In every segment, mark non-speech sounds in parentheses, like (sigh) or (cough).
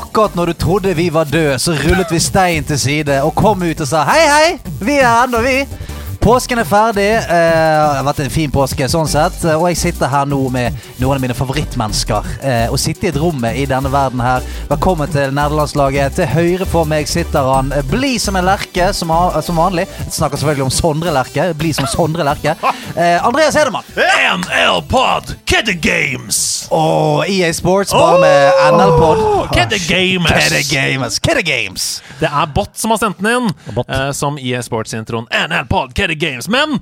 Akkurat når du trodde vi var døde, så rullet vi stein til side og kom ut og sa hei, hei, vi er ennå vi. Påsken er ferdig. Eh, det har vært en fin påske sånn sett. Og jeg sitter her nå med noen av mine favorittmennesker. Eh, og sitter i et rom i denne verden her. Velkommen til nederlandslaget. Til høyre for meg sitter han eh, blid som en lerke, som, vanlig. Jeg snakker selvfølgelig om Sondre Lerke. Blid som Sondre Lerke. Eh, Andreas Hedemann. NL Pod Kedde Games. Og EA Sports bare med NL-pod. Kedde Gamers. Kedde Games. Kedde Games. Det er Bot som har sendt den inn, eh, som Sports-introen NL Pod Kedde The games. Men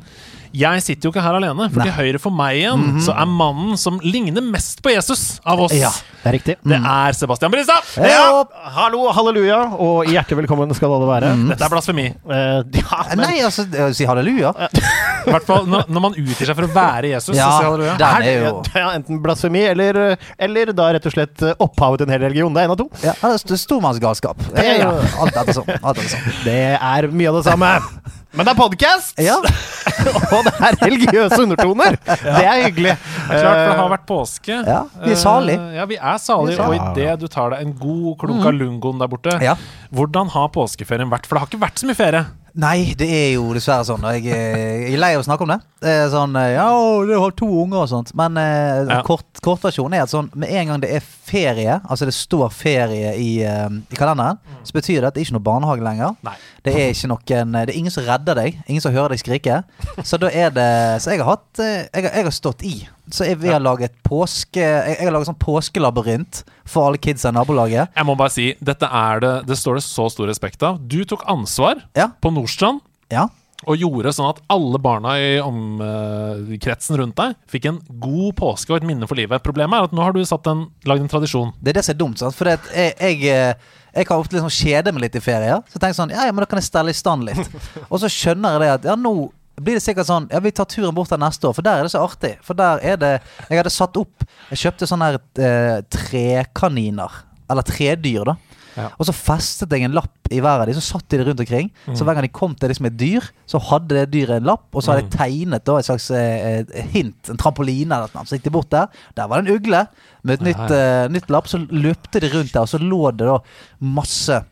jeg sitter jo ikke her alene, for til høyre for meg igjen så er mannen som ligner mest på Jesus av oss. Ja. Det er riktig. Det er Sebastian Bristad! Ja, hallo, halleluja, og hjertelig velkommen skal alle være. Dette er blasfemi. Uh, ja, men, Nei, altså, si halleluja. I hvert fall når, når man utgir seg for å være Jesus. Ja, så si halleluja. Det er jo ja, enten blasfemi eller, eller da rett og slett eh, opphavet til en hel religion. Det er en av to. ja, det er st- stormannsgalskap. Det er jo. Alt dette sånn. Det er mye av det samme. Men det er podkast, Ja. (laughs) og det er religiøse undertoner. Det er hyggelig. Det er klart, for det har vært påske. Ja, vi er salig. Eh, Ja, vi er er Og idet du tar deg en god klunk av lungoen der borte, Ja. hvordan har påskeferien vært? For det har ikke vært så mye ferie. Nei, det er jo dessverre sånn. Jeg, eh, jeg er lei av å snakke om det. det er sånn eh, Ja, du har to unger og sånt. Men eh, Ja. kort, kortversjonen er at sånn med en gang det er ferie, altså det står ferie i, eh, i kalenderen, så betyr det at det er ikke noe barnehage lenger. Nei. Det er ikke noen Det er ingen som redder deg. Ingen som hører deg skrike. Så da er det Så jeg har hatt Jeg jeg har stått i. Så jeg, vi har laget påske Jeg, jeg har laget sånn påskelabyrint for alle kidsa i nabolaget. Jeg må bare si, dette er det Det står det så stor respekt av. Du tok ansvar Ja. på Nordstrand Ja. og gjorde sånn at alle barna i omkretsen rundt deg fikk en god påske og et minne for livet. Problemet er at nå har du satt en, lagd en tradisjon. Det er det som er dumt. Sant? For jeg, jeg, eh, jeg kan ofte liksom kjede meg litt i ferier. Så jeg tenker sånn, ja, ja, men da kan jeg stelle i stand litt. (laughs) Og så skjønner jeg det at ja, nå blir det sikkert sånn Ja, vi tar turen bort der neste år, for der er det så artig. For der er det Jeg hadde satt opp Jeg kjøpte sånne her eh, trekaniner. Eller tredyr, da. Ja. Og så festet jeg en lapp i hver av de, så satt de det rundt omkring. Så hver gang de kom til liksom et dyr, så hadde det dyret en lapp, og så hadde jeg tegnet da et slags eh, eh, hint, en trampoline eller noe. Så gikk de bort der. Der var det en ugle med et nytt, eh, nytt lapp. Så løpte de rundt der, og så lå det da masse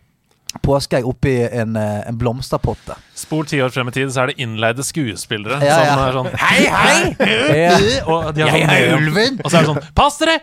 påskeegg oppi en, eh, en blomsterpotte. Spol ti år frem i tid, så er det innleide skuespillere Ja, ja. som er sånn Hei, hei! (laughs) Ja. og de har Jeg sånn er ulven! Og så er det sånn Pass dere!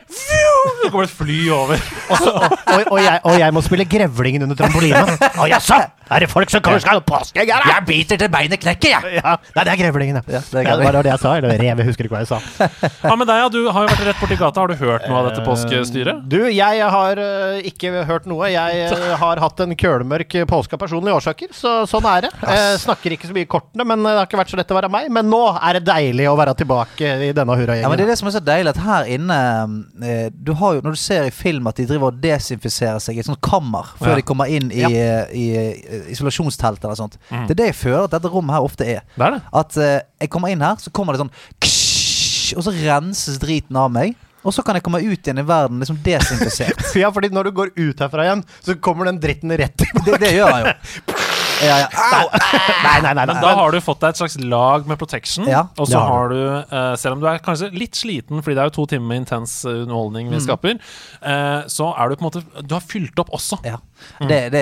Det kommer et fly over. Og, og, og, jeg, og jeg må spille grevlingen under trampolina. Å jaså! Er det folk som kommer skal ha påskeegg? Jeg biter til beinet knekker, jeg! Ja. Nei, det er grevlingen, ja. Ja, det Ja, det var det jeg sa. Eller rev, jeg husker ikke hva jeg sa. (laughs) Hva med deg, ja? Du har jo vært rett borti gata. Har du hørt noe av dette påskestyret? Du, jeg har øh, ikke hørt noe. Jeg øh, har hatt en kølmørk påske av personlige årsaker, så sånn er det. Jeg snakker ikke så mye i kortene, men det har ikke vært så lett å være meg. Men nå er det deilig å være tilbake i denne Ja, men Det er det som er så deilig, at her inne eh, Du har jo, Når du ser i film at de driver og desinfiserer seg i et sånt kammer før Ja. de kommer inn i, i, i isolasjonstelt eller sånt. Det er det jeg føler at dette rommet her ofte er. Det er det. At eh, jeg kommer inn her, så kommer det sånn ksh, Og så renses driten av meg. Og så kan jeg komme ut igjen i verden liksom desinfisert. (laughs) Ja, fordi når du går ut herfra igjen, så kommer den dritten rett tilbake. Det, det gjør han jo. (laughs) Ja, ja. Au! Nei, nei, nei. Men da har du fått deg et slags lag med protection. Ja, og så har har du, uh, selv om du er kanskje litt sliten, fordi det er jo to timer med intens underholdning underholdning Mm. vi skaper, uh, så er du på en måte Du har fylt opp også. ja. Det, det,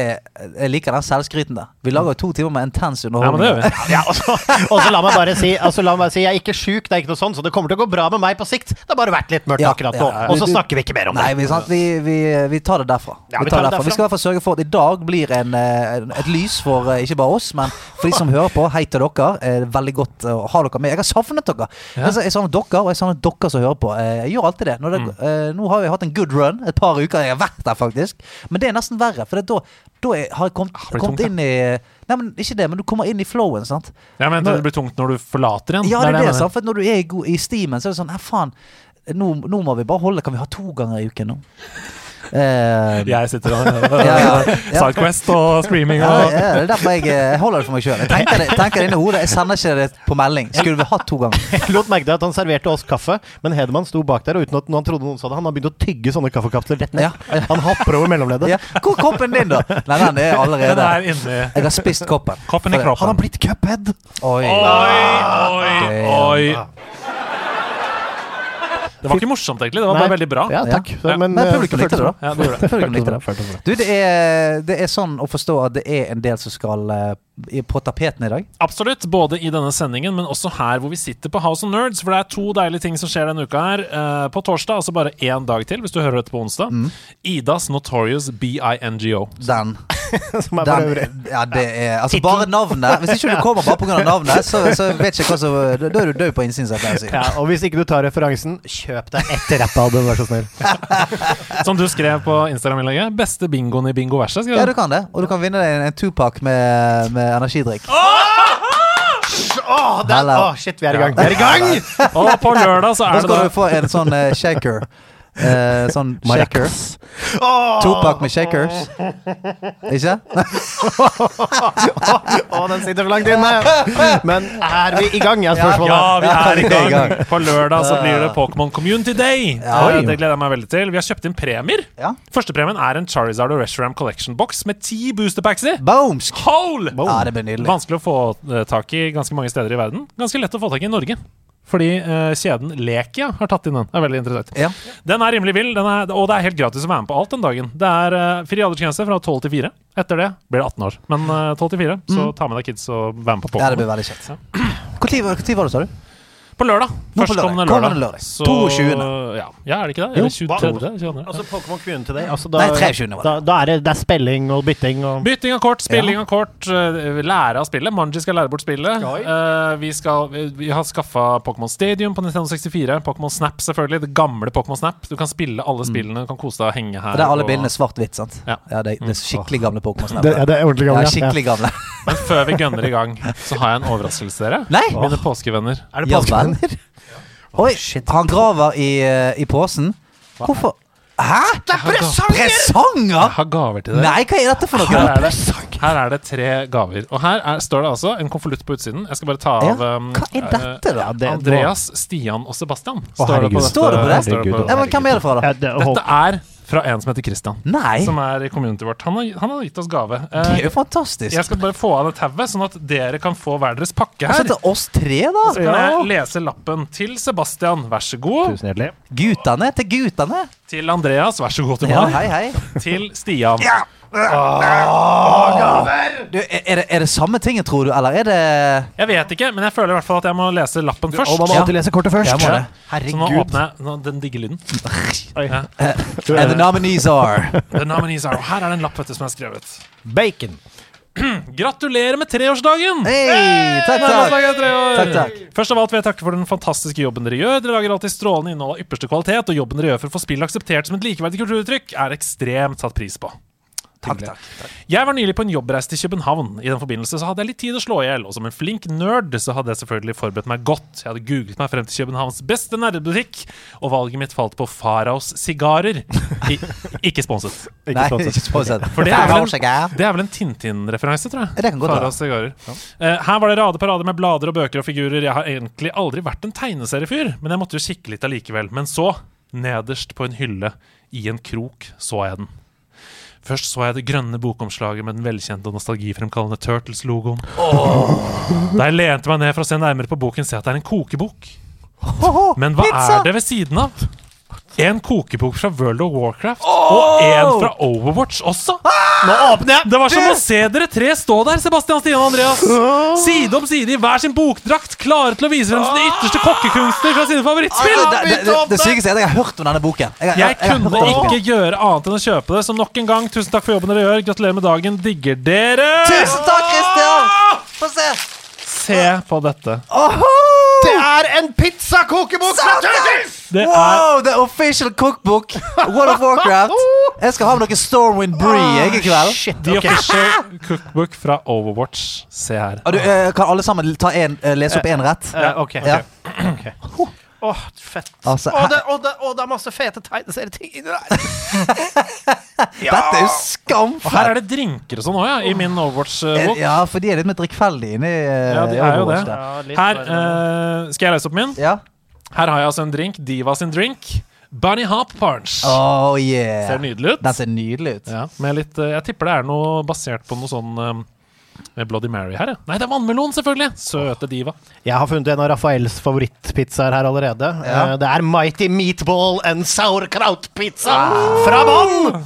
jeg liker den selvskryten der. Vi lager jo to timer med intens Ja, men underholdning. det gjør vi. Ja, og så, (laughs) og så la meg bare si altså la meg bare si, Jeg er ikke sjuk, det er ikke noe sånt, så det kommer til å gå bra med meg på sikt. Det har bare vært litt mørkt Ja, akkurat nå. ja. Og så snakker vi ikke mer om Nei, det. vi, sant? Vi, vi, vi tar det derfra. Ja, vi, vi tar tar det derfra. derfra. vi skal i hvert fall sørge for at i dag blir en, eh, en, et lys for eh, ikke bare oss, men for de som hører på. Hei til dere. Eh, veldig godt å ha dere med. Jeg har savnet dere. Ja. Jeg, jeg savner dere, og jeg savner dere som hører på. Eh, Jeg gjør alltid det. Det Mm. nå har vi hatt en good run et par uker. Jeg har vært der, faktisk. Men det er nesten verre, for det, da, da har jeg kommet, blir kommet inn i Nei, men ikke det, men du kommer inn i flowen, sant. Jeg mente det blir tungt når du forlater igjen. Ja, det er det, det, sant? For når du er i, i stimen, så er det sånn Nei, faen. nå, nå må vi bare holde Kan vi ha to ganger i uken nå? Eh, Jeg sitter og (laughs) Ja, ja, (laughs) ja. Sidequest og streaming og ja, det er derfor jeg, eh, jeg holder det for meg sjøl. Jeg tenker det, tenker det inni hodet. Jeg sender ikke det på melding. Skulle vi hatt to ganger? (laughs) Jeg lot merke til at han serverte oss kaffe, men Hedemann sto bak der, og uten at han trodde noen sa det, han har begynt å tygge sånne kaffekapsler rett ned. Ja. Han hopper over mellomleddet. Ja. Hvor er koppen din, da? Nei, den er Den er inni Jeg har spist koppen. koppen i Han har blitt cuphead! Oi. Oi, oi, oi. Det var ikke morsomt, egentlig. Det var bare veldig bra. Ja, takk. Ja. Men, Men eh, publikum likte det, da. Ja, det gjorde det. Publikum likte det. Du, det er, det er sånn å forstå at det er en del som skal eh, på tapeten i dag. Absolutt. Både i denne sendingen, men også her hvor vi sitter på House of Nerds. For det er to deilige ting som skjer denne uka her. Eh, på torsdag, altså bare én dag til, hvis du hører dette på onsdag. Mm. Idas Notorious BINGO. Den. (laughs) Som er den ja, det er Altså, bare navnet. Hvis ikke du kommer bare pga. navnet, så, (laughs) så vet ikke hva som Da er du død på innsiden, jeg pleier å si. Ja, og hvis ikke du tar referansen, kjøp deg ett rappalbum, vær så snill. (laughs) Som du skrev på Instagram-innlegget. Beste bingoen i Bingo verset. skrev Ja, du. du kan det. Og du kan vinne deg en, en Tupac med, med energidrikk. Åh, Oh, Hello. åh, shit, vi er i gang! Vi er i gang! (laughs) Og på lørdag så er det skal da du få en sånn eh, shaker. Eh, sånn (laughs) shaker. Oh! Tupac med shakers. Ikke? (laughs) åh, den sitter for langt inne! Men er vi i gang, er spørsmålet. Ja, vi er i gang. På lørdag så blir det Pokémon Community Day. Ja. Eh, Det gleder jeg meg veldig til. Vi har kjøpt inn premier. Ja. Førstepremien er en Charizard og Reshiram Collection Box med ti boosterpacks i. Boomsk! Hole! Ja, det blir nydelig. Vanskelig å få eh, tak i ganske mange steder i verden. Ganske lett å få tak i i Norge. Fordi uh, kjeden Lekia har tatt inn den. Det er veldig interessant. Ja. Den er rimelig vill, den er, og det er helt gratis å være med på alt den dagen. Det er uh, fri aldersgrense fra 12 til 4. Etter det blir det 18 år. Men uh, 12 til 4, så ta med deg kids og vær med på ja, det Pokémon. blir veldig kjekt. Når var det, sa du? På lørdag. Nå på Førstkommende lørdag. lørdag. Kommende lørdag. Så- 22.. Ja. ja, er det ikke det? Jo. Eller 23. 22. Altså Pokémon Queen til deg. Altså, da, Nei, 23. var det. Da, da er det, det er spilling og bytting og Bytting av kort, spilling av kort, eh, lære av spillet. Manji skal lære bort spillet. Eh, vi, skal, vi har skaffa Pokémon Stadium på Nintendo 64. Pokémon Snap, selvfølgelig. Det gamle Pokémon Snap. Du kan spille alle spillene, du kan kose deg og henge her. Det er alle og- bildene svart-hvitt, sant? Ja. det, det er skikkelig gamle Pokémon. det, ja, det er ordentlig gamle. Ja, skikkelig gamle. Men før vi gønner i gang, (laughs) så har jeg en overraskelse til dere. Nei! Mine påskevenner. Er det Ja, påskevenner? Oi, han graver i, eh, i posen. Hvorfor? Hæ? Det er Jeg presanger! har gaver til deg. Nei, hva er dette for Her noe? er, det, her er det tre gaver. Og her er, står det altså en konvolutt på utsiden. Jeg skal bare ta av ja. Hva er dette, da? Ja, det- Andreas, Stian og Sebastian. Å, herregud. Står det på det? står det på- Ja, men Hvem er det fra, da? Ja, det, Dette er fra en som heter Christian. Nei, Som er i community vårt. Han har, han har gitt oss gave. det er Eh, jo fantastisk. jeg skal bare få av det tauet, sånn at dere kan få hver deres pakke Altså her. til oss tre, da. Så kan jeg lese lappen til Sebastian, vær så god. Tusen hjertelig. Guttene til gutene Til Andreas, vær så god til Ja, meg. hei, hei. Til Stian. Du, er, det, er det samme ting tror du, eller er det Jeg vet ikke, men jeg føler i hvert fall at jeg må lese lappen først. Og man må Ja. alltid lese kortet først. Jeg må det. Så nå Herregud. åpner jeg nå, den digge lyden. Oi. Ja. And the nominees are The nominees are, og her er det en lapp vet du, som er skrevet. Bacon. (clears throat) Gratulerer med treårsdagen! Hei, takk, takk. tre år. Takk, takk. Først av alt vil jeg takke for den fantastiske jobben dere gjør. Dere lager alltid strålende innhold av ypperste kvalitet, og jobben dere gjør for å få spill akseptert som et likeverdig kulturuttrykk, er ekstremt satt pris på. Takk, takk, takk. Jeg var nylig på en jobbreise til København. I den forbindelse så hadde jeg litt tid å slå i hjel, og som en flink nerd så hadde jeg selvfølgelig forberedt meg godt. Jeg hadde googlet meg frem til Københavns beste nerdebutikk, og valget mitt falt på Faraos sigarer. I, (laughs) ikke sponset. Nei, ikke sponset. For det er vel en, det er vel en Tintin-referanse, tror jeg. Det kan godt. Faraos sigarer. Ja. her var det rade på rade med blader og bøker og figurer. Jeg har egentlig aldri vært en tegneseriefyr, men jeg måtte jo kikke litt allikevel. Men så, nederst på en hylle i en krok, så jeg den. Først så jeg det grønne bokomslaget med den velkjente og nostalgifremkallende Turtles-logoen. Da jeg lente meg ned for å se nærmere på boken, ser jeg at det er en kokebok. Men hva pizza! er det ved siden av? En kokebok fra World of Warcraft og en fra Overwatch også. Nå åpner jeg! Det var som å se dere tre stå der, Sebastian, Stian og Andreas. Side om side i hver sin bokdrakt, klare til å vise frem sine ytterste kokkekunster fra sine favorittspill. Det, det, det, det sykeste er at jeg har hørt om denne boken. Jeg, Jeg jeg, jeg kunne ikke gjøre annet enn å kjøpe det, så nok en gang, tusen takk for jobben dere gjør. Gratulerer med dagen. Digger dere! Tusen takk, Christian! Få se. Se på dette. Det er en pizzakokebok fra Turtles! Er Wow, the official cookbook! World of Warcraft. (laughs) Jeg skal ha med noe Stormwind Bree jeg i kveld. Shit, The. Official Cookbook fra Overwatch. Se her. Du, eh, kan alle sammen ta en, eh, lese opp én rett? Eh, ok. Ja. ok. (clears throat) Åh, fett. Altså, Åh, det, åh, det, åh, det er masse fete tegneserieting inni der. (laughs) Dette er jo Og her er det drinker og sånn òg, ja, i min Overwatch-bok. Ja, for de er litt mer drikkfeldige inni eh, Ja, de i er jo det. Ja, Her eh, skal jeg reise opp min. Ja. Her har jeg altså en drink. Diva sin drink. Bunny Hop Punch. Oh yeah. Ser nydelig ut. Den ser nydelig ut. Ja, med litt, eh, jeg tipper det er noe basert på noe sånn eh, med Bloody Mary her, ja. Nei, det er vannmelon, selvfølgelig! Søte diva. Jeg har funnet en av Rafaels favorittpizzaer her allerede. Ja. Eh, Det er Mighty Meatball and Sauerkraut-pizza fra Bonn!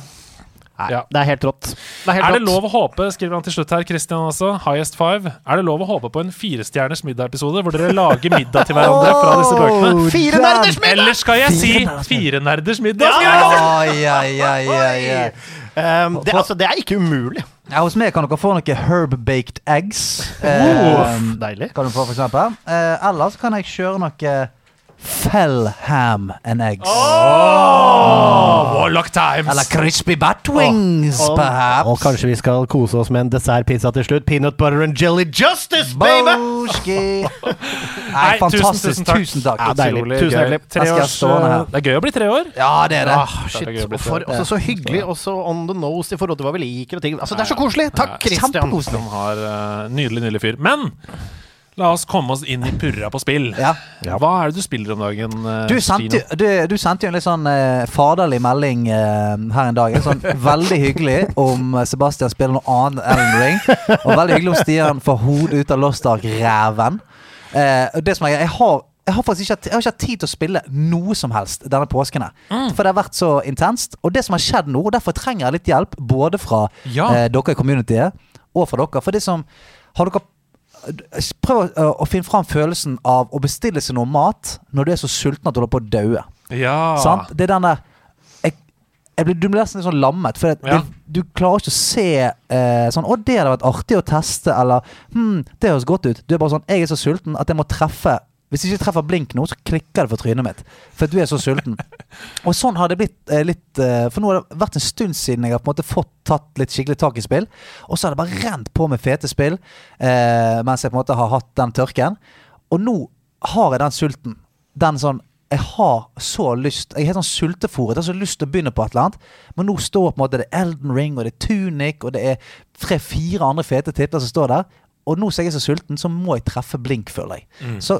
Nei, Ja. Det er helt rått. Det er helt Er det rått. lov å håpe, skriver han til slutt her, Christian også, Highest Five, er det lov å håpe på en firestjerners middag-episode hvor dere lager middag til hverandre fra disse bøkene? Fire nerders middag! Eller skal jeg si Fire nerders middag? Ja! Oi, oi, oi, oi. Um, det, altså, det er ikke umulig. Ja, hos meg kan dere få noen herb-baked eggs. Uff, Eh, deilig. kan du få, for eksempel. Uh, ellers kan jeg kjøre noe fell ham and eggs. Oh, Warlock Times! Eller crispy bat wings, oh. perhaps. og kanskje vi skal kose oss med en dessertpizza til slutt. Peanut butter and jelly justice, baby! (laughs) Nei, Nei, tusen, fantastisk. tusen takk. Tusen takk. Ja, deilig. Tusen hjertelig. Eh, Det er gøy å bli tre år. Ja, det er det. Ah, Det er shit. bli Og for, også så hyggelig, og så on the nose i forhold til hva vi liker og ting. Altså, det er så koselig! Takk, Christian. Kjempekoselig. Han har eh, nydelig, nydelig fyr. Men la oss komme oss inn i purra på spill. Ja. Hva er det du spiller om dagen? eh, Du sendte, du, du sendte jo en litt sånn uh, faderlig melding uh, her en dag. En sånn (laughs) veldig hyggelig om Sebastian spiller noe annet enn Elden Ring. Og veldig hyggelig om Stian får hodet ut av Lost Ark-ræven. Eh, det som er, jeg har jeg har faktisk ikke, jeg har ikke hatt tid til å spille noe som helst denne påsken. Mm. For det har vært så intenst. Og det som har skjedd nå, og derfor trenger jeg litt hjelp både fra Ja. eh, dere i communityet og fra dere. For det som Har dere Prøv å, å finne fram følelsen av å bestille seg noe mat når du er så sulten at du holder på å daue. Ja. Sant? Det er den der jeg, jeg blir, Du blir nesten litt sånn lammet. For det, Ja. det, du klarer ikke å se eh, sånn 'Å, det hadde vært artig å teste', eller 'Hm, det høres godt ut'. Du er bare sånn 'Jeg er så sulten at jeg må treffe' Hvis jeg ikke treffer blink nå, så klikker det for trynet mitt. For du er så sulten. Og sånn har det blitt eh, litt eh, For nå har det vært en stund siden jeg har på en måte fått tatt litt skikkelig tak i spill. Og så har det bare rent på med fete spill eh, mens jeg på en måte har hatt den tørken. Og nå har jeg den sulten. Den sånn jeg har så lyst Jeg er helt sånn sultefòret. Har så lyst til å begynne på et eller annet. Men nå står på en måte det er Elden Ring, og det er Tunic, og det er tre-fire andre fete titler som står der. Og nå som jeg er så sulten, så må jeg treffe blink, føler jeg. Mm. Så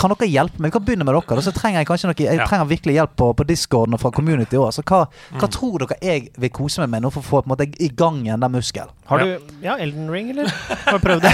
kan dere hjelpe meg? Vi kan begynne med dere. Så trenger jeg kanskje noe Jeg trenger virkelig hjelp på, på discorden og fra community òg. Så hva, hva Mm. tror dere jeg vil kose meg med nå for å få på en måte, i gang igjen den muskelen? Har du Ja, Elden Ring, eller? Har du prøvd det?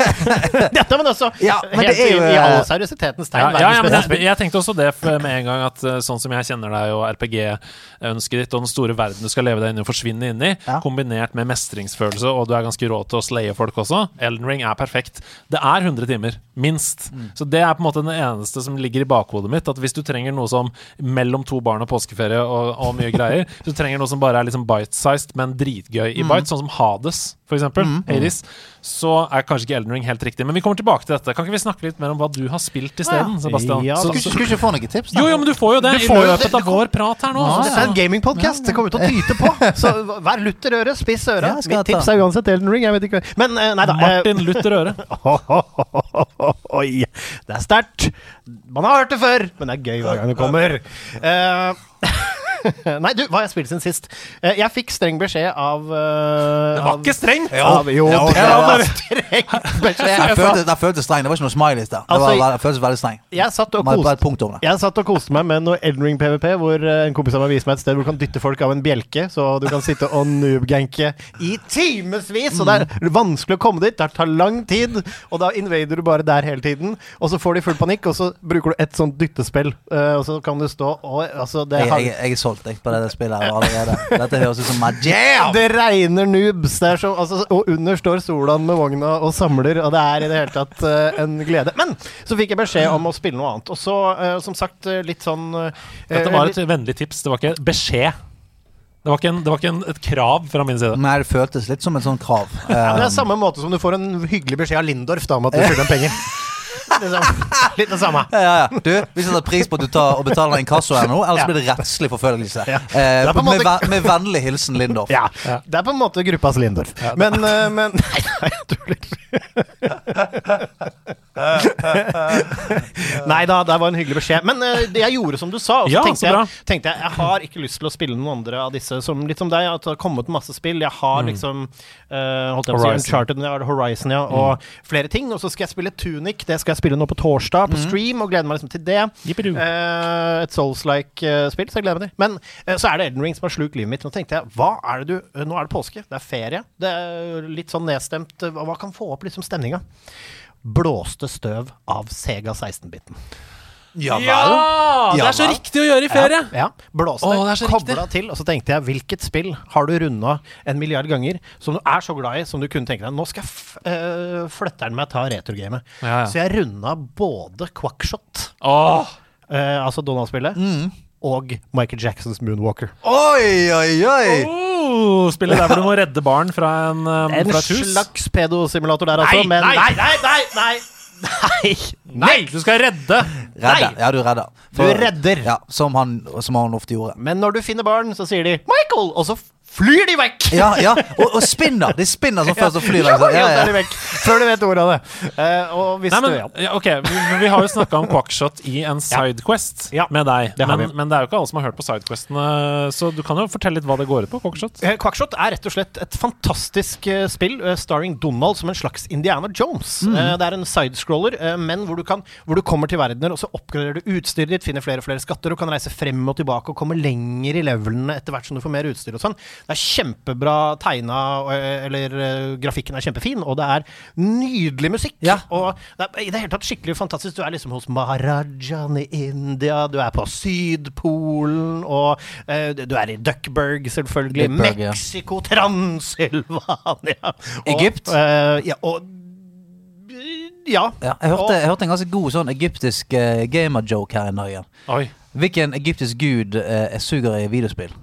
(laughs) Dette, men også Ja, men helt det er jo, i, i all eh, seriøsitetens tegn. Ja, ja, ja, jeg, jeg tenkte også det med en gang at eh, sånn som jeg kjenner deg og RPG-ønsket ditt og den store verden du skal leve deg inn i og forsvinne inn i, Ja. kombinert med mestringsfølelse, og du er ganske rå til å slaye folk også, Elden Ring er perfekt. Det er 100 timer, minst. Mm. Så det er på en måte det eneste som ligger i bakhodet mitt, at hvis du trenger noe som mellom to barn og påskeferie og, og mye greier, (laughs) så du trenger noe som bare er liksom bite-sized, men dritgøy i Mm. bite, sånn som Hades, for eksempel, Hades, så er kanskje ikke Elden Ring helt riktig. Men vi kommer tilbake til dette. Kan ikke vi snakke litt mer om hva du har spilt isteden, Sebastian? Ja, så, Skulle ikke- få noen tips? da? jo, jo, men du får jo det Du får jo løpet av vår prat her nå. Ja, så- Dette er en gamingpodkast. Det kommer til å tyte på. (laughs) Så vær lutter øret, spiss øra. Ja, Mitt tips er uansett Elden Ring. Jeg vet ikke Men eh, nei da. eh, Martin Luther Øre. (laughs) Oi, det er sterkt. Man har hørt det før, men det er gøy hver gang det kommer. (laughs) Eh, (laughs) Nei, du, hva har jeg spilt siden sist? Eh, jeg fikk streng beskjed av uh, Det var ikke strengt! Av, jo, Ja, det det var (laughs) streng beskjed. føltes, den føltes streng. Det var ikke noe smileys der. Det Altså, var, det føltes veldig streng. Jeg satt koste det. jeg satt og koste meg med noe Elden Ring PVP, hvor eh, en kompis av meg viser meg et sted hvor du kan dytte folk av en bjelke, så du kan sitte og noobganke i timevis. Og det er vanskelig å komme dit, det tar lang tid, og da invader du bare der hele tiden. Og så får de full panikk, og så bruker du et sånt dyttespill, eh, og så kan du stå og altså, det, Jeg, jeg, jeg er solgt jeg, på det spillet her allerede. Dette høres ut som my jam! det regner noobs, det er så, altså, og under står Solan med vogna og samler, og det er i det hele tatt uh, en glede. Men så fikk jeg beskjed om å spille noe annet, og så, uh, som sagt, eh, litt sånn uh, Dette var litt- et vennlig tips, det var ikke beskjed. Det var ikke, en, det var ikke en, et krav fra min side. Nei, det føltes litt som en sånn krav. Ja, det er Um, samme måte som du får en hyggelig beskjed av Lindorf da, om at du skylder en penger. (laughs) Liksom, litt det samme. ja, ja, ja. Du, vi setter pris på at du tar og betaler inkasso her nå, ellers Ja. blir det rettslig forfølgelse. Ja. Eh, med, måte- ve- med vennlig hilsen Lindorf. Ja, Ja. Det er på en måte gruppas Lindorf. Men, uh, men (laughs) Nei, nei, jeg tuller. (laughs) Nei da, det var en hyggelig beskjed. Men uh, det jeg gjorde som du sa, og så Ja, tenkte, så jeg, tenkte jeg jeg har ikke lyst til å spille noen andre av disse som litt som deg. At det har kommet masse spill. Jeg har liksom uh, holdt jeg på å si Mm. Horizon. Mm. Uncharted, Horizon, ja, og flere ting. Og så skal jeg spille Tunic. Det skal jeg spille nå på torsdag, på stream, og gleder meg liksom til det. Uh, et Souls-like uh, spill, så jeg gleder meg til. Men uh, så er det Elden Ring som har slukt livet mitt. Nå tenkte jeg, hva er det du Nå er det påske, det er ferie. Det er litt sånn nedstemt. hva kan få opp liksom stemninga? Blåste støv av Sega 16-biten. Ja vel? Ja! Det er så riktig å gjøre i ferie! Ja, blåste, det er så kobla til, og så tenkte jeg hvilket spill har du runda en milliard ganger som du er så glad i som du kunne tenke deg? Nå skal øh, flytte den meg ta returgamet. Ja, ja. Så jeg runda både Quackshot, Åh, øh, altså Donald-spillet, Mm. og Michael Jacksons Moonwalker. Oi, oi, oi! oh, spillet der hvor du må redde barn fra, en, um, En fra et hus. slags pedosimulator der, altså. Nei, men nei, nei, nei, nei! Nei. Nei! Du skal redde! Redder. Ja, du redder. Du redder. Ja, som han, som han ofte gjorde. Men når du finner barn, så sier de 'Michael', og så flyr de vekk! Ja, ja, og, og spinner. De spinner som (laughs) først og flyr. vekk. Ja, Ja, ja. Før du vet ordet av det. Uh, og hvis Nei, men, du ja. ja, ok, vi, vi har jo snakka om Quackshot i en Sidequest Ja, med deg. det Men, men det er jo ikke alle som har hørt på Sidequestene, så du kan jo fortelle litt hva det går ut på. Quackshot. Eh, Quackshot er rett og slett et fantastisk uh, spill uh, starring Donald som en slags Indiana Jones. Eh, det er en sidescroller, men hvor du, kan, hvor du kommer til verdener, og så oppgraderer du utstyret ditt, finner flere og flere skatter, og kan reise frem og tilbake og komme lenger i levelene etter hvert som du får mer utstyr og sånn. Det er kjempebra tegna, eh, eller eh, grafikken er kjempefin, og det er nydelig musikk. Ja. Og det er i det hele tatt skikkelig fantastisk. Du er liksom hos Maharajaen i India, du er på Sydpolen, og uh, du er i Duckburg, selvfølgelig. Duckburg, ja. Mexico, Transylvania. Og, Egypt? Uh, ja, og ja. Ja, jeg, hørte, jeg hørte en ganske god sånn egyptisk uh, gamer-joke her i dag. Oi. Hvilken egyptisk gud uh, er suger i videospill?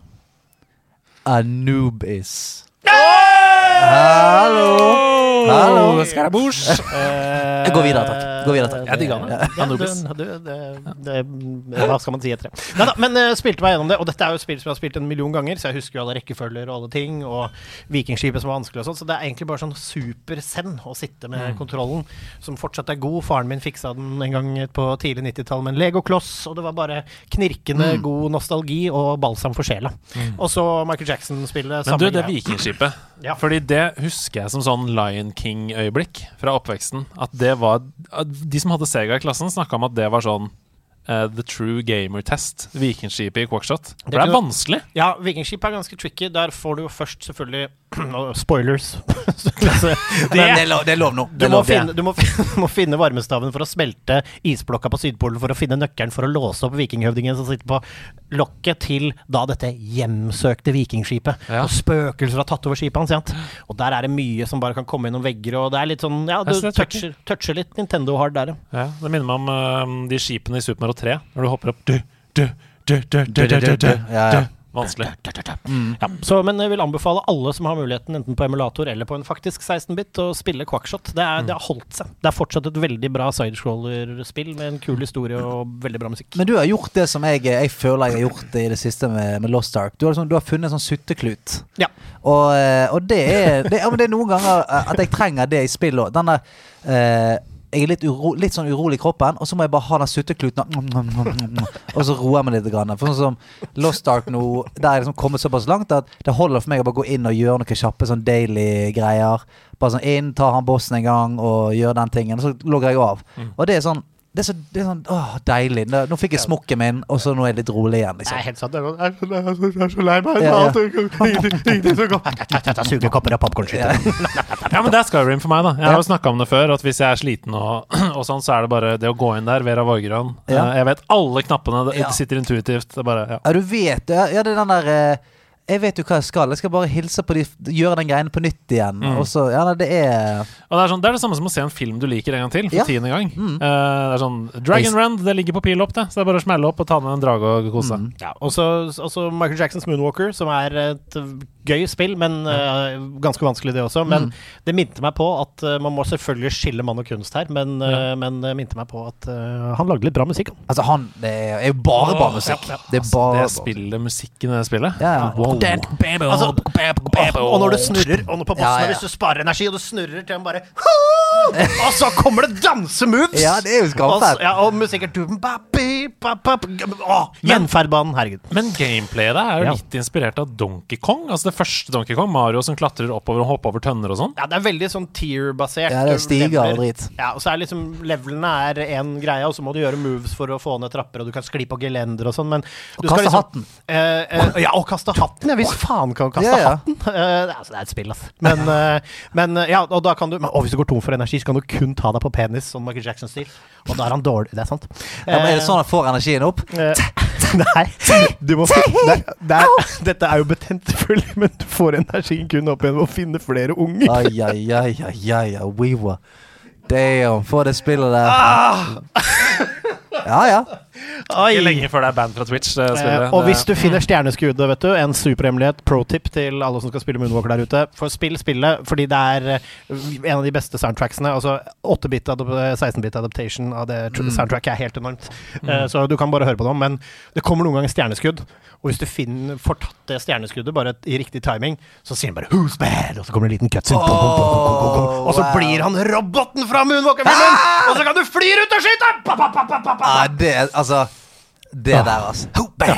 Anubis. Hallå! Hallo! Skarabouche. Eh, Gå videre, takk. Gå videre, takk. Jeg digger han. Ja, du- du- det- det- Hva skal man si etter det? Neida, men uh, spilte meg gjennom det, og dette er jo spill som jeg har spilt en million ganger, så jeg husker jo alle rekkefølger og alle ting, og Vikingskipet som var vanskelig og sånn, så det er egentlig bare sånn super-send å sitte med Mm. kontrollen, som fortsatt er god. Faren min fiksa den en gang på tidlig 90-tall med en Lego-kloss, og det var bare knirkende Mm. god nostalgi og balsam for sjela. Og så Michael Jackson-spillet. Men du, det. Vikingskipet. Ja. Fordi det husker jeg som sånn Lion King-øyeblikk fra oppveksten. At det var De som hadde Sega i klassen, snakka om at det var sånn eh, the true gamer test. Vikingskipet i Quackshot. For det er vanskelig. Ja, Vikingskip er ganske tricky. Der får du jo først selvfølgelig (clears throat) Spoilers. (laughs) Det, det, er lov, det er lov nå. Du må, lov. finne, du må, (laughs) må finne varmestaven for å smelte isblokka på Sydpolen for å finne nøkkelen for å låse opp vikinghøvdingen som sitter på lokket til da dette hjemsøkte vikingskipet. Ja. Og spøkelser har tatt over skipet hans. sant? Og der er det mye som bare kan komme gjennom vegger, og det er litt sånn Ja, du er toucher, toucher litt Nintendo hard der, ja. Det minner meg om uh, de skipene i Super 3, når du hopper opp du, du, du, du, du, du, du, du, Ja, ja. du. Vanskelig. Ja, så, men jeg vil anbefale alle som har muligheten, enten på emulator eller på en faktisk 16-bit, å spille Quackshot. Det, er, det har holdt seg. Det er fortsatt et veldig bra sidescroller-spill med en kul historie og veldig bra musikk. Men du har gjort det som jeg, jeg føler jeg har gjort i det siste med, med Lost Ark. Du har, liksom, du har funnet en sånn sutteklut. Ja. Og, eh, og det, er, det, ja, men det er noen ganger at jeg trenger det i spill òg. Eh, jeg er litt, uro, litt sånn urolig i kroppen, og så må jeg bare ha den suttekluten. Og så roer jeg meg litt. Grann. For sånn som Lost Ark nå, der er jeg liksom kommet såpass langt at det holder for meg å bare gå inn og gjøre noen kjappe sånn daily greier. Bare sånn inn, ta han bossen en gang og gjøre den tingen. Og så logger jeg av. Og det er sånn det er så, det er sånn åh, deilig. Nå, nå fikk jeg smokken min, og så nå er jeg litt rolig igjen. Det Liksom. Nei, helt sant. Jeg er så- jeg er så- jeg er så lei meg. Ja, ja. Ingenting- ingenting som går (laughs) Sugekopper og popkornskytter. (laughs) Ja, men det er Skyrim for meg, da. Jeg har jo snakka om det før, at hvis jeg er sliten og, (clears throat) og sånn, så er det bare det å gå inn der, Vera Vågerøen. Ja. Eh, Jeg vet alle knappene, det Ja. det sitter intuitivt. Det er bare, ja. Ja, du vet det. Ja, det er den der eh, Jeg vet jo hva jeg skal. Jeg skal bare hilse på de, gjøre den greiene på nytt igjen. Mm. Og så, ja, nei, det er Og det er, sånn, det er det samme som å se en film du liker en gang til, for Ja. tiende gang. Mm. Uh, det er sånn Dragon Run, det ligger på pil opp, det. Så det er bare å smelle opp og ta ned en drage og kose seg. Mm. Ja, og så Michael Jacksons Moonwalker, som er et gøy spill, men uh, ganske vanskelig det også. Men Mm. det minte meg på at uh, man må selvfølgelig skille mann og kunst her, men, uh, Ja. men det minte meg på at uh, han lagde litt bra musikk. Altså, han Det er, jo bare bra musikk. ja, ja. Det er bare Det spillet, musikken i det spillet. Ja, ja. Wow. Altså, og, og når du snurrer, og når på bossen Ja, ja. hvis du sparer energi, og du snurrer til han bare Og så kommer det dansemoves! Ja, det er jo skamfett. ja, og musikken Gjenferdbanen, herregud. Men gameplayet der er jo Ja. litt inspirert av Donkey Kong. Altså det første Donkey Kong, Mario som klatrer oppover og hopper over tønner og sånn. Ja, det er veldig sånn tier-basert. Ja, det er stiger og drit. Ja, og så er liksom Levelene er én greie, og så må du gjøre moves for å få ned trapper, og du kan skli på gelender og sånn, men du kaste hatten. Eh, eh, ja, og kaste hatten! Ja, hvis faen kan kaste Ja, ja. hatten! (laughs) Eh, altså, det er et spill, altså. Men, eh, men eh, ja, og da kan du men, Og hvis du går tom for energi, så kan du kun ta deg på penis, som Michael Jackson-stil. Og da er han dårlig. Det er sant. Ja, men er det sånn han får energien opp? Eh, (laughs) Nei, du må det, det er, Dette er jo betent, selvfølgelig, (laughs) men du får energien kun opp igjen ved å finne flere unger. Ai, ai, ai, ai, ai, ai, were. Damn, få det spillet der. Ah! (laughs) Ja, ja. Oi. Ikke lenge før det er band fra Twitch. Det. Eh, og hvis du finner stjerneskuddet, vet du, en superhemmelighet, pro tip til alle som skal spille Moonwalker der ute, for spill spillet fordi det er eh, en av de beste soundtracksene. Altså 8-bit, 16-bit adaptation av det mm. soundtracket er helt enormt. Eh, så du kan bare høre på dem, men det kommer noen ganger stjerneskudd. Og hvis du finner, får tatt det stjerneskuddet bare i riktig timing, så sier han bare 'Who's bad?' Og så kommer det en liten cutscene. Bom. Og så wow. blir han roboten fra Moonwalker-filmen! Og så kan du fly rundt og skyte! Pa, pa, pa, Ah, det er altså Det der, altså. Ja, bad?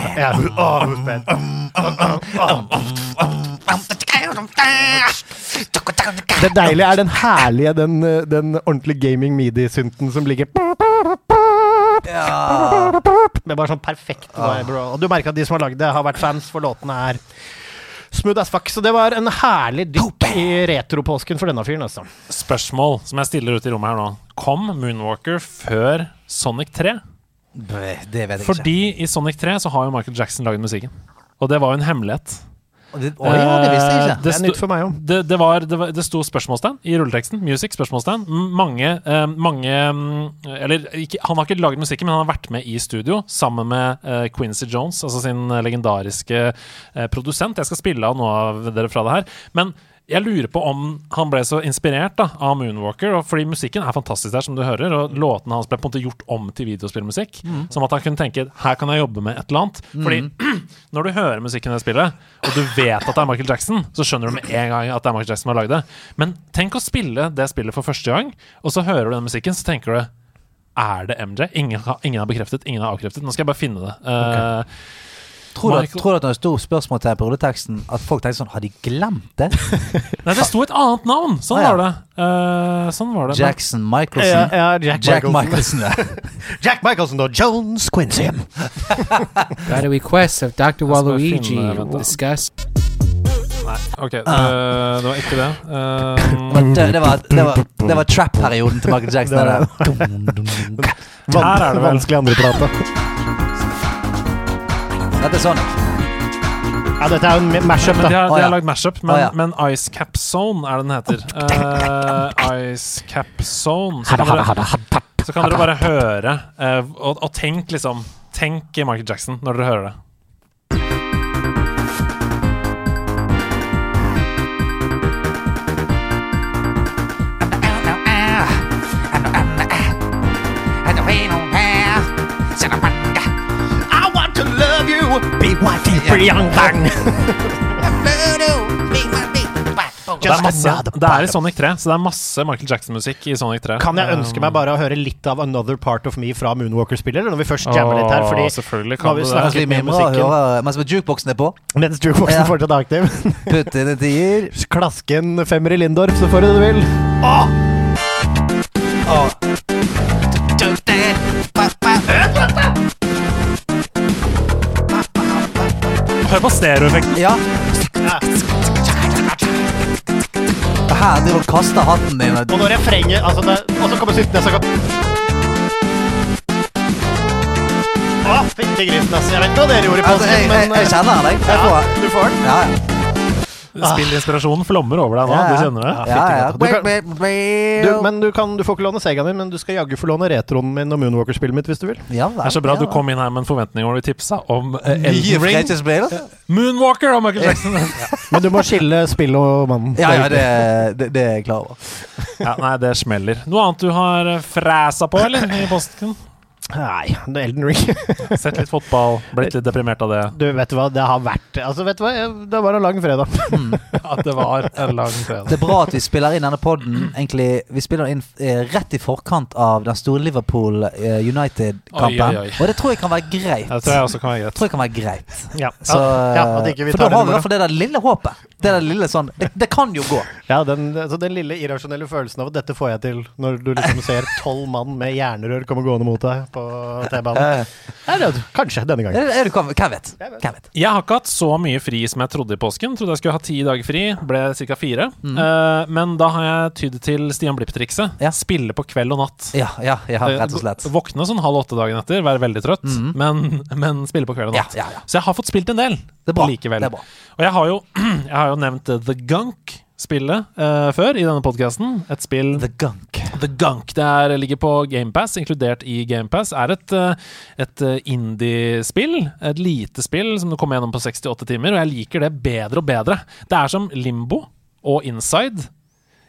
Det deilige er den herlige, den, eh, den ordentlige gaming midi-synten som ligger Ja. Med bare sånn perfekt vibe. Og du merker at de som har lagd det, har vært fans, for låtene er smooth as fuck. Så det var en herlig dykk i retropåsken for denne fyren, altså. Spørsmål som jeg stiller ut i rommet her nå. Kom Moonwalker før Sonic 3? Det vet jeg ikke. Fordi i Sonic 3 så har jo Michael Jackson lagd musikken. Og det var jo en hemmelighet. Det, å, ja, det visste jeg Eh, ikke. Det er nytt for meg òg. Det, det, var, det, var, det sto spørsmålstegn i rulleteksten. Music, spørsmålstegn. Mange, uh, mange mm, Eller ikke, han har ikke lagd musikken, men han har vært med i studio sammen med uh, Quincy Jones, altså sin legendariske uh, produsent. Jeg skal spille av noe av dere fra det her. Men jeg lurer på om han ble så inspirert da, av Moonwalker. Fordi musikken er fantastisk der, som du hører. Og låtene hans ble på en måte gjort om til videospillmusikk. Som at han kunne tenke her kan jeg jobbe med et eller annet. Fordi (clears throat) når du hører musikken i det spillet, og du vet at det er Michael Jackson, så skjønner du med en gang at det er Michael Jackson som har lagd det. Men tenk å spille det spillet for første gang, og så hører du den musikken, så tenker du er det MJ? Ingen har, ingen har bekreftet, ingen har avkreftet. Nå skal jeg bare finne det. Eh, Tror du, at, Michael- tror du at det sto spørsmålstegn på rulleteksten, at folk tenkte sånn Har de glemt det? (laughs) nei, det sto et annet navn! Sånn Ah, ja. var det. Eh, sånn var det. Men- Jackson Michelson. Ja, ja, Jack, Jack Michelson. Michelson. ja. (laughs) Jack Michelson og Jones Quincy. Got (laughs) a request of Dr. bare Waluigi. finne- vent da. Discuss. Ok, det, det var ikke det. Eh, Det, det, var, det, var, det var trap-perioden til Michael Jackson. Det var det der. Her er det vel. Vanskelig andreplate. Dette er Sonic. Ja, dette er jo en mashup, men de da. har, de har lagd mashup, men, Å, ja. men Ice Cap Zone er det den heter. (laughs) Eh, Ice Cap Zone. Så kan dere, så kan dere bare høre eh, og, og tenk liksom Tenk Michael Jackson når dere hører det. (laughs) Det er, masse, det er i Sonic 3, så det er masse Michael Jackson-musikk i Sonic 3. Kan jeg ønske meg bare å høre litt av Another Part of Me fra Moonwalker-spiller? når vi først jammer litt her? Fordi Åh, selvfølgelig nå har kan vi snakket mimrer og musikken. hører Mens jukeboksen er på. mens jukeboksen Ja. fortsatt er aktiv. Putt inn en tier. Klasken en femmer i Lindorf, så får du det du vil. Hør på stereoeffekten. Ja. Her driver du og kaster hatten din. Og når refrenget altså det, Og så kommer sytten så kan... Å, fytti grisen, ass. Jeg vet ikke hva dere gjorde i Altså, jeg, påsken, jeg, men jeg kjenner den, jeg. jeg får, ja, du får den. ja, ja. Spillinspirasjonen flommer over deg nå. Ja, ja. Du kjenner det? Ja, ja. Du kan- Du, men du, kan, du får ikke låne Segaen min, men du skal jaggu få låne retroen min og Moonwalker-spillet mitt hvis du vil. ja, Det er så bra du kom inn her med en forventning hvor du tipsa om uh, Elden Ring. franchise-spill? Moonwalker og Michael Jackson. (laughs) Men du må skille spill og mannen. Ja, ja, det, det, det er jeg klar over. ja, nei, det smeller. Noe annet du har fresa fræsa på, eller? I posten? Nei, det er Elden Ring. (laughs) Sett litt fotball, blitt litt deprimert av det. Du, vet du hva, det har vært Altså, vet du hva, det var en lang fredag. (laughs) At det var en lang fredag. Det er bra at vi spiller inn denne podden Egentlig, vi spiller inn eh, rett i forkant av den store Liverpool eh, United-kampen. Og det tror jeg kan være greit. Det tror jeg også kan være greit. tror jeg kan være greit. Ja, Så, ja, vi for da har vi i hvert fall det der lille håpet. Det der lille sånn Det, det kan jo gå. Ja, den, altså den lille irrasjonelle følelsen av at dette får jeg til, når du liksom ser tolv mann med jernrør komme gående mot deg på T-banen. Kanskje denne gangen. Er, er du, hvem vet? Hvem vet? Jeg har ikke hatt så mye fri som jeg trodde i påsken. Trodde jeg skulle ha ti dager fri, ble ca. fire. Eh, men da har jeg tydd til Stian Blipp-trikset. Ja. Spille på kveld og natt. Ja, ja, ja, rett og slett. Eh, Våkne sånn halv åtte dagen etter, være veldig trøtt, men, men spille på kveld og natt. ja, ja. Så jeg har fått spilt en del Det er bra. likevel. Det er bra. Og jeg har jo, (clears throat) jeg har jo nevnt The The Gunk-spillet uh, før i denne podkasten. Et spill The Gunk. The Gunk det er, ligger på GamePass, inkludert i GamePass. Er et, eh, et eh, indie-spill. Et lite spill som du kommer gjennom på 68 timer, og jeg liker det bedre og bedre. Det er som Limbo og Inside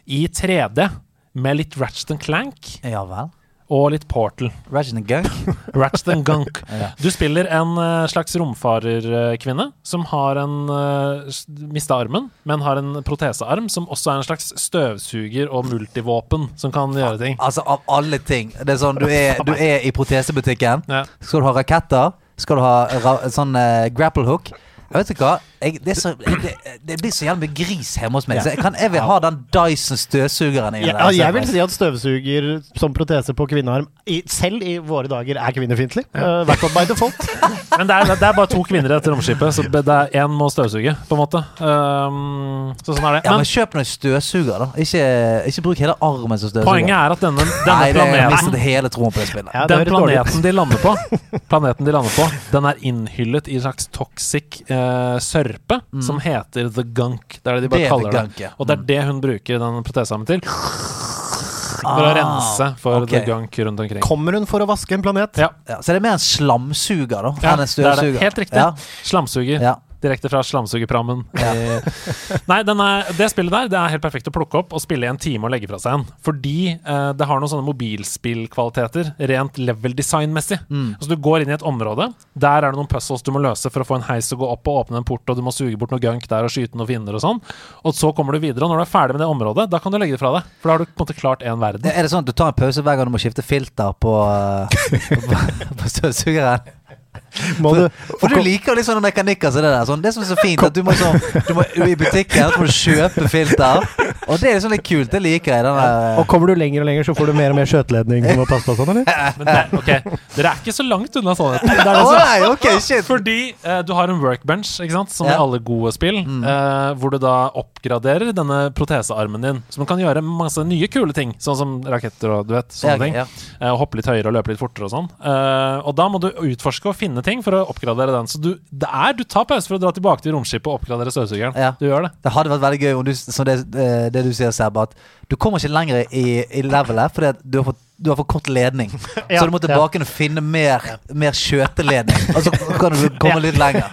i 3D, med litt Ratchet and Clank Ja vel. Og litt Portal. Ratchet and Gunk. (laughs) Ratchet and Gunk. (laughs) Du spiller en eh, slags romfarerkvinne som har en uh, mista armen, men har en protesearm som også er en slags støvsuger og multivåpen som kan gjøre ting. Altså, av alle ting. Det er sånn, du er, du er i protesebutikken. Ja. Skal du ha raketter? Skal du ha ra sånn eh, grapple hook? Jeg vet du hva? Jeg, det, er så, det, det blir så jævlig mye gris hjemme hos meg. Så jeg, kan, jeg vil ha den Dyson støvsugeren Ja, der. jeg vil si at støvsuger som protese på kvinnearm, i, selv i våre dager, er kvinnefiendtlig. Ja. Uh, by default. (laughs) Men det er, det er bare to kvinner i dette romskipet, så det er én må støvsuge, på en måte. Um, så sånn er det. Ja, men Men kjøp noen støvsuger, da. Ikke, ikke bruk hele armen som støvsuger. poenget er at denne, denne Nei, planeten jeg mistet hele troen på det spillet. Ja, det den planeten de på, (laughs) planeten de lander på, den er innhyllet i en slags toxic eh, sørpe som heter The Gunk. Det er det de bare Mm. Det er kaller det. Gunk, ja. Og det er det hun bruker den protesearmen til. For å Ah, rense for okay. The Gunk rundt omkring. Kommer hun for å vaske en planet? Ja, Ja, så det er mer en slamsuger, da, ja det er det. Helt riktig. Ja, Slamsuger. ja. Direkte fra slamsugerprammen. Eh, Nei, den er, det spillet der Det er helt perfekt å plukke opp og spille i en time og legge fra seg en. Fordi eh, det har noen sånne mobilspillkvaliteter rent level design-messig. Mm. Altså Du går inn i et område. Der er det noen puzzles du må løse for å få en heis til å gå opp og åpne en port, og du må suge bort noe gunk der og skyte noen fiender og sånn. Og så kommer du videre, og når du er ferdig med det området, da kan du legge det fra deg. For da har du på en måte klart én verden. Er det sånn at du tar en pause hver gang du må skifte filter på, eh, (laughs) på, på støvsugeren? Må du, For du liker litt sånne mekanikker som det der. Sånn, det som er så fint, at du må, så, du må i butikken så må du kjøpe filter. Og det er liksom litt kult. Det liker jeg. Denne. og kommer du lenger og lenger, så får du mer og mer skjøteledning som må passe på sånn, eller? Men det, ok, Dere er ikke så langt unna sannheten. (laughs) Det er det nei, ok, shit. Fordi eh, du har en workbench, ikke sant? som i Ja. Mm. alle gode spill, eh, hvor du da oppgraderer denne protesearmen din. Så man kan gjøre masse nye kule ting, sånn som raketter og du vet, sånne Ja, ting. ja. Eh, hoppe litt høyere og løpe litt fortere og sånn. Eh, og da må du utforske og finne ting for å oppgradere den. Så du, det er, du tar pause for å dra tilbake til romskipet og oppgradere støvsugeren. Ja. Du gjør det. Det hadde vært veldig gøy om du, som det, eh, det du sier, Seb, at du kommer ikke lenger i, i levelet fordi at du har fått du har for kort ledning. (laughs) Ja, så du må tilbake ja. og finne mer, mer skjøteledning. (laughs) Altså kan du komme ja. litt lenger.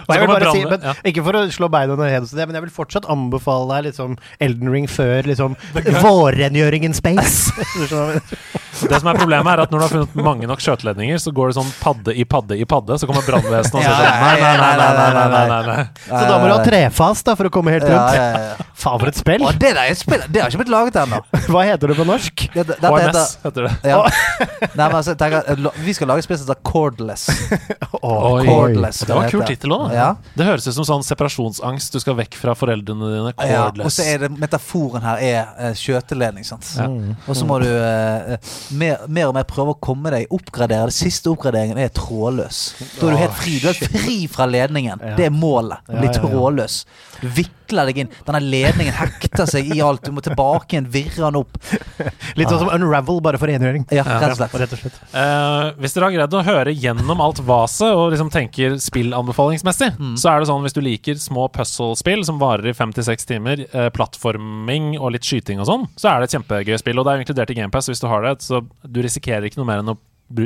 Si, men, ikke for å slå beina under heden, men jeg vil fortsatt anbefale deg liksom Elden Ring før liksom, vårrengjøring space. (laughs) det som er Problemet er at når du har funnet mange nok skjøteledninger, så går det sånn padde i padde i padde, så kommer brannvesenet og sier sånn nei nei nei, nei, nei, nei, nei, nei, Så da må du ha trefast da, for å komme helt rundt. Faen, for et spill! Det, det, har ikke blitt laget ennå. Hva heter det på norsk? Det, HMS heter det. Ja. (laughs) Nei, men altså, tenk eh, Vi skal lage spesielt spill Cordless. (laughs) Oi. Cordless. Det var en kul tittel òg. Ja. Det høres ut som sånn separasjonsangst. Du skal vekk fra foreldrene dine. Ja, og så er det metaforen her er uh, skjøteledning. Sant? Ja. Og så må du eh, eh, mer, mer og mer prøve å komme deg oppgradere. Det siste oppgraderingen er trådløs. Da er du helt fri. Du er fri fra ledningen. Ja. Det er målet. Bli trådløs. Du vikler deg inn. Denne ledningen hekter seg i alt. Du må tilbake igjen, virre den opp. (laughs) Litt sånn som Unravel, bare for rengjøring. Ja, rett og slett. Rett og slett. Uh, hvis dere har greid å høre gjennom alt vaset og liksom tenker spillanbefalingsmessig, Mm. så er det sånn hvis du liker små puzzle-spill som varer i fem til seks timer, uh, plattforming og litt skyting og sånn, så er det et kjempegøy spill. Og det er jo inkludert i GamePass hvis du har det, så du risikerer ikke noe mer enn å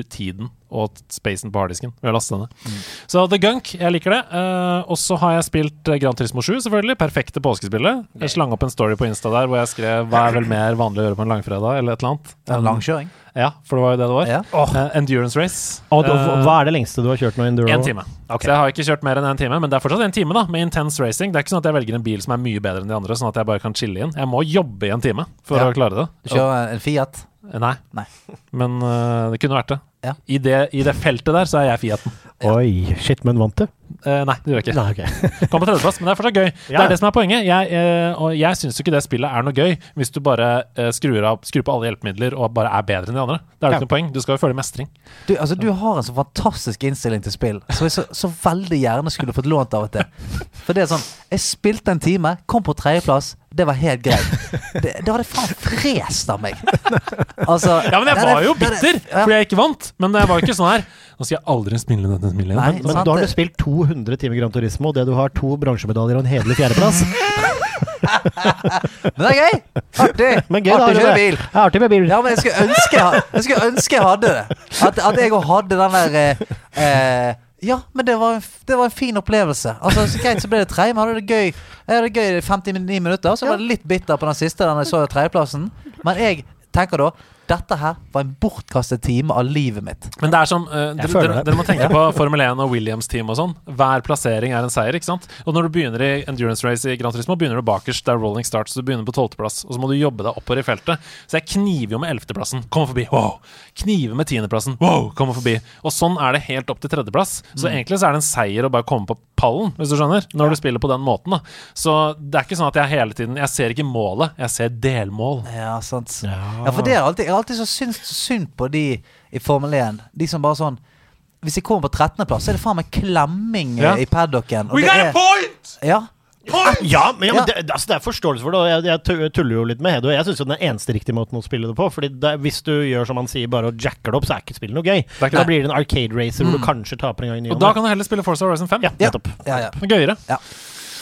tiden og spacen på harddisken ved å laste ned. Så The Gunk, jeg liker det. Uh, og så har jeg spilt Grand Gran Turismo 7, selvfølgelig. Perfekte påskespillet. Jeg slang opp en story på Insta der hvor jeg skrev 'Hva er vel mer vanlig å gjøre på en langfredag?' eller et eller annet. En langkjøring. Ja, for det var jo det det var. Ja. Uh, endurance race. Oh, da- Eh, hva er det lengste du har kjørt nå i Enduro? en time. Så jeg har ikke kjørt mer enn en time, men det er fortsatt en time da med intense racing. Det er ikke sånn at jeg velger en bil som er mye bedre enn de andre, sånn at jeg bare kan chille inn. Jeg må jobbe i en time for Ja. å klare det. Du kjører en Fiat. Eh, Nei. Nei. (laughs) Men uh, det kunne vært det. Ja. I, det. I det feltet der så er jeg Fiaten. Oi, shit, men vant du? Uh, nei, det gjør jeg ikke. Nei, okay. (laughs) Kom på tredjeplass, men det er fortsatt gøy. Det er det som er poenget. Jeg, uh, og jeg syns jo ikke det spillet er noe gøy hvis du bare uh, skrur, av, skrur på alle hjelpemidler og bare er bedre enn de andre. Det er jo Ja. ikke noe poeng. Du skal jo føle mestring. Du, altså, du har en så fantastisk innstilling til spill, som jeg så, så veldig gjerne skulle fått lånt av og til. For det er sånn Jeg spilte en time, kom på tredjeplass. Det var helt greit. Det, det hadde faen frest av meg. Altså Ja, men jeg det er- var jo er- bitter ja. fordi jeg ikke vant. Men det var jo ikke sånn her. Nå skal jeg aldri spille dette spillet igjen. Men da har du spilt 200 timer Grand Turismo, og det du har to bransjemedaljer og en hederlig fjerdeplass. (laughs) Men det er gøy! Artig! Men gøy, Artig å du kjøre bil. Ja, artig med bil. Ja, men jeg skulle ønske jeg, jeg, skulle ønske jeg hadde det. At, at jeg òg hadde den der eh, eh, Ja, men det var, en det var en fin opplevelse. Altså, så Greit, så ble det tredje, men hadde det gøy Jeg hadde det gøy i 59 minutter. Så var det litt bitter på den siste, den jeg så tredjeplassen. Men jeg tenker da dette her var en bortkastet time av livet mitt. Men det er som uh, dere, dere, dere må tenke på Formel 1 og Williams-team og sånn. Hver plassering er en seier, ikke sant? Og når du begynner i endurance race i Gran Turismo, begynner du bakerst. Det er rolling start, så du begynner på tolvteplass. Og så må du jobbe deg oppover i feltet. Så jeg kniver jo med ellevteplassen. Kommer forbi. Wow! Kniver med tiendeplassen. Wow! Kommer forbi. Og sånn er det helt opp til tredjeplass. Så egentlig så er det en seier å bare komme på pallen, hvis du skjønner. Når du spiller på den måten, da. Så det er ikke sånn at jeg hele tiden Jeg ser ikke målet, jeg ser delmål. Ja, sant. Ja, for det er alltid, jeg har alltid så synd, synd på de i Formel 1. De som bare sånn Hvis jeg kommer på 13.-plass, så er det faen meg klemming eh, Ja. i paddocken. We det got er- a point! Ja. Ja, men, ja, men Det, altså, det er forståelse for det, jeg, jeg tuller jo litt med Hedo. Jeg syns den eneste riktige måten å spille det på. Fordi det, Hvis du gjør som han sier, bare og jacker det opp, så er ikke spillet noe gøy. Da det. blir det en arcade racer hvor du kanskje taper en gang i ny Og da kan du heller spille Forza Horizon 5. Ja, nettopp. Ja, ja. Gøyere.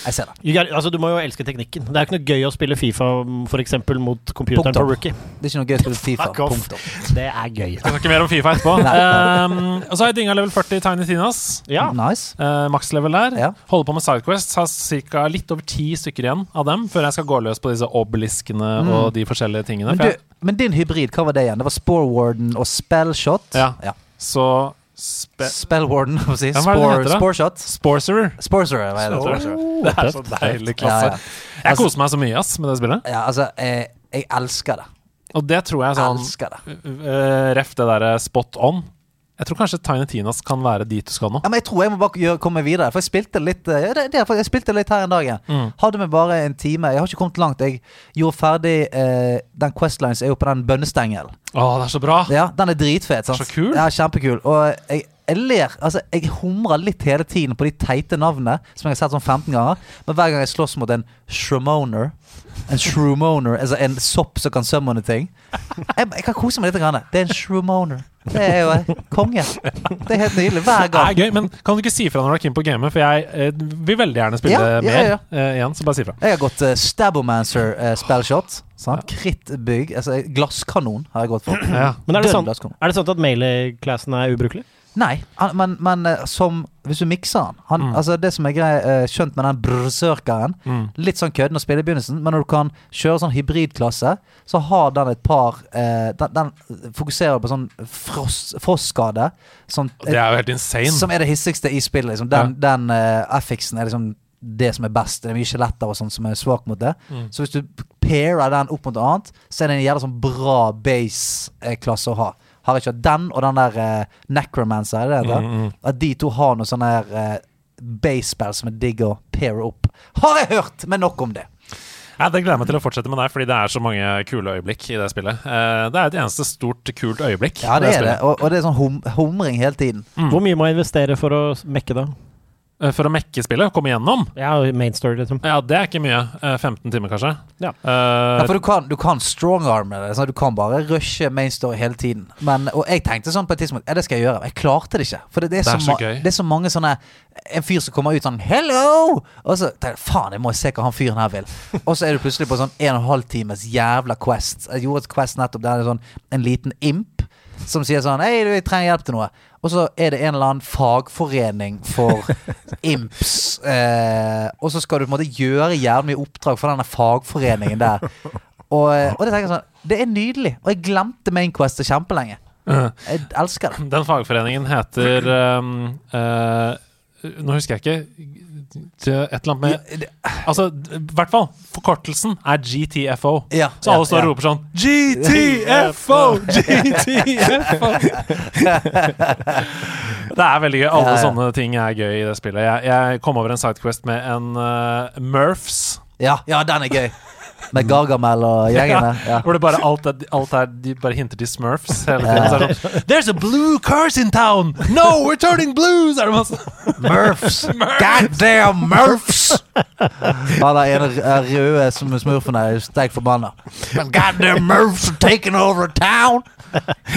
Jeg ser det. Altså, du må jo elske teknikken. Det er ikke noe gøy å spille Fifa for eksempel, mot computeren på rookie. Det er ikke noe gøy å spille Fifa. Fuck off. Punktum. Det er gøy. Vi snakker mer om Fifa etterpå. um, og så har jeg dinga level 40 i Tiny Tinas. Ja. Nice. Uh, Max-level der. Ja. Holder på med Sidequests. Har ca. litt over ti stykker igjen av dem før jeg skal gå løs på disse obeliskene og de forskjellige tingene. Men, du, men din hybrid, hva var det igjen? Det var Sporewarden og Spellshot? Ja. ja. så spe Spellwarden, hva si. Ja, Spore. Sporeshot? Sporcerer. Sporcerer, hva er det? Sporcerer. Det er så deilig klasse. Ja, ja. Jeg koser meg så mye ass med det spillet. Ja, altså, jeg, jeg elsker det. Og det tror jeg sånn Elsker det. uh, Ref det derre spot on. Jeg tror kanskje Tiny Tinas kan være dit du skal nå. Ja, men jeg tror jeg må bare gjøre, komme videre. For jeg spilte litt eh, ja, det, det, Jeg spilte litt her en dag. Mm. Hadde vi bare en time. Jeg har ikke kommet langt. Jeg gjorde ferdig eh, Den Questlines er jo på den bønnestengelen. Å, det er så bra! Ja, den er dritfet. sant? Så kul. Ja, kjempekul. Og jeg, jeg ler Altså, jeg humrer litt hele tiden på de teite navnene som jeg har sett sånn 15 ganger. Men hver gang jeg slåss mot en shremoner En shroomoner, altså en sopp som kan summone ting jeg, jeg kan kose meg litt. Grann. Det er en shroomoner. Det er jo en konge. Det er helt nydelig. Hver Det gang. er gøy, men kan du ikke si fra når du er keen på gamet? For jeg eh, vil veldig gjerne spille Ja, ja, mer ja. eh, igjen, så bare si fra. Jeg har gått uh, Stabomancer uh, spellshot. Sant? Krittbygg. Altså glasskanon har jeg gått for. Ja. Men er det, sånn, er det sånn at melee-classen er ubrukelig? Nei, han, men, men eh, som Hvis du mikser han, han Mm. Altså Det som er grei, eh, skjønt med den brøsørkeren Mm. Litt sånn kødden å spille i begynnelsen, men når du kan kjøre sånn hybridklasse, så har den et par eh, den, den fokuserer på sånn frost, frostskade. Sånn, Det er jo helt insane. som er det hissigste i spillet. Liksom. Den, den eh, FX-en er liksom det som er best. Det er mye skjeletter og sånn som er svak mot det. Mm. Så hvis du pairer den opp mot annet, så er det en jævla sånn bra base-klasse å ha. Har ikke hatt den og den der uh, Necromancer, er det det heter? Mm, mm. At de to har noe sånn der uh, base-spill som er digg å pair opp. Har jeg hørt! Men nok om det. Ja, det gleder jeg meg til å fortsette med deg, fordi det er så mange kule øyeblikk i det spillet. Uh, det er et eneste stort, kult øyeblikk. Ja, det, det er det. Og, og det er sånn hum humring hele tiden. Mm. Hvor mye må jeg investere for å mekke da? Eh, For å mekke spillet, komme gjennom. Ja, main story, liksom. Ja, det er ikke mye. Eh, 15 timer, kanskje. Ja. uh, Ja, for du kan, du kan strongarme det. Sånn, du kan bare rushe main story hele tiden. Men, og jeg tenkte sånn på et tidspunkt Ja, det skal jeg gjøre. Jeg klarte det ikke. For det, det, er, Det er så, så gøy. det er så mange sånne En fyr som kommer ut sånn 'Hello!' Og så tenker jeg faen, jeg må se hva han fyren her vil. Og så er du plutselig på sånn en og en halv times jævla quest. Jeg gjorde et quest nettopp der det er sånn en liten imp som sier sånn Hei, du, jeg trenger hjelp til noe. Og så er det en eller annen fagforening for (laughs) imps. Eh, og så skal du på en måte gjøre jævlig mye oppdrag for denne fagforeningen der. Og, eh, og det tenker jeg sånn Det er nydelig. Og jeg glemte Mainquest kjempelenge. Jeg elsker det. Den fagforeningen heter um, uh, Nå husker jeg ikke Et eller annet med Altså, i hvert fall. Forkortelsen er GTFO. Ja, Så alle står og roper sånn GTFO! GTFO! (laughs) (laughs) det er veldig gøy. Alle sånne ting er gøy i det spillet. Jeg, jeg kom over en sidequest med en uh, Murphs. Ja, ja, den er gøy. Med Gargamel og (laughs) gjengene. Ja. Hvor det bare alt er, alt er De bare hinter til Smurfs hele tiden. Er sånn There's a blue curse in town! No, we're turning blues! Er det masse Murphs! (laughs) Goddamn Murphs! Ja, den ene r- røde som smurfen er sterkt forbanna. Goddamn Murphs are taking over town!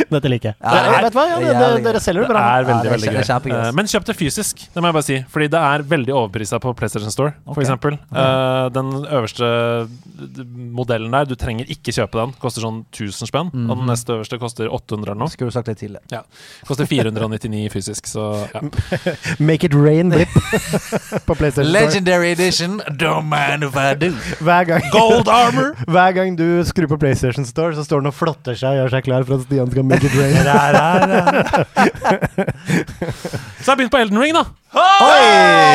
Dette liker jeg. Ja, er- vet du hva? Ja, det det, er dere selger det Det bra. veldig, Ja, det er veldig gøy. Eh, Men kjøp det fysisk, det må jeg bare si. Fordi det er veldig overprisa på PlayStation Store, for Ok. eksempel. Eh, den øverste modellen der, du trenger ikke kjøpe den. Koster sånn 1000 spenn. Og den neste øverste koster 800 eller noe. Skulle du sagt det tidlig. Ja. Koster 499 fysisk, så ja. (laughs) Make it rain dip (laughs) på PlayStation. Legendary edition. Don't mind if I do. Hver gang, Gold armor! (laughs) hver gang du skrur på PlayStation Store, så står den og flotter seg og gjør seg klar for at Stian skal make it rain. Så jeg har begynt på Elden Ring, da. Oi!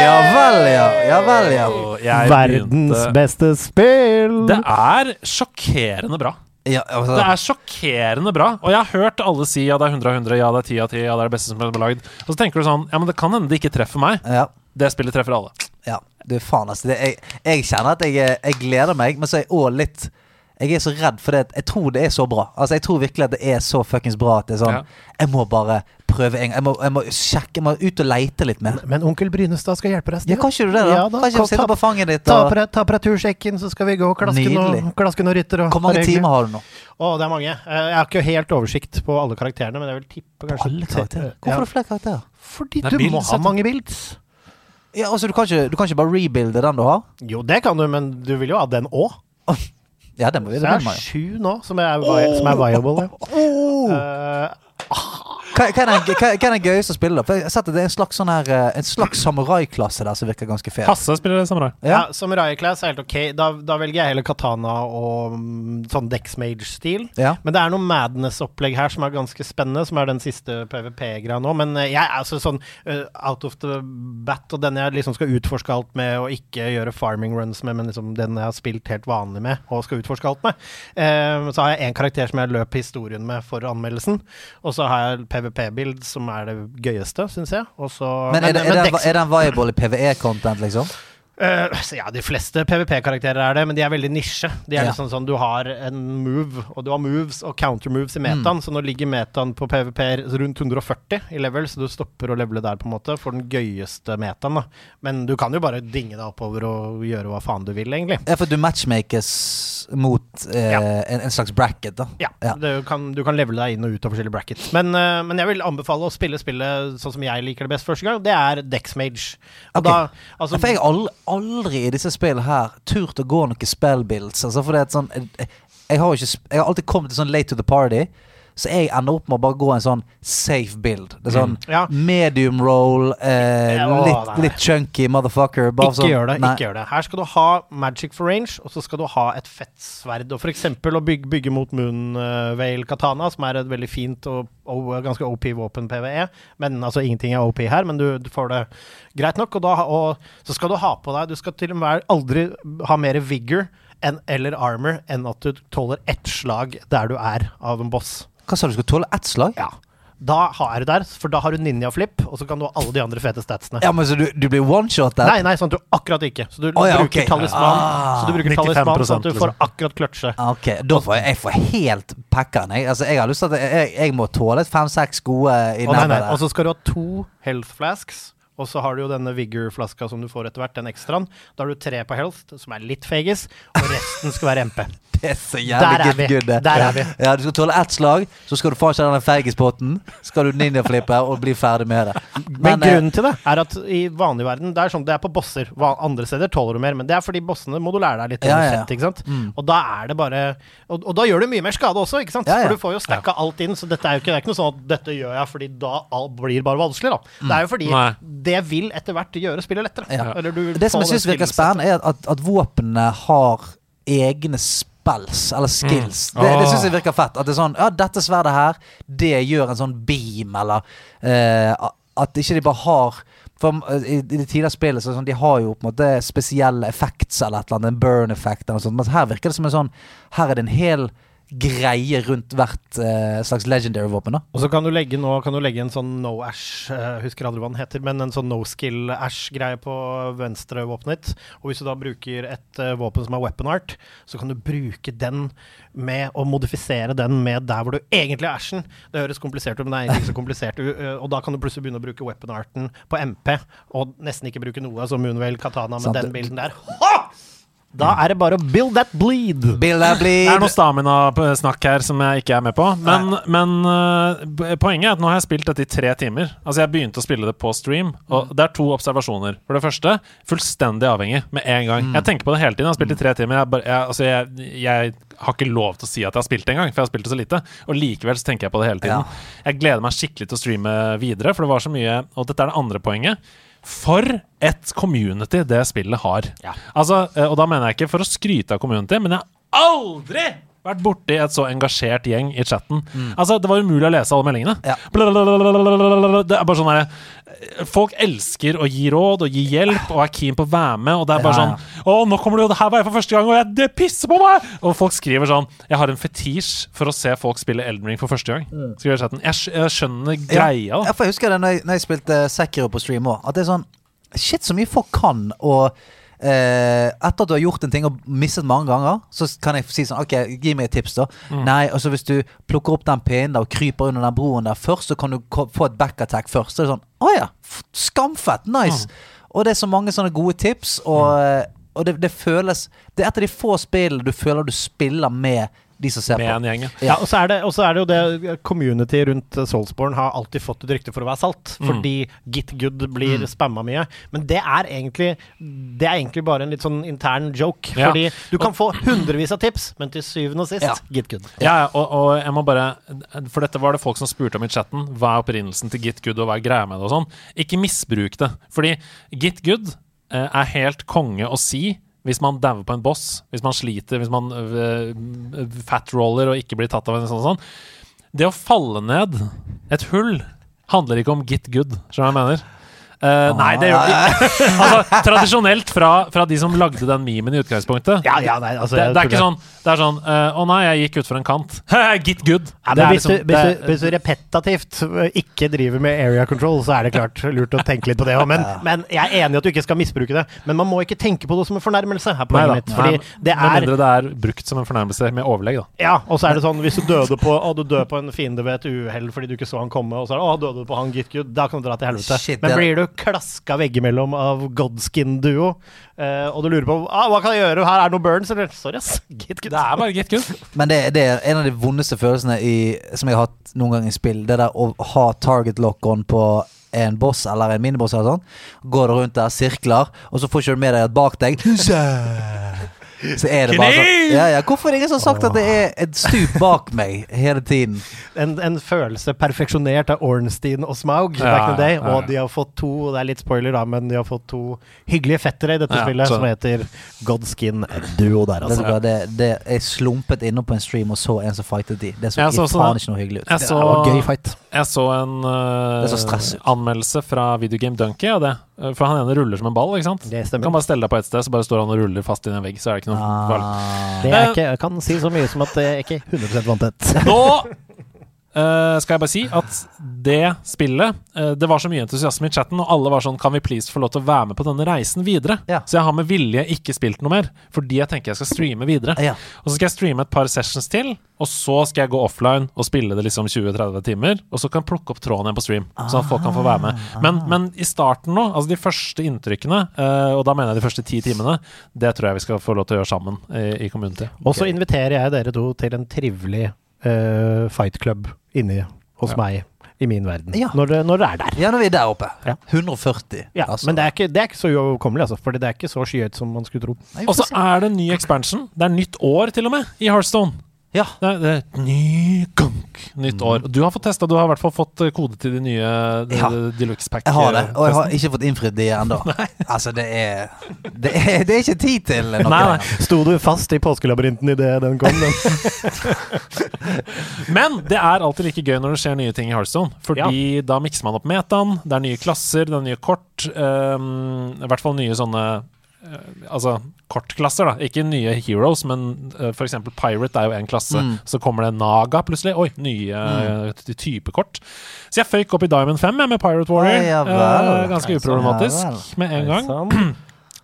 Ja vel, ja. Ja vel, ja. Jeg Verdens begynte- beste spill! Det er sjokkerende bra. ja altså, Det er sjokkerende bra. Og jeg har hørt alle si ja, det er 100 av 100, ja, det er 10 av 10, ja, det er det beste som er lagd. Og så tenker du sånn, ja, men det kan hende det ikke treffer meg. ja. Det spillet treffer alle. Ja, du faen altså det, jeg, jeg kjenner at jeg, jeg gleder meg Men så er jeg òg litt Jeg er så redd for det Jeg tror det er så bra Altså jeg tror virkelig at det er så fuckings bra At det er sånn Ja. Jeg må bare prøve en gang jeg må, jeg må sjekke Jeg må ut og leite litt mer Men onkel Brynestad skal hjelpe deg. Ja, kan ikke du det da? Ja, Kan ikke du sitte på fanget ditt ta, og Ta på deg tursjekken, så skal vi gå og klaske Nydelig. noen, klaske noen rytter. og Hvor mange timer har du nå? Å, det er mange. Eh, Jeg har ikke helt oversikt på alle karakterene, men jeg vil tippe kanskje Alle karakterer Hvorfor Ja. du det flere karakterer? Fordi du bilds, du må ha mange bilds. Ja, altså du kan ikke, du kan ikke bare rebuilde den du har Jo, det kan du, men du vil jo ha den òg. (laughs) Ja, det må vi Så det er sju nå, som er, vi- som er viable. Ja. Eh, hva, hva, er den, hva, hva er den gøyeste å spille da? For jeg har sett at det er en slags sånn her eh, En slags samurai-klasse der som virker ganske fet Hasse spiller samurai. ja. Ja, Samurai Class er helt ok. Da, da velger jeg heller katana og mm, sånn Dexmage-stil. ja Men det er noe Madness-opplegg her som er ganske spennende, som er den siste PVP-greia nå. Men eh, jeg er altså sånn eh, out of the bat, og den jeg liksom skal utforske alt med, og ikke gjøre farming runs med, men liksom den jeg har spilt helt vanlig med, og skal utforske alt med. Eh, så har jeg én karakter som jeg løp historien med for anmeldelsen, og så har jeg PVP-bild, som er det gøyeste, syns jeg. Og så, Men er, det, er, den, Dex- er en viable PVE-content liksom? Så ja, de fleste PVP-karakterer er det, men de er veldig nisje. De er Ja. liksom sånn, Du har en move, og du har moves og counter-moves i Mm. metaen, så nå ligger metaen på PVP rundt 140 i level, så du stopper å levele der, på en måte, for den gøyeste metaen. da. Men du kan jo bare dinge deg oppover og gjøre hva faen du vil, egentlig. Ja, for du matchmakes mot eh, Ja. en, en slags bracket da Ja, Ja. Du, kan, du kan levele deg inn og ut av forskjellige brackets. Men, uh, men jeg vil anbefale å spille spillet sånn som jeg liker det best første gang. Det er Dexmage. Og okay. da, altså, For jeg aldri, aldri i disse spillene her turt å gå noen spellbuilds. Altså for det er et sånn jeg, jeg, har ikke, jeg har alltid kommet til sånn late to the party. Så jeg ender opp med å bare gå en sånn safe build. Det er sånn Ja. medium roll, eh, Ja, litt, litt chunky motherfucker. Ikke sånn, gjør det. nei. ikke gjør det Her skal du ha magic for range, og så skal du ha et fett sverd. Og f.eks. å bygge, bygge mot Moonvale Katana, som er et veldig fint og, og ganske OP våpen PVE. Men altså ingenting er OP her, men du, du får det greit nok. Og, da, og så skal du ha på deg Du skal til og med aldri ha mer vigor enn, eller armor enn at du tåler ett slag der du er av en boss. Hva sa du, du tåle ett slag? Ja. Da er du der, for da har du ninja-flip, og så kan du ha alle de andre fete statsene. Ja, men så du, du blir one-shot Nei, nei, sånn at du akkurat ikke. Så du Å, ja, bruker ok. talisman. Ah, så du bruker talisman sånn at du får liksom. akkurat kløtsje. Ah, Ok, da får jeg, jeg får helt packeren. Jeg, altså, jeg har lyst til at jeg, jeg må tåle et fem-seks gode i Å, nei, nei. Og der. så skal du ha to health flasks og så har du jo denne Vigor-flaska som du får etter hvert, den ekstraen. Da har du tre på health, som er litt fegis, og resten skal være MP. (laughs) Det er så jævlig good, good. det. Der er vi. Ja, du skal tåle ett slag, så skal du faen ikke ha den feigispotten. Skal du ninjaflippe og bli ferdig med det. Men, men grunnen til det er at i vanlig verden Det er sånn det er på bosser. Andre steder tåler du mer, men det er fordi bossene må du lære deg litt Ja, ja, ja. sett, ikke sant? Mm. Og da er det bare og, og da gjør du mye mer skade også, ikke sant? Ja, ja. For du får jo stacka alt inn, så dette er jo ikke, det er ikke noe sånn at dette gjør jeg fordi da alt blir bare vanskelig, da. Det er jo fordi Nei. det vil etter hvert gjøre spillet lettere. Mm. Ja. Eller du Det som jeg syns virker spennende, er at, at våpnene har egne spells, eller skills. Det, det syns jeg virker fett. At det er sånn Ja, dette sverdet her, det gjør en sånn beam, eller uh, At ikke de bare har for eh, I, i det tidligere spillet så sånn, De har jo på en måte spesielle effects eller et eller annet, en burn effect eller noe sånt. Men her virker det som en sånn Her er det en hel greie rundt hvert uh, slags legendary våpen. da Og så kan du legge nå kan du legge en sånn no ash, uh, husker aldri hva den heter, men en sånn no skill ash-greie på venstre våpenet ditt. Og hvis du da bruker et uh, våpen som er weapon art, så kan du bruke den med å modifisere den med der hvor du egentlig er ashen. Det høres komplisert ut, men det er egentlig ikke så komplisert. Eh, Og da kan du plutselig begynne å bruke weapon arten på MP, og nesten ikke bruke noe som Moonwell Katana med Sant. den bilden der. Ha! (laughs) Da er det bare å build that bleed. Build that bleed. Det er noe stamina-snakk her som jeg ikke er med på. Men, men uh, poenget er at nå har jeg spilt dette i tre timer. Altså Jeg begynte å spille det på stream, og det er to observasjoner. For det første, fullstendig avhengig med en gang. Jeg tenker på det hele tiden. Jeg har spilt i tre timer. Jeg, bare, jeg, altså jeg, jeg har ikke lov til å si at jeg har spilt det engang, for jeg har spilt det så lite. Og likevel så tenker jeg på det hele tiden. Jeg gleder meg skikkelig til å streame videre, for det var så mye Og dette er det andre poenget. For et community det spillet har. Altså, eh, og da mener jeg ikke for å skryte av community, men jeg har aldri vært borti et så engasjert gjeng i chatten. Altså, Det var umulig å lese alle meldingene. Ja. Det er bare sånn der, Folk elsker å gi råd og gi hjelp og er keen på å være med. Og det er bare Ja, sånn Å, nå kommer du, og det her var jeg for første gang, og jeg, det pisser på meg! Og folk skriver sånn Jeg har en fetisj for å se folk spille Elden Ring for første gang. Skriver chatten. Jeg, jeg skjønner greia. Ja, for jeg husker det når jeg, når jeg spilte Sekiro på stream òg. At det er sånn Shit, så mye folk kan. Og eh, etter at du har gjort en ting og mistet mange ganger, så kan jeg si sånn Ok, gi meg et tips, da. Nei, altså hvis du plukker opp den pinnen der og kryper under den broen der først, så kan du få et backattack først. Så er det sånn Å ja, skamfett! Nice! Og det er så mange sånne gode tips, og, eh, og det, det føles Det er et av de få spillene du føler du spiller med de som ser Med på. en gjeng. ja. Ja, og så er det, og så er det jo det Community rundt eh, Soulsborne har alltid fått et rykte for å være salt. Fordi Git Good blir spamma mye. Men det er egentlig Det er egentlig bare en litt sånn intern joke. Ja. Fordi du kan få hundrevis av tips, men til syvende og sist Ja. Git Good. Ja, ja, og, og jeg må bare For dette var det folk som spurte om i chatten. Hva er opprinnelsen til Git Good, og hva er greia med det og sånn? Ikke misbruk det. Fordi Git Good eh, er helt konge å si hvis man dauer på en boss, hvis man sliter, hvis man uh, fatroller og ikke blir tatt av en sånn sånn. Det å falle ned et hull handler ikke om get Good, hva jeg mener? Eh, nei, det gjør de ikke. (laughs) altså, tradisjonelt fra, fra de som lagde den memen i utgangspunktet. Ja, ja, nei, altså Det, det er ikke sånn Det er sånn eh, Å nei, jeg gikk utfor en kant. (laughs) Get good. Ja, Det men hvis, liksom- du, hvis, du, hvis du repetativt ikke driver med area control, så er det klart lurt å tenke litt på det òg. Men, (laughs) men jeg er enig i at du ikke skal misbruke det. Men man må ikke tenke på det som en fornærmelse. Her er Nei mitt. Fordi det Med er mindre det er brukt som en fornærmelse med overlegg, da. Ja, og så er det sånn hvis du døde på Å, du døde på en fiende ved et uhell fordi du ikke så han komme, og så er det Å, døde du på han get Good, da kan du dra til helvete. Shit, Men blir du klaska veggimellom av Godskin-duo, Uh, og du lurer på ah, hva kan jeg gjøre, her er det noe burns, eller Sorry, ass. Get Good. Det er bare get good. Men det, det er en av de vondeste følelsene i, som jeg har hatt noen gang i spill. Det der å ha target lock-on på en boss eller en miniboss eller sånn. Går du rundt der, sirkler, og så får ikke du med deg at bak deg Så er det bare sånn ja, ja. Hvorfor er det ingen som har sagt at det er et stup bak meg hele tiden? En, en følelse perfeksjonert av Ornstein og Smaug Ja, back in the day, ja, ja. og de har fått to, og det er litt spoiler da, men de har fått to hyggelige fettere i dette Ja, spillet, så- som heter Godskin-duo der, altså. Det, det, det, jeg slumpet inne på en stream og så en som fightet de. Det så, Jeg så faen ikke noe hyggelig ut. Jeg Det var var gøy fight. jeg så en uh, så anmeldelse fra Videogame Donkey av det. Eh, For han ene ruller som en ball, ikke sant? Det Du stemmer. kan bare stelle deg på et sted, så bare står han og ruller fast inn i en vegg. Så er det ikke noe. Ah. Det er ikke, jeg kan si så mye som at Jeg er ikke 100 vanntett. Nå (laughs) eh, skal jeg bare si at det spillet uh, Det var så mye entusiasme i chatten, og alle var sånn Kan vi please få lov til å være med på denne reisen videre? Ja. Så jeg har med vilje ikke spilt noe mer, fordi jeg tenker jeg skal streame videre. Ja. Og så skal jeg streame et par sessions til, og så skal jeg gå offline og spille det liksom 20-30 timer. Og så kan jeg plukke opp tråden igjen på stream, sånn at folk kan få være med. Men, men i starten nå, altså de første inntrykkene, uh, og da mener jeg de første ti timene, det tror jeg vi skal få lov til å gjøre sammen i, i community. Og så inviterer jeg dere to til en trivelig eh, fight club inni hos Ja. meg i min verden. Ja. Når, det, når det er der. Ja, når vi er der oppe. Ja. 140. Ja, altså. Men det er, ikke, det er ikke så uoverkommelig, altså. For det er ikke så skyhøyt som man skulle tro. Og så er det en ny expansion. Det er nytt år, til og med, i Hearthstone. Ja. Det er, det er et ny gunk, nytt år. Du har fått testa, du har i hvert fall fått eh, kode til de nye de, Ja. Deluxe Pack. Jeg har det, og jeg har ikke fått innfridd de ennå. (laughs) Altså, det er, det er Det er ikke tid til noe. Nei, nei. Sto du fast i påskelabyrinten idet den kom? Den? (laughs) Men det er alltid like gøy når det skjer nye ting i Hearthstone. Fordi da mikser man opp metaen, det er nye klasser, det er nye kort. Um, I hvert fall nye sånne eh, Altså kortklasser, da. Ikke nye heroes, men uh, f.eks. Pirate er jo én klasse. Mm. Så kommer det Naga plutselig. Oi, nye uh, type kort. Så jeg føyk opp i Diamond 5 jeg, med Pirate Warrior. Ja, ja vel. Eh, ganske uproblematisk ja, med en gang.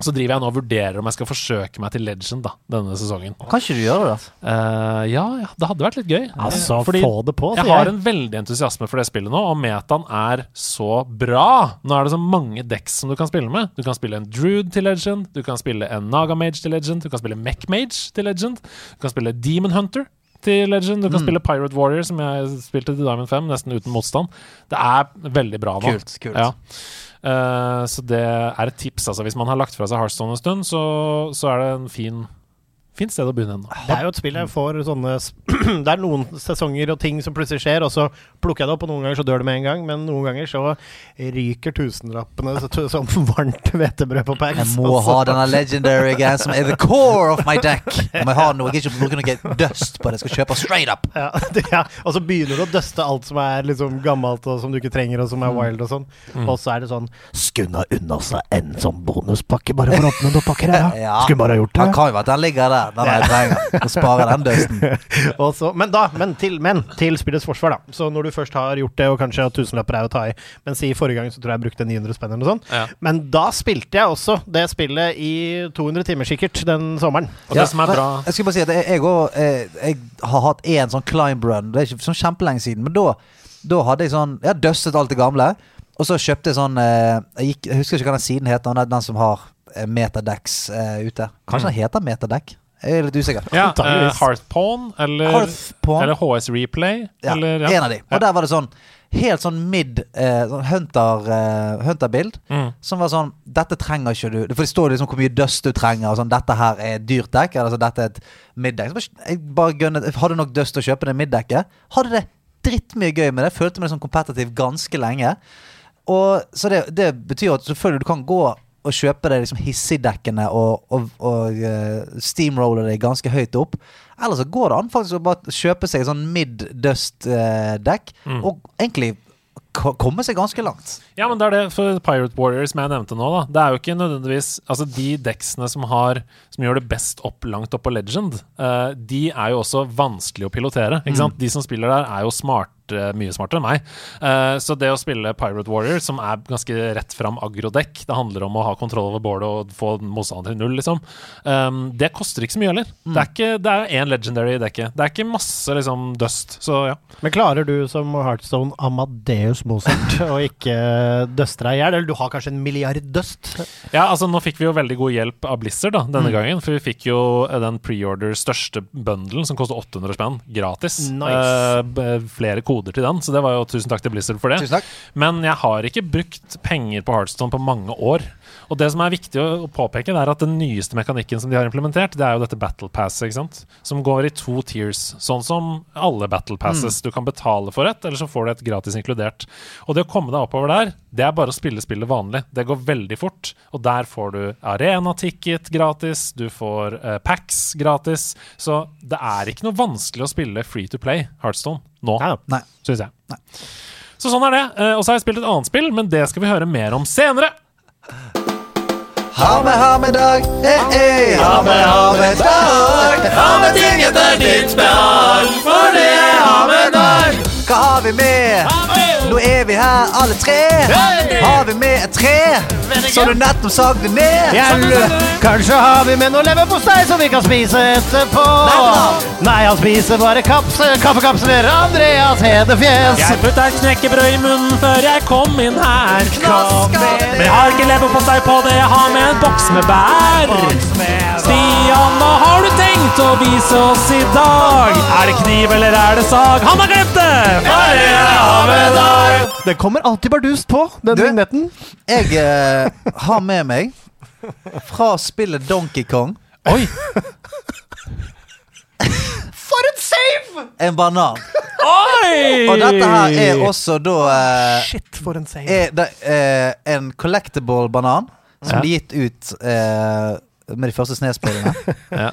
Så driver jeg nå og vurderer om jeg skal forsøke meg til Legend da, denne sesongen. Kan ikke du gjøre det? Uh, ja, ja, det hadde vært litt gøy. Altså, Fordi få det på, jeg har en veldig entusiasme for det spillet nå, og metaen er så bra. Nå er det så mange decks som du kan spille med. Du kan spille en Drude til Legend, du kan spille en Naga Mage til Legend, du kan spille Mech Mage til Legend, du kan spille Demon Hunter til Legend, du kan Mm. spille Pirate Warrior, som jeg spilte til Diamond 5, nesten uten motstand. Det er veldig bra nå. Kult. kult. Ja. Eh, så det er et tips. Altså. Hvis man har lagt fra seg Hearthstone en stund, så, så er det en fin, fint sted å begynne ennå. Det er jo et spill jeg får sånne (clears throat) Det er noen sesonger og ting som plutselig skjer, og så plukker jeg det opp, og noen ganger så dør det med en gang, men noen ganger så ryker tusenlappene så, som (laughs) varmt hvetebrød på Jeg må ha denne legendary again som er the core of my deck. Jeg må ha noe, jeg ikke bruker noe dust på det. Jeg skal kjøpe straight up. Ja, (laughs) det, ja. Og så begynner du å døste alt som er liksom gammelt og som du ikke trenger, og som er wild og sånn. Mm. Og så er det sånn Skunna unna seg en sånn bonuspakke bare (laughs) for å åpne noen pakker her, ja. Ja. Skulle bare ha gjort Han kan jo være at den ligger der, den jeg trenger. Å spare den dusten. (laughs) Også, men da, men til, men til spillets forsvar, da. Så når du først har gjort det, og kanskje at tusenlapper er å ta i, men si forrige gang så tror jeg jeg brukte 900 spenn eller noe sånt. Ja. Men da spilte jeg også det spillet i 200 timer sikkert den sommeren. Og det som er bra Jeg skal bare si at jeg, jeg, også, eh, jeg har hatt én sånn climb run. Det er ikke sånn kjempelenge siden, men da, da hadde jeg sånn Jeg har dustet alt det gamle. Og så kjøpte jeg sånn eh, jeg, gikk, jeg husker ikke hva den siden heter, den, den som har eh, Metadex uh, ute. Kanskje den heter Metadeck? Jeg er litt usikker. ja, uh. Hearthpawn eller, Hearthpawn. eller HS Replay. Ja, eller, ja. En av de. Og der var det sånn helt sånn mid eh, sånn hunter, eh, hunter-bild. Mm. Som var sånn Dette trenger ikke du For det står liksom hvor mye dust du trenger. Og sånn, dette her er dyrt dekk. Eller så dette er et middekk. Jeg bare gønnet hadde nok dust til å kjøpe det middekket. Hadde det drittmye gøy med det. Følte meg som kompetitiv ganske lenge. Og Så det, det betyr at selvfølgelig du kan gå og kjøpe deg liksom hissigdekkene og, og, og uh, steamrolle deg ganske høyt opp. Eller så går det an faktisk å bare kjøpe seg sånn mid-dust-dekk, Mm. og egentlig ko- komme seg ganske langt. Ja, men det er det for Pirate Warriors som jeg nevnte nå, da. Det er jo ikke nødvendigvis Altså, de deksene som har Som gjør det best opp langt opp på Legend, uh, de er jo også vanskelig å pilotere. Ikke sant? De som spiller der, er jo smart, eh, mye smartere enn meg. Eh, så det å spille Pirate Warrior, som er ganske rett fram agrodekk, det handler om å ha kontroll over bålet og få motstanderen til null, liksom. Um, det koster ikke så mye heller. Det er ikke Det er én legendary i dekket. Det er ikke masse liksom dust. Så ja. Men klarer du som Heartstone Amadeus Mozart (laughs) å ikke døste deg i hjel? Eller du har kanskje en milliard døst? Ja, altså Nå fikk vi jo veldig god hjelp av Blizzard da, denne gangen. For vi fikk jo eh, den preorder største bundlen, som koster 800 spenn, gratis. Nice. Uh, flere koder til den, så det var jo tusen takk til Blizzard for det. Men jeg har ikke brukt penger på Heartstone på mange år. Og det som er viktig å påpeke, det er at den nyeste mekanikken som de har implementert, det er jo dette Battle Pass, ikke sant? som går i to tiers. Sånn som alle Battle Passes. Du kan betale for et, eller så får du et gratis inkludert. Og det å komme deg oppover der, det er bare å spille spillet vanlig. Det går veldig fort, og der får du arena-ticket gratis, du får uh, packs gratis. Så det er ikke noe vanskelig å spille free to play Heartstone nå, Nei. Nei. syns jeg. Så sånn er det. Eh, og så har jeg spilt et annet spill, men det skal vi høre mer om senere. Ha med, ha med dag, eh, eh. Ha med, ha med dag. Ha med ting etter ditt behag, for det er ha med dag. Hva har vi med Nå er vi her alle tre. Har vi med et tre så du nettopp sagde ned? Kanskje har vi med noe leverpostei som vi kan spise etterpå. Nei han spiser bare kaps kaffekapsler. Andreas Hedefjes. Jeg putta knekkebrød i munnen før jeg kom inn her. Kom det. Men jeg har ikke leverpostei på det, jeg har med en boks med bær. Stian, hva har du tenkt å vise oss i dag? Er det kniv eller er det sag? Han har glemt det! For jeg har med dag. Det kommer alltid bardust på, den Du- vignetten. Jeg eh, har med meg fra spillet Donkey Kong Oi! (laughs) For en save! en banan. Oi! Og dette her er også da eh, Shit, for en save. er det, eh, en collectible banan som Ja. ble gitt ut eh, med de første snespillene. (laughs) Ja.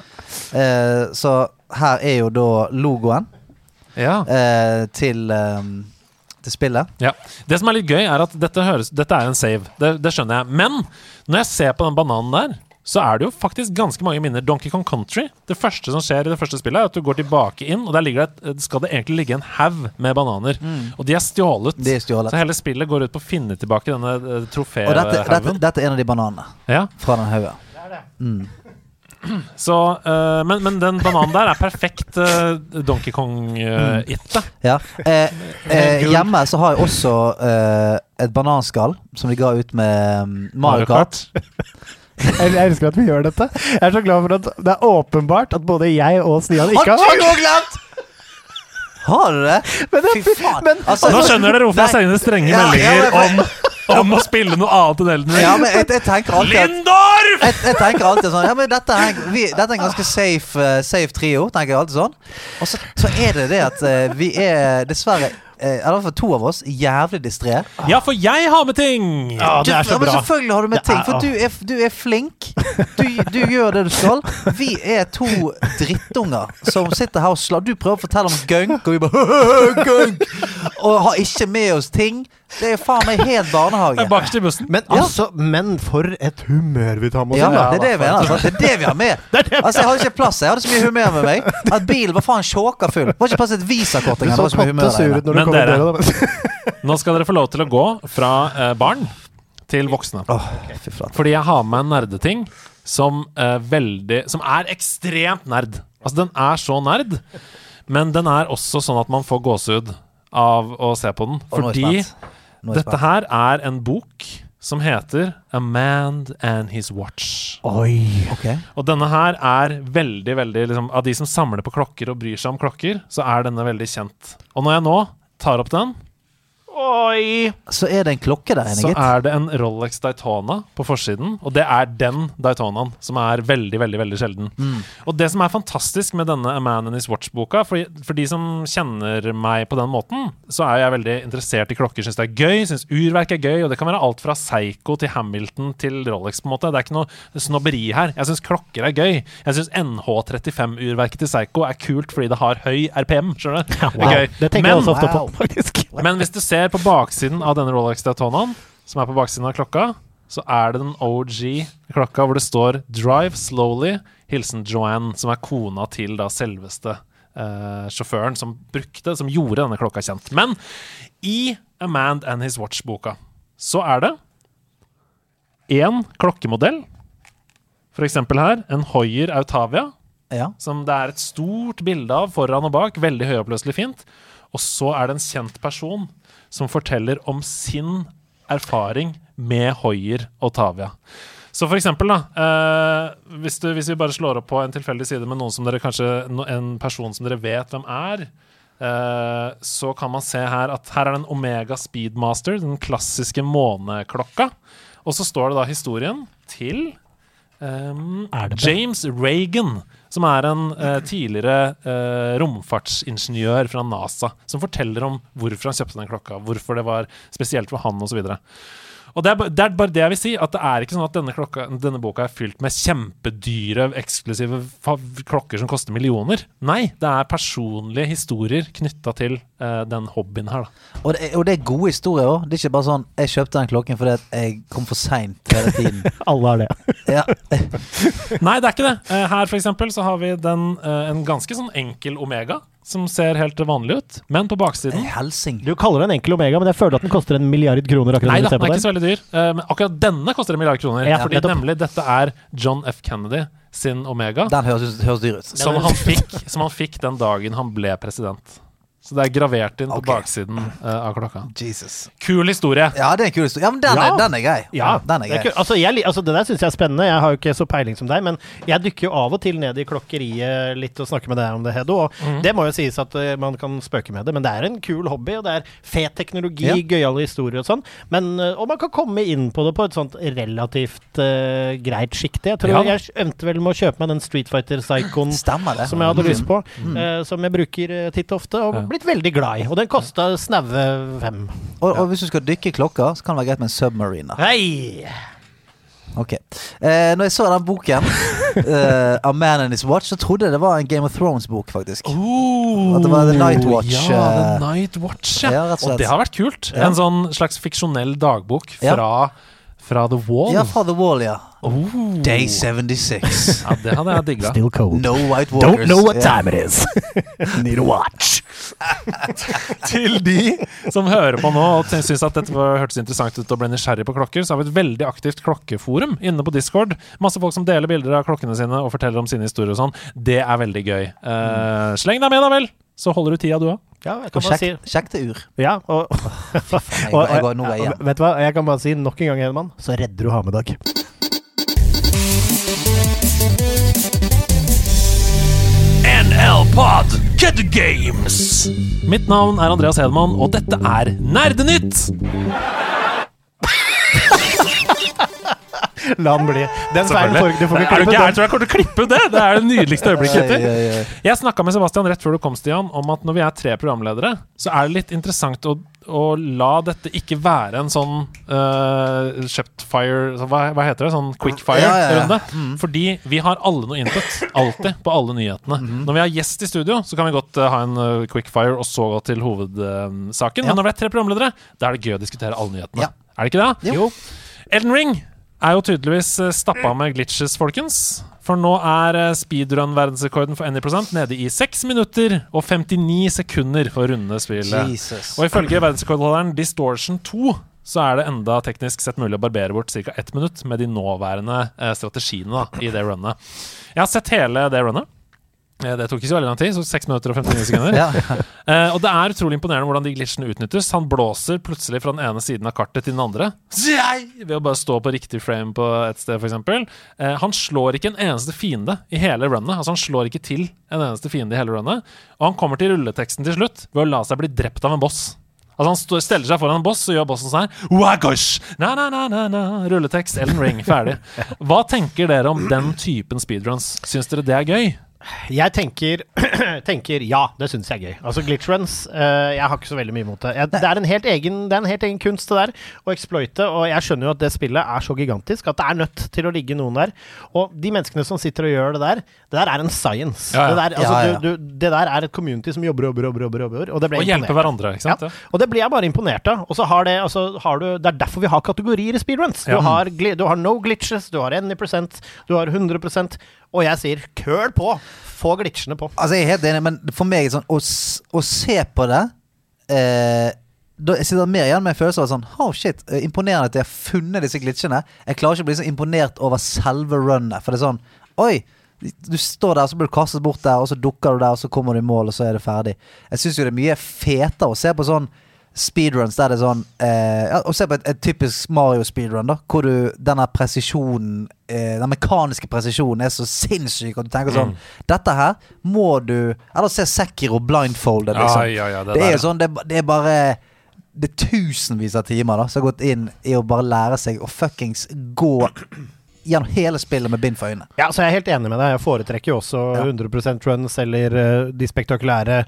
Eh, så her er jo da logoen Ja. eh, til, eh, til spillet. Ja. Det som er litt gøy, er at dette, høres, dette er en save. Det, det skjønner jeg. Men når jeg ser på den bananen der, så er det jo faktisk ganske mange minner. Donkey Kong Country. Det første som skjer i det første spillet, er at du går tilbake inn, og der ligger det, et- skal det egentlig ligge en haug med bananer. Og de er stjålet. De er stjålet. Så hele spillet går ut på å finne tilbake denne eh, Og dette, dette, dette er en av de bananene Ja. fra den haugen. (clears throat) Så, uh, men, men den bananen der er perfekt uh, Donkey Kong-itte. Ja. Eh, (laughs) eh, hjemme så har jeg også et bananskall som de ga ut med mm, Mario Kart. Jeg, (laughs) jeg elsker at vi gjør dette. Jeg er så glad for at det er åpenbart at både jeg og Stian Har ikke du har noe glemt?! Har du det? Fy faen. men- Altså, Nå skjønner dere hvorfor jeg sender strenge Ja, ja, meldinger men- om, om å spille noe annet enn Elden Ring. Ja, men jeg, jeg tenker alltid at Lindorf! jeg, jeg tenker alltid sånn Ja, men dette er, vi, dette er en ganske safe, eh, safe trio, tenker jeg alltid sånn. Og så, så er det det at eh, vi er dessverre, i hvert fall to av oss, jævlig distré. Ja, for jeg har med ting! Ja, det er så Ja, men selvfølgelig har du med Det ting, for du er, du er flink. Du, du gjør det du skal. Vi er to drittunger som sitter her og slår. Du prøver å fortelle om gunk, og vi bare (laughs) gunk! Og har ikke med oss ting. Det er faen meg helt barnehage. Men Ja. altså, men for et humør vi tar med oss Ja, det er det vi. Altså. Det er det vi har med. (laughs) Altså, Jeg hadde ikke plass. Jeg hadde så mye humør med meg at bilen var faen sjåka full. Det var ikke plass til et visakort Du engang. Det var så mye humør potte sur ut når du kom i dere- (laughs) Nå skal dere få lov til å gå fra eh, barn til voksne. Oh. Fordi jeg har med en nerdeting som, eh, veldig, som er ekstremt nerd. Altså, den er så nerd, men den er også sånn at man får gåsehud av å se på den. Fordi dette her er en bok som heter A Man and His Watch. Oi. okay. Og denne her er veldig, veldig liksom, Av de som samler på klokker og bryr seg om klokker, så er denne veldig kjent. Og når jeg nå tar opp den, Oi. Så er det en klokke der inne, så er det en Rolex Daytona på forsiden. Og det er den Daytonaen, som er veldig, veldig veldig sjelden. Mm. Og det som er fantastisk med denne A Man and His Watch-boka, for, for de som kjenner meg på den måten, så er jeg veldig interessert i klokker. Syns det er gøy, syns urverk er gøy, og det kan være alt fra Psycho til Hamilton til Rolex, på en måte. Det er ikke noe snobberi her. Jeg syns klokker er gøy. Jeg syns NH35-urverket til Psycho er kult fordi det har høy RPM. Skjønner du? Ja, (laughs) wow. Det tenker Men- jeg også ofte på, faktisk. men hvis du ser på baksiden av denne Rolex Daytonaen, som er på baksiden av klokka, så er det den OG-klokka hvor det står 'Drive slowly', hilsen Joanne, som er kona til da selveste eh, sjåføren som brukte, som gjorde denne klokka kjent. Men i A Man and His Watch-boka så er det én klokkemodell, for eksempel her, en Hoier Autavia, Ja. som det er et stort bilde av foran og bak. Veldig høyoppløselig fint. Og så er det en kjent person som forteller om sin erfaring med Hoier og Tavia. Så for eksempel, da eh, hvis, du, hvis vi bare slår opp på en tilfeldig side med noen som dere kanskje En person som dere vet hvem er, eh, så kan man se her at her er den Omega Speedmaster, den klassiske måneklokka. Og så står det da historien til det? James Reagan, som er en eh, tidligere eh, romfartsingeniør fra NASA, som forteller om hvorfor han kjøpte den klokka, hvorfor det var spesielt for han osv. Og det er, det er bare det jeg vil si, at det er ikke sånn at denne, klokka, denne boka er fylt med kjempedyre, eksklusive klokker som koster millioner. Nei, det er personlige historier knytta til uh, den hobbyen her, da. Og, det er, og det er gode historier òg. Det er ikke bare sånn 'Jeg kjøpte den klokken fordi at jeg kom for seint hele tiden'. (laughs) Alle har det. Ja. Nei, det er ikke det. Uh, her for eksempel så har vi den, uh, en ganske sånn enkel Omega. Som ser helt vanlig ut, men på baksiden Helsing. Du kaller det en enkel Omega, men jeg føler at den koster en milliard kroner. akkurat Nei da, du ser den er på ikke så veldig dyr. Eh, men akkurat denne koster en milliard kroner. Ja, fordi nettopp. nemlig dette er John F. Kennedy sin Omega, Den høres, høres dyr ut. som han, fikk, som han fikk den dagen han ble president. Så det er gravert inn på baksiden uh, av klokka. Jesus. Kul historie. Ja, det er en kul historie. Ja, men den, Ja. Er, den er grei. Ja, den er det, er grei. kult. altså, jeg, altså, det der syns jeg er spennende. Jeg har jo ikke så peiling som deg, men jeg dykker jo av og til ned i klokkeriet litt og snakker med deg om det, Hedo. Og mm. det må jo sies at uh, man kan spøke med det, men det er en kul hobby, og det er fet teknologi, Ja. gøyale historier og sånn. Men, uh, og man kan komme inn på det på et sånt relativt uh, greit sjikte. Jeg tror Ja. jeg endte vel med å kjøpe meg den Street Fighter-psykoen det. som jeg hadde lyst på, Mm. eh, som jeg bruker titt og ofte, og Ja. Blitt veldig glad i. Og den kosta snaue fem. Og, og hvis du skal dykke i klokka, så kan det være greit med en submariner. Hei! Ok. Eh, når jeg så den boken, (laughs) eh, A Man and His Watch, så trodde jeg det var en Game of Thrones-bok, faktisk. Oh, At det var The Night Watch, Ja, eh, The Night Watch, ja. Ja, og det har vært kult. Ja. En sånn slags fiksjonell dagbok fra, fra The Wall. Ja, fra The Wall, ja. Oh. Day 76. Ja, det hadde jeg digga. Still cold. No White Walkers. Don't know what time it is. (laughs) Need a watch. (laughs) Til de som hører på nå og syns at dette hørtes interessant ut og ble nysgjerrig på klokker, så har vi et veldig aktivt klokkeforum inne på Discord. Masse folk som deler bilder av klokkene sine og forteller om sine historier og sånn. Det er veldig gøy. Eh, sleng deg med, da vel! Så holder du tida, du òg. Ja, Og kan bare si sjekk, til ur. Ja, og, og, jeg og (laughs) vet du hva, jeg kan bare si nok en gang, Hedman, så redder du Hamedag. NL-pod, get the games! Mitt navn er Andreas Hedman, og dette er Nerdenytt! La den bli. Den feilen får du får ikke du klippe gæren? Tror jeg kommer til å klippe det! Det er det nydeligste øyeblikket oi. Jeg snakka med Sebastian rett før du kom, Stian, om at når vi er tre programledere, så er det litt interessant å, å la dette ikke være en sånn uh, fire så hva, hva heter det? Sånn ja, ja. quickfire-runde. Fordi vi har alle noe input. Alltid. På alle nyhetene. Mm. Når vi har gjest i studio, så kan vi godt uh, ha en uh, quickfire og så gå til hovedsaken. Men når vi er tre programledere, da er det gøy å diskutere alle nyhetene. Ja. Er det ikke det? Jo. Elden Ring er jo tydeligvis eh, stappa med glitches, folkens. For nå er eh, speedrun-verdensrekorden for any prosent nede i 6 minutter og 59 sekunder for å runde spillet. Jesus. Og ifølge verdensrekordholderen Distortion 2 så er det enda teknisk sett mulig å barbere bort ca. ett minutt med de nåværende eh, strategiene da, i det runnet. Jeg har sett hele det runnet. Eh, Det tok ikke så veldig lang tid, så 6 minutter og 59 sekunder. (laughs) Ja. uh, og det er utrolig imponerende hvordan de glitchene utnyttes. Han blåser plutselig fra den ene siden av kartet til den andre. Ved å bare stå på riktig frame på et sted, f.eks. Uh, han slår ikke en eneste fiende i hele runnet. Altså Han slår ikke til en eneste fiende i hele runnet. Og han kommer til rulleteksten til slutt ved å la seg bli drept av en boss. Altså Han steller seg foran en boss og gjør bossen sånn her. Wagosh! Na, na, na, na, na. Rulletekst, Ellen Ring, ferdig. (laughs) Hva tenker dere om den typen speedruns? Syns dere det er gøy? Jeg tenker, (clears throat) tenker ja, det syns jeg er gøy. Altså glitch runs, uh, jeg har ikke så veldig mye imot det. Jeg, det, er en helt egen, det er en helt egen kunst det der, å exploite. Og jeg skjønner jo at det spillet er så gigantisk at det er nødt til å ligge noen der. Og de menneskene som sitter og gjør det der, det der er en science. Ja, ja. Det, der, altså, Ja, ja. Du, du, det der er et community som jobber, jobber, jobber, jobber, jobber og det ble Og imponert av. hverandre, ikke sant? Ja. Og det blir jeg bare imponert av. Og så har det altså, har du, Det er derfor vi har kategorier i speedruns. Du, Ja. har, du har no glitches, du har any prosent, du har 100 Og jeg sier køl på! Få glitchene på. Altså, jeg er helt enig, men for meg sånn å, å se på det eh, da Jeg sitter mer igjen med en følelse av sånn Oh shit, eh, imponerende at jeg har funnet disse glitchene. Jeg klarer ikke å bli så imponert over selve runnet. For det er sånn Oi! Du står der, så blir du kastet bort der, og så dukker du der, og så kommer du i mål, og så er det ferdig. Jeg syns jo det er mye fetere å se på sånn speedruns der det er sånn eh, ja, Å se på et, et typisk Mario speedrun, da. Hvor du denne presisjonen eh, Den mekaniske presisjonen er så sinnssyk og du tenker sånn Dette her må du Eller se Sekiro blindfolded, liksom. Ja, ja, ja, det det, er jo sånn, det, det er bare Det er tusenvis av timer da som har gått inn i å bare lære seg å fuckings gå gjennom hele spillet med bind for øynene. Ja, så jeg er helt enig med deg. Jeg foretrekker jo også Ja. 100 runs eller uh, de spektakulære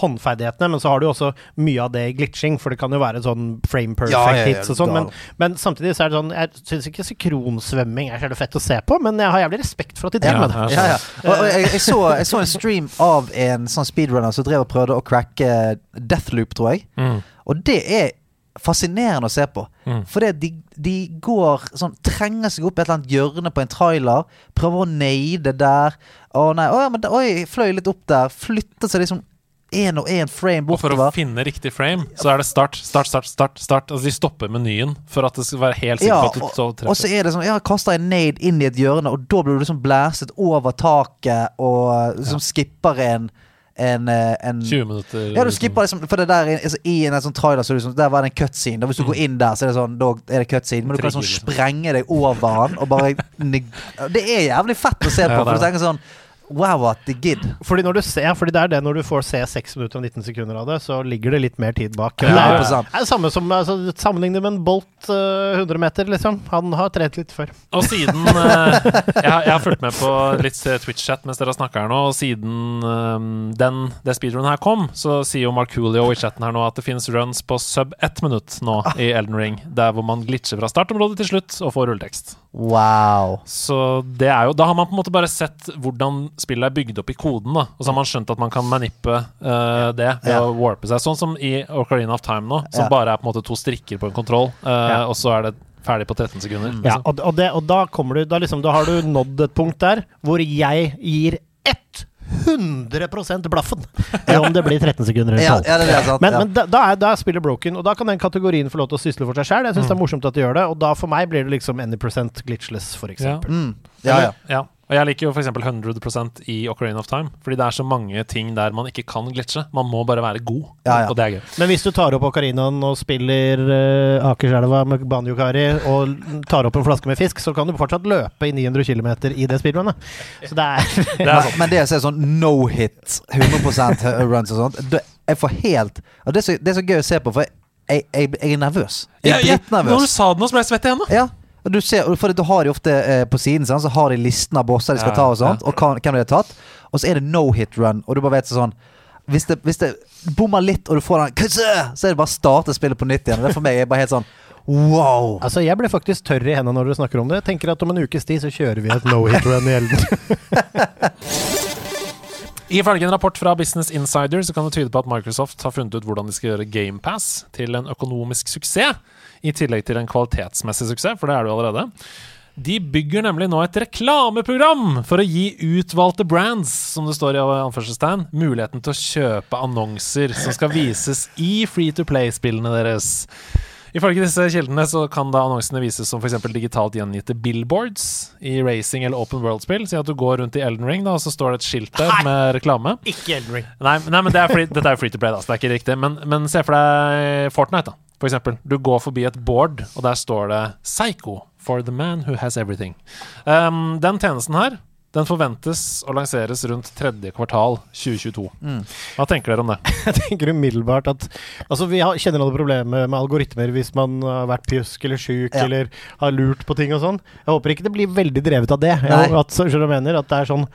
håndferdighetene, men så har du også mye av det i glitching, for det kan jo være sånn frame perfect Ja, ja, ja, hits og sånn, men, men samtidig så er det sånn Jeg syns ikke synkronsvømming er så fett å se på, men jeg har jævlig respekt for at de driver Ja, med det. ja. Ja, ja. Og, og jeg, jeg, så, jeg så en stream av en sånn speedrunner som drev og prøvde å cracke Deathloop, tror jeg. Mm. Og det er fascinerende å se på. Mm. Fordi de, de går sånn Trenger seg opp i et eller annet hjørne på en trailer. Prøver å nade der. Å nei, å, ja, men oi, fløy litt opp der. Flytter seg liksom én og én frame bortover. Og for å finne riktig frame, så er det start, start, start, start. start Altså De stopper menyen for at det skal være helt sikkert Ja, på at du så og, og så er det sånn Ja, kaster en nade inn i et hjørne, og da blir du liksom blæstet over taket og liksom skipper en en, eh, en 20 minutter. Ja, du skipper liksom For det der altså, I en sånn trailer så liksom, Der var det en cutscene. Da Hvis du går inn der, så er det sånn Da er det cutscene. Men du kan sånn liksom. sprenge deg over han og bare (laughs) Det er jævlig fett å se på. Ja, For du tenker sånn Wow, at de gidd. Fordi, når du ser, fordi det er det når du får se 6 minutter og 19 sekunder av det, så ligger det litt mer tid bak. Ja, det er, det er samme som altså, Sammenlignet med en Bolt uh, 100 meter, liksom. Han har trent litt før. Og siden uh, jeg, har- jeg har fulgt med på litt eh, Twitch-chat mens dere snakker her nå, og siden eh, den, det speedrun her kom, så sier jo Markulio i chatten her nå at det finnes runs på sub ett minutt nå i Elden Ring, der hvor man glitcher fra startområdet til slutt og får rulletekst. Wow. Så det er jo Da har man på en måte bare sett hvordan spillet er bygd opp i koden, da. Og så har man skjønt at man kan manippe uh, det ved Ja. å warpe seg. Sånn som i Ocarina of Time nå, som Ja. bare er på en måte to strikker på en kontroll, uh, Ja. og så er det ferdig på 13 sekunder. Ja, liksom. og, og, det, og da kommer du da, liksom, da har du nådd et punkt der hvor jeg gir 100% blaffen om det blir 13 sekunder eller Ja, 12. ja, det er sant. Men, ja. men da, da, er, da er spillet broken, og da kan den kategorien få lov til å sysle for seg sjøl. Jeg syns det er morsomt at de gjør det, og da for meg blir det liksom any percent glitchless, for eksempel. mm. ja, ja. Ja. Og jeg liker jo f.eks. 100 i Ocarina of Time, fordi det er så mange ting der man ikke kan glitche. Man må bare være god, Ja, ja. og det er gøy. Men hvis du tar opp Ocarinaen og spiller uh, Akerselva med Banjo-Kari og tar opp en flaske med fisk, så kan du fortsatt løpe i 900 km i det speedrunnet. Så det er (laughs) Det er Men, men det å se sånn no hit, 100 runs og sånt det, Jeg får helt og det, er så, det er så gøy å se på, for jeg, jeg, jeg er nervøs. Jeg er Ja, ja, når du sa det nå, så ble jeg svett igjen. da. Ja. Du ser, for du har de ofte eh, på siden sant, Så har de listen av bosser de skal Ja, ta, og sånt ja. Og hvem de har tatt. Og så er det no hit run, og du bare vet sånn Hvis det, hvis det bommer litt, og du får den Så er det bare å starte spillet på nytt igjen. Og det for meg er bare helt sånn wow. Altså, jeg ble faktisk tørr i hendene når dere snakker om det. Jeg tenker at om en ukes tid så kjører vi et no hit run i Elden. (laughs) Ifølge en rapport fra Business Insider så kan det tyde på at Microsoft har funnet ut hvordan de skal gjøre GamePass til en økonomisk suksess, i tillegg til en kvalitetsmessig suksess, for det er det jo allerede. De bygger nemlig nå et reklameprogram for å gi utvalgte brands, som det står i anførselstegn, muligheten til å kjøpe annonser som skal vises i free to play-spillene deres. Ifølge disse kildene så kan da annonsene vises som f.eks. digitalt gjengitte billboards i racing eller open world-spill. Si at du går rundt i Elden Ring, da, og så står det et skilt der med reklame. Ikke Elden Ring. Nei, nei men det er free, dette er jo free to play, da, så det er ikke riktig. Men, men se for deg Fortnite, da. For eksempel. Du går forbi et board, og der står det 'Psycho for the man who has everything'. Um, den tjenesten her den forventes å lanseres rundt tredje kvartal 2022. Hva tenker dere om det? (laughs) Jeg tenker umiddelbart at Altså, vi har, kjenner alle problemer med algoritmer hvis man har vært pjusk eller sjuk Ja. eller har lurt på ting og sånn. Jeg håper ikke det blir veldig drevet av det. Jeg, at, skjønner du jeg mener? At det er sånn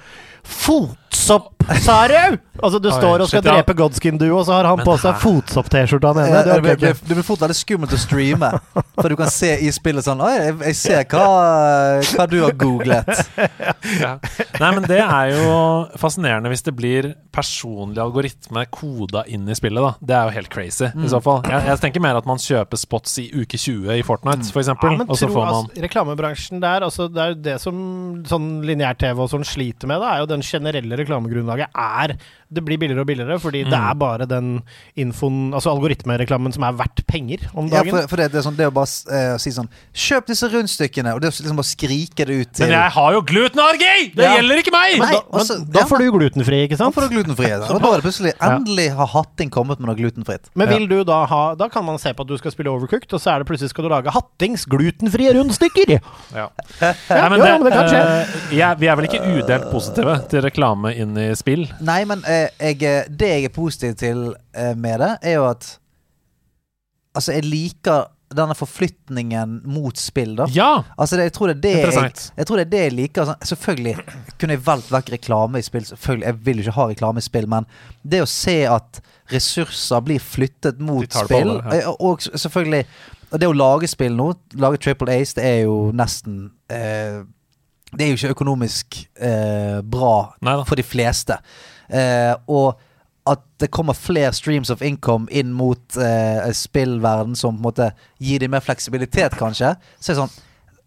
Fotsopp, sa du! Altså, du står og skal shit, ja. drepe Godskin Duo, og så har han Men på seg fotsopp-T-skjorta nede. ene. Det det, jeg det blir fort veldig skummelt å streame. For du kan se i spillet sånn Oi, jeg, jeg ser hva, hva du har googlet. (laughs) Ja. Nei, men det er jo fascinerende hvis det blir personlig algoritme koda inn i spillet, da. Det er jo helt crazy, i så fall. Jeg, jeg tenker mer at man kjøper spots i uke 20 i Fortnite, for eksempel, Ja, men og så får man altså, reklamebransjen der, altså, det er jo det som sånn lineær-TV og sånn sliter med, da, er jo den generelle reklamegrunnlaget er Det blir billigere og billigere, fordi det Mm. er bare den infoen, altså algoritmereklamen, som er verdt penger om Ja, dagen. for, for det, det er sånn Det å bare eh, si sånn Kjøp disse rundstykkene! Og det å liksom bare skrike det ut til Men jeg har jo glutenallergi! Det Ja. gjelder ikke meg! Nei, da, men også- da får du glutenfri, ikke sant? Da får du glutenfri, da. (laughs) Og da er det plutselig Endelig har Hatting kommet med noe glutenfritt. Men vil du da ha Da kan man se på at du skal spille Overcooked, og så er det plutselig skal du lage Hattings glutenfrie rundstykker! Ja. Nei, men jo, det, men det kan skje. Uh, ja, vi er vel ikke udelt positive til reklame inn i spill? Nei, men eh, jeg, eh, det jeg er positiv til eh, med det, er jo at Altså, jeg liker denne forflytningen mot spill, da. Ja! Altså, det, jeg tror det det jeg, jeg tror det er det jeg liker. Sånn, selvfølgelig kunne jeg valgt vekk reklame i spill. Selvfølgelig, Jeg vil jo ikke ha reklame i spill, men det å se at ressurser blir flyttet mot spill, alle, ja. og, og selvfølgelig og Det å lage spill nå, lage Triple Ace, det er jo nesten eh, Det er jo ikke økonomisk eh, bra Neida. for de fleste. Eh, og at det kommer flere streams of income inn mot eh, spillverden som på en måte gir dem mer fleksibilitet, kanskje, så er det sånn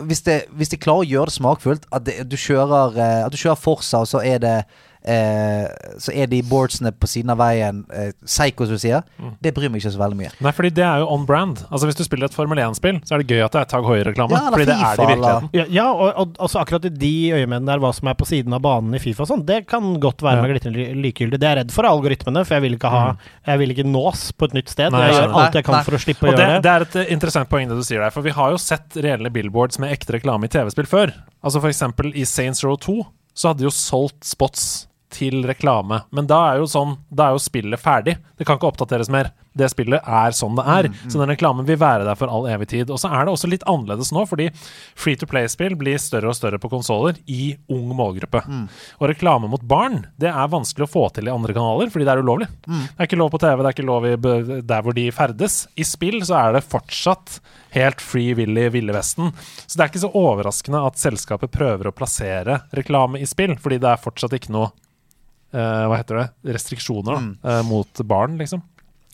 hvis, de, hvis de klarer å gjøre det smakfullt, at, det, du kjører, eh, at du kjører Forsa, og så er det eh, Så er de boardsene på siden av veien eh, psycho, som du sier, det bryr meg ikke så veldig mye. Nei, fordi det er jo on brand. Altså Hvis du spiller et Formel 1-spill, så er det gøy at det er Tag Heuer-reklame. Ja, eller FIFA, det er det i virkeligheten. Ja, ja og, og altså akkurat i de øyemennene der, hva som er på siden av banen i Fifa og sånn, det kan godt være Ja. meg glitrende likegyldig. Det er jeg redd for algoritmene, for jeg vil ikke ha Jeg vil ikke nås på et nytt sted. Nei, jeg gjør alt jeg kan Nei, for å slippe å Og det, gjøre det. det er et eh, interessant poeng det du sier der, for vi har jo sett reelle billboards med ekte reklame i TV-spill før. Altså for eksempel i Saints Row 2 så hadde de jo solgt spots til reklame, men da er jo sånn Da er jo spillet ferdig. Det kan ikke oppdateres mer. Det spillet er sånn det er. Så den reklamen vil være der for all evig tid. Og så er det også litt annerledes nå, fordi free to play-spill blir større og større på konsoller i ung målgruppe. Og reklame mot barn, det er vanskelig å få til i andre kanaler, fordi det er ulovlig. Det er ikke lov på TV, det er ikke lov i der hvor de ferdes. I spill så er det fortsatt helt free willy Ville Vesten. Så det er ikke så overraskende at selskapet prøver å plassere reklame i spill, fordi det er fortsatt ikke noe Hva heter det? Restriksjoner da, eh, mot barn, liksom.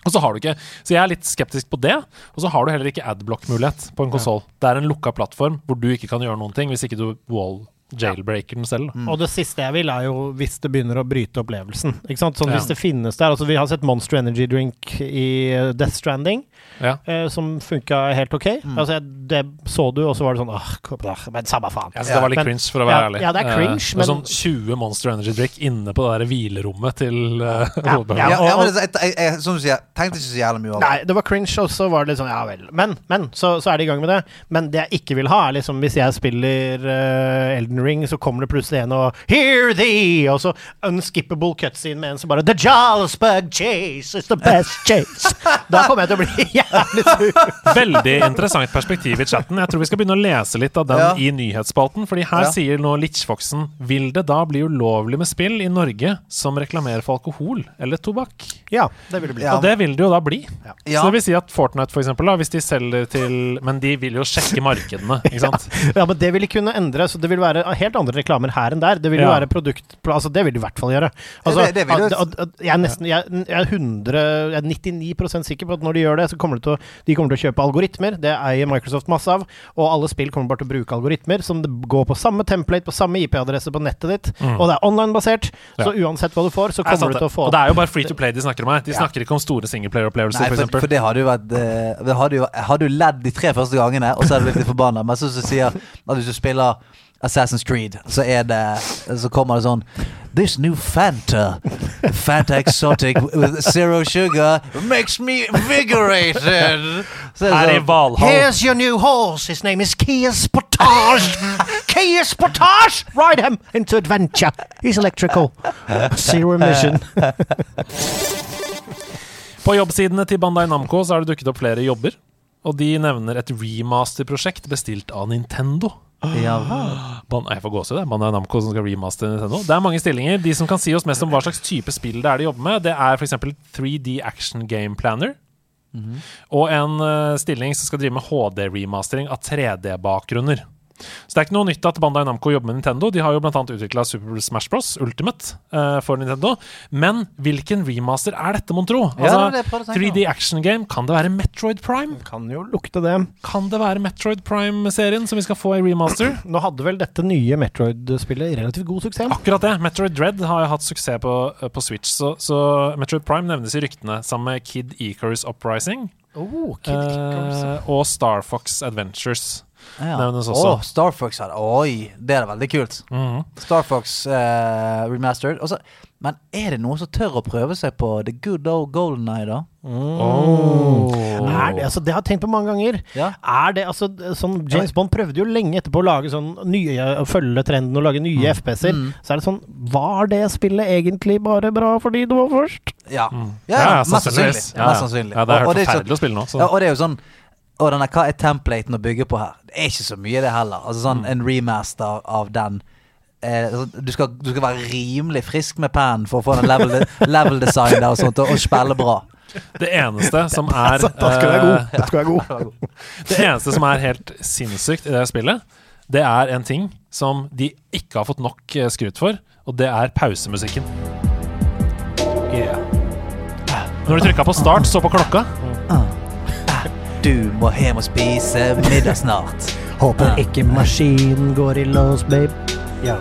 Og Så har du ikke Så jeg er litt skeptisk på det. Og så har du heller ikke adblock-mulighet på en konsoll. Det er en lukka plattform hvor du ikke kan gjøre noen ting hvis ikke du wall jailbreaker den selv. Mm. Og det siste jeg vil, er jo hvis det begynner å bryte opplevelsen. Ikke sant? Sånn Ja. Hvis det finnes der. Altså Vi har sett Monster Energy Drink i eh, Death Stranding, Ja. eh, som funka helt ok. Altså Det så du, og så var det sånn Åh, men samme faen. Ja, det var litt Men- cringe, for å være ja, ærlig. ja, det er Eh, cringe, eh, men- sånn 20 Monster Energy Drink inne på det der hvilerommet til uh, (laughs) Ja, hovedpersonen. ja. Ja, ja, men det, jeg, jeg, som du sier, tenkte ikke så jævlig mye over det. Nei, det var cringe, og så var det litt sånn Ja vel. Men, men så, så er de i gang med det. Men det jeg ikke vil ha, er liksom hvis jeg spiller uh, Elden Ring, så kommer det plutselig en og Hear thee! Og så unskippable cutscene med en som bare The Jarlsberg chase is the best chase. Da kommer jeg til å bli (laughs) jævlig sur. Veldig interessant perspektiv i chatten. Jeg tror vi skal begynne å lese litt av den Ja. i nyhetsspalten. Fordi her Ja. sier nå Litchfoxen Vil det da bli ulovlig med spill i Norge som reklamerer for alkohol eller tobakk? Ja, det vil det bli. Ja. Og det vil det jo da bli. Ja. Så det vil si at Fortnite, for eksempel, da, hvis de selger til Men de vil jo sjekke markedene, ikke sant? (laughs) Ja, men det vil kunne endre. Så det vil være helt andre reklamer her enn der. Det vil jo Ja. være produkt... Altså, det vil du i hvert fall gjøre. Altså, Det- det vil jo- at- at- at jeg er nesten Jeg, jeg er 100 Jeg er 99 sikker på at når de gjør det, så kommer de til å, de kommer til å kjøpe algoritmer. Det eier Microsoft masse av. Og alle spill kommer bare til å bruke algoritmer som går på samme template, på samme IP-adresse på nettet ditt. Og det er online-basert. Så uansett hva du får, så Det er sant kommer du til å få Og det er jo bare free to play de snakker om her. De snakker ikke om store singleplayer-opplevelser, Nei, for for, for det hadde jo vært eh, det Jeg hadde jo ledd de tre første gangene, og så er du blitt litt forbanna. Men så, så sier at hvis du spiller Assassin's Creed, så er det Så kommer det sånn This new Fanta, Fanta Exotic with zero sugar, makes me vigorated. Så er det Her i sånn- Valhall. Here's your new horse. His name is Kia Sportage. (laughs) Kia Sportage! Ride him into adventure. He's electrical. Zero emission. På jobbsidene til Bandai Namco så har det dukket opp flere jobber. Og de nevner et remaster-prosjekt bestilt av Nintendo. Ja. Ban jeg får gåsehud, det. Bandai Namco som skal remaster Nintendo. Det er mange stillinger. De som kan si oss mest om hva slags type spill det er de jobber med, det er f.eks. 3D Action Game Planner. Og en uh, stilling som skal drive med HD-remastering av 3D-bakgrunner. Så det er ikke noe nytt at Bandai Namco jobber med Nintendo. De har jo bl.a. utvikla Super Smash Bros. Ultimate uh, for Nintendo. Men hvilken remaster er dette, mon tro? Altså, ja, 3D Action Game, kan det være Metroid Prime? Kan jo lukte det. Kan det være Metroid Prime-serien som vi skal få i remaster? (clears throat) Nå hadde vel dette nye Metroid-spillet relativt god suksess? Akkurat det. Metroid Dread har jo hatt suksess på, på Switch, så, så Metroid Prime nevnes i ryktene sammen med Kid Icarus Uprising Oh, Kid Icarus. uh, og Star Fox Adventures. Ja. Nevnes også. Oh, Star Fox hadde Oi, det er veldig kult. Mhm. Star Fox uh, remastered. Også, men er det noen som tør å prøve seg på The Good Old Golden Eye, da? Oh. Er det, altså, det har jeg tenkt på mange ganger. Ja. Er det, altså, sånn, James Bond prøvde jo lenge etterpå å lage sånn nye, å følge trenden og lage nye FPS-er. Mm. Så er det sånn Var det spillet egentlig bare bra fordi det var først? Ja, Mm. ja, ja, mest sannsynlig. sannsynligvis. Ja, Mest ja. sannsynlig. Ja, det er helt forferdelig å spille nå. Så. Ja, og det er jo sånn Og denne, hva er templaten å bygge på her? Det er ikke så mye, det heller. Altså sånn Mm. En remaster av den. Eh, du, skal, du skal være rimelig frisk med pennen for å få den level, (laughs) level design der og sånt, og, og spille bra. Det eneste som (laughs) er da skal du være god. eh, god. (laughs) Det eneste som er helt sinnssykt i det spillet, det er en ting som de ikke har fått nok eh, skryt for, og det er pausemusikken. Når du trykka på start, så på klokka. Du må hjem og spise middag snart. Håper ikke maskinen går i lås, babe. Ja.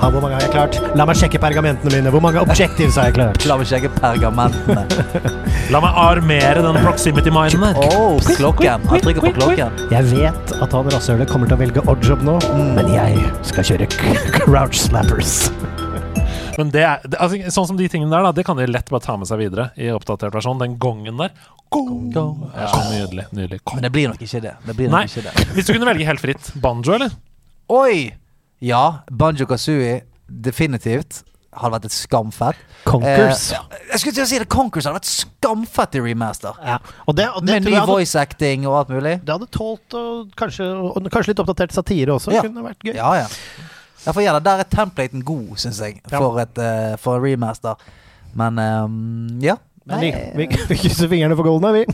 Ha, hvor mange har jeg klart? La meg sjekke pergamentene mine. Hvor mange objectives har jeg klart? La meg sjekke pergamentene. (laughs) La meg armere den proximity-minen der. Oh, klokken. Han trykker på klokken. Jeg vet at han rasshølet kommer til å velge oddjob nå, men jeg skal kjøre crouch slappers. Men det er, det, altså, sånn som de tingene der, da, det kan de lett bare ta med seg videre i oppdatert versjon. Den gongen der. Gong, gong. Ja, så nydelig. nydelig. Men det blir nok ikke det. Det blir Nei, nok ikke det. (laughs) hvis du kunne velge helt fritt, banjo, eller? Oi! Ja, Banjo Kazooie. Definitivt. Hadde vært et skamfett. Conkers. Eh, jeg skulle til å si det. Conkers hadde vært skamfett i remaster. Ja. Og det, og det Med ny hadde, voice acting og alt mulig. det hadde tålt og kanskje, og kanskje litt oppdatert satire også. Ja. Kunne vært gøy. Ja, ja. Ja for gjerne, der er templaten god, syns jeg, Ja. for, et, uh, for en remaster. Men um, ja. Men vi, vi, vi krysser fingrene for goldene, vi.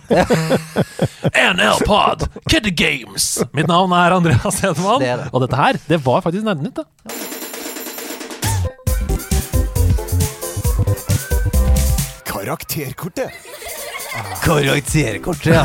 NL Pod, Kid Games. Mitt navn er Andreas Hedman, Det det. og dette her, det var faktisk Nerdenytt. da. Karakterkortet. Karakterkortet, ja.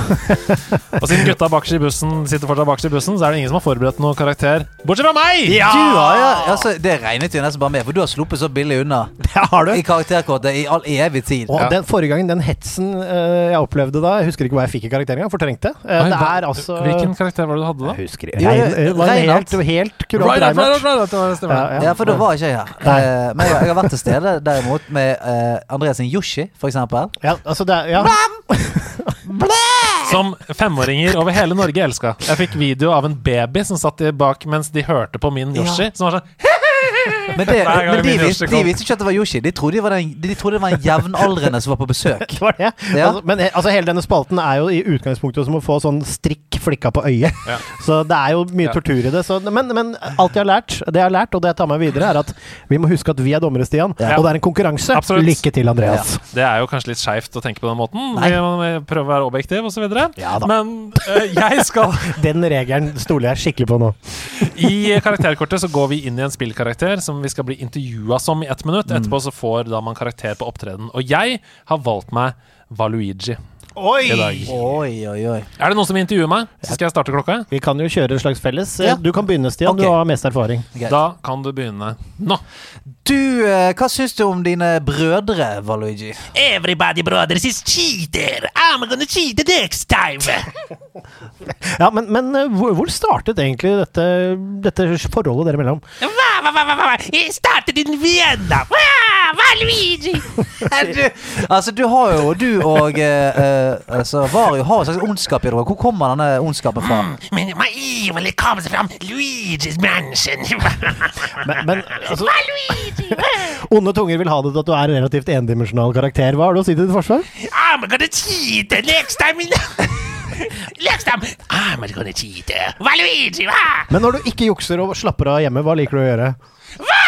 (laughs) Og siden gutta bakerst i bussen sitter fortsatt bakerst i bussen, så er det ingen som har forberedt noe karakter. Bortsett fra meg! Du har, ja, altså, det regnet jo nesten bare med, for du har sluppet så billig unna (laughs) Det har du. i karakterkortet i all evig tid. Og Ja. den forrige gangen, den hetsen uh, jeg opplevde da Jeg husker ikke hva jeg fikk i karakter engang, fortrengte. Uh, Oi, altså Hvilken karakter var det du hadde da? Jeg husker ikke. Det var en helt, helt kurant Reinhardt. Ja, ja. Ja, for da var ikke jeg her. Uh, men jeg, jeg har vært til stede derimot med uh, Andreas sin Yoshi, for eksempel. Ja, altså det er, ja. Som femåringer over hele Norge elska. Jeg fikk video av en baby som satt bak mens de hørte på min Yoshi. Som var sånn Men, det, men de, visste, de visste ikke at det var Yoshi. De trodde det var, den, de trodde det var en jevnaldrende som var på besøk. (laughs) Det var det. Ja. Altså, men altså, hele denne spalten er jo i utgangspunktet som å få sånn strikk flikka på øyet. Ja. (laughs) Så det er jo mye Ja. tortur i det. Så, men, men alt jeg har lært, det jeg har lært, og det jeg tar med videre, er at vi må huske at vi er dommere, Stian. Ja. Og det er en konkurranse. Absolutt. Lykke til, Andreas. Det er jo kanskje litt skeivt å tenke på den måten. Nei. Vi må prøve å være objektiv osv. Ja da. Men øh, jeg skal (laughs) Den regelen stoler jeg skikkelig på nå. I karakterkortet så går vi inn i en spillkarakter som vi skal bli intervjua som i ett minutt. Mm. Etterpå så får da man karakter på opptreden. Og jeg har valgt meg Valuigi Oi! i dag. Oi, oi, oi. Er det noen som intervjuer meg? Så skal jeg starte klokka. Vi kan jo kjøre en slags felles. Ja. Du kan begynne, Stian. Okay. Du har mest erfaring. Greit. Da kan du begynne nå. Du, eh, hva syns du om dine brødre, Valuigi? Everybody, brothers, is cheater. I'm gonna cheat the next time. (laughs) Ja, men, men eh, hvor, startet egentlig dette, dette forholdet dere mellom? Hva, hva, hva, hva, hva? It started in Vienna. Hva, (laughs) du, altså, du har jo Du og eh, altså, Vario har en slags ondskap i dere. Hvor kommer denne ondskapen fra? Men my evil comes from Luigi's mansion. (laughs) Men, men altså? Onde tunger vil ha det til at du er en relativt endimensjonal karakter. Hva har du å si til ditt forsvar? I'm gonna cheat the next time. next I'm gonna cheat. Hva, Luigi? Hva? Men når du ikke jukser og slapper av hjemme, hva liker du å gjøre? Hva?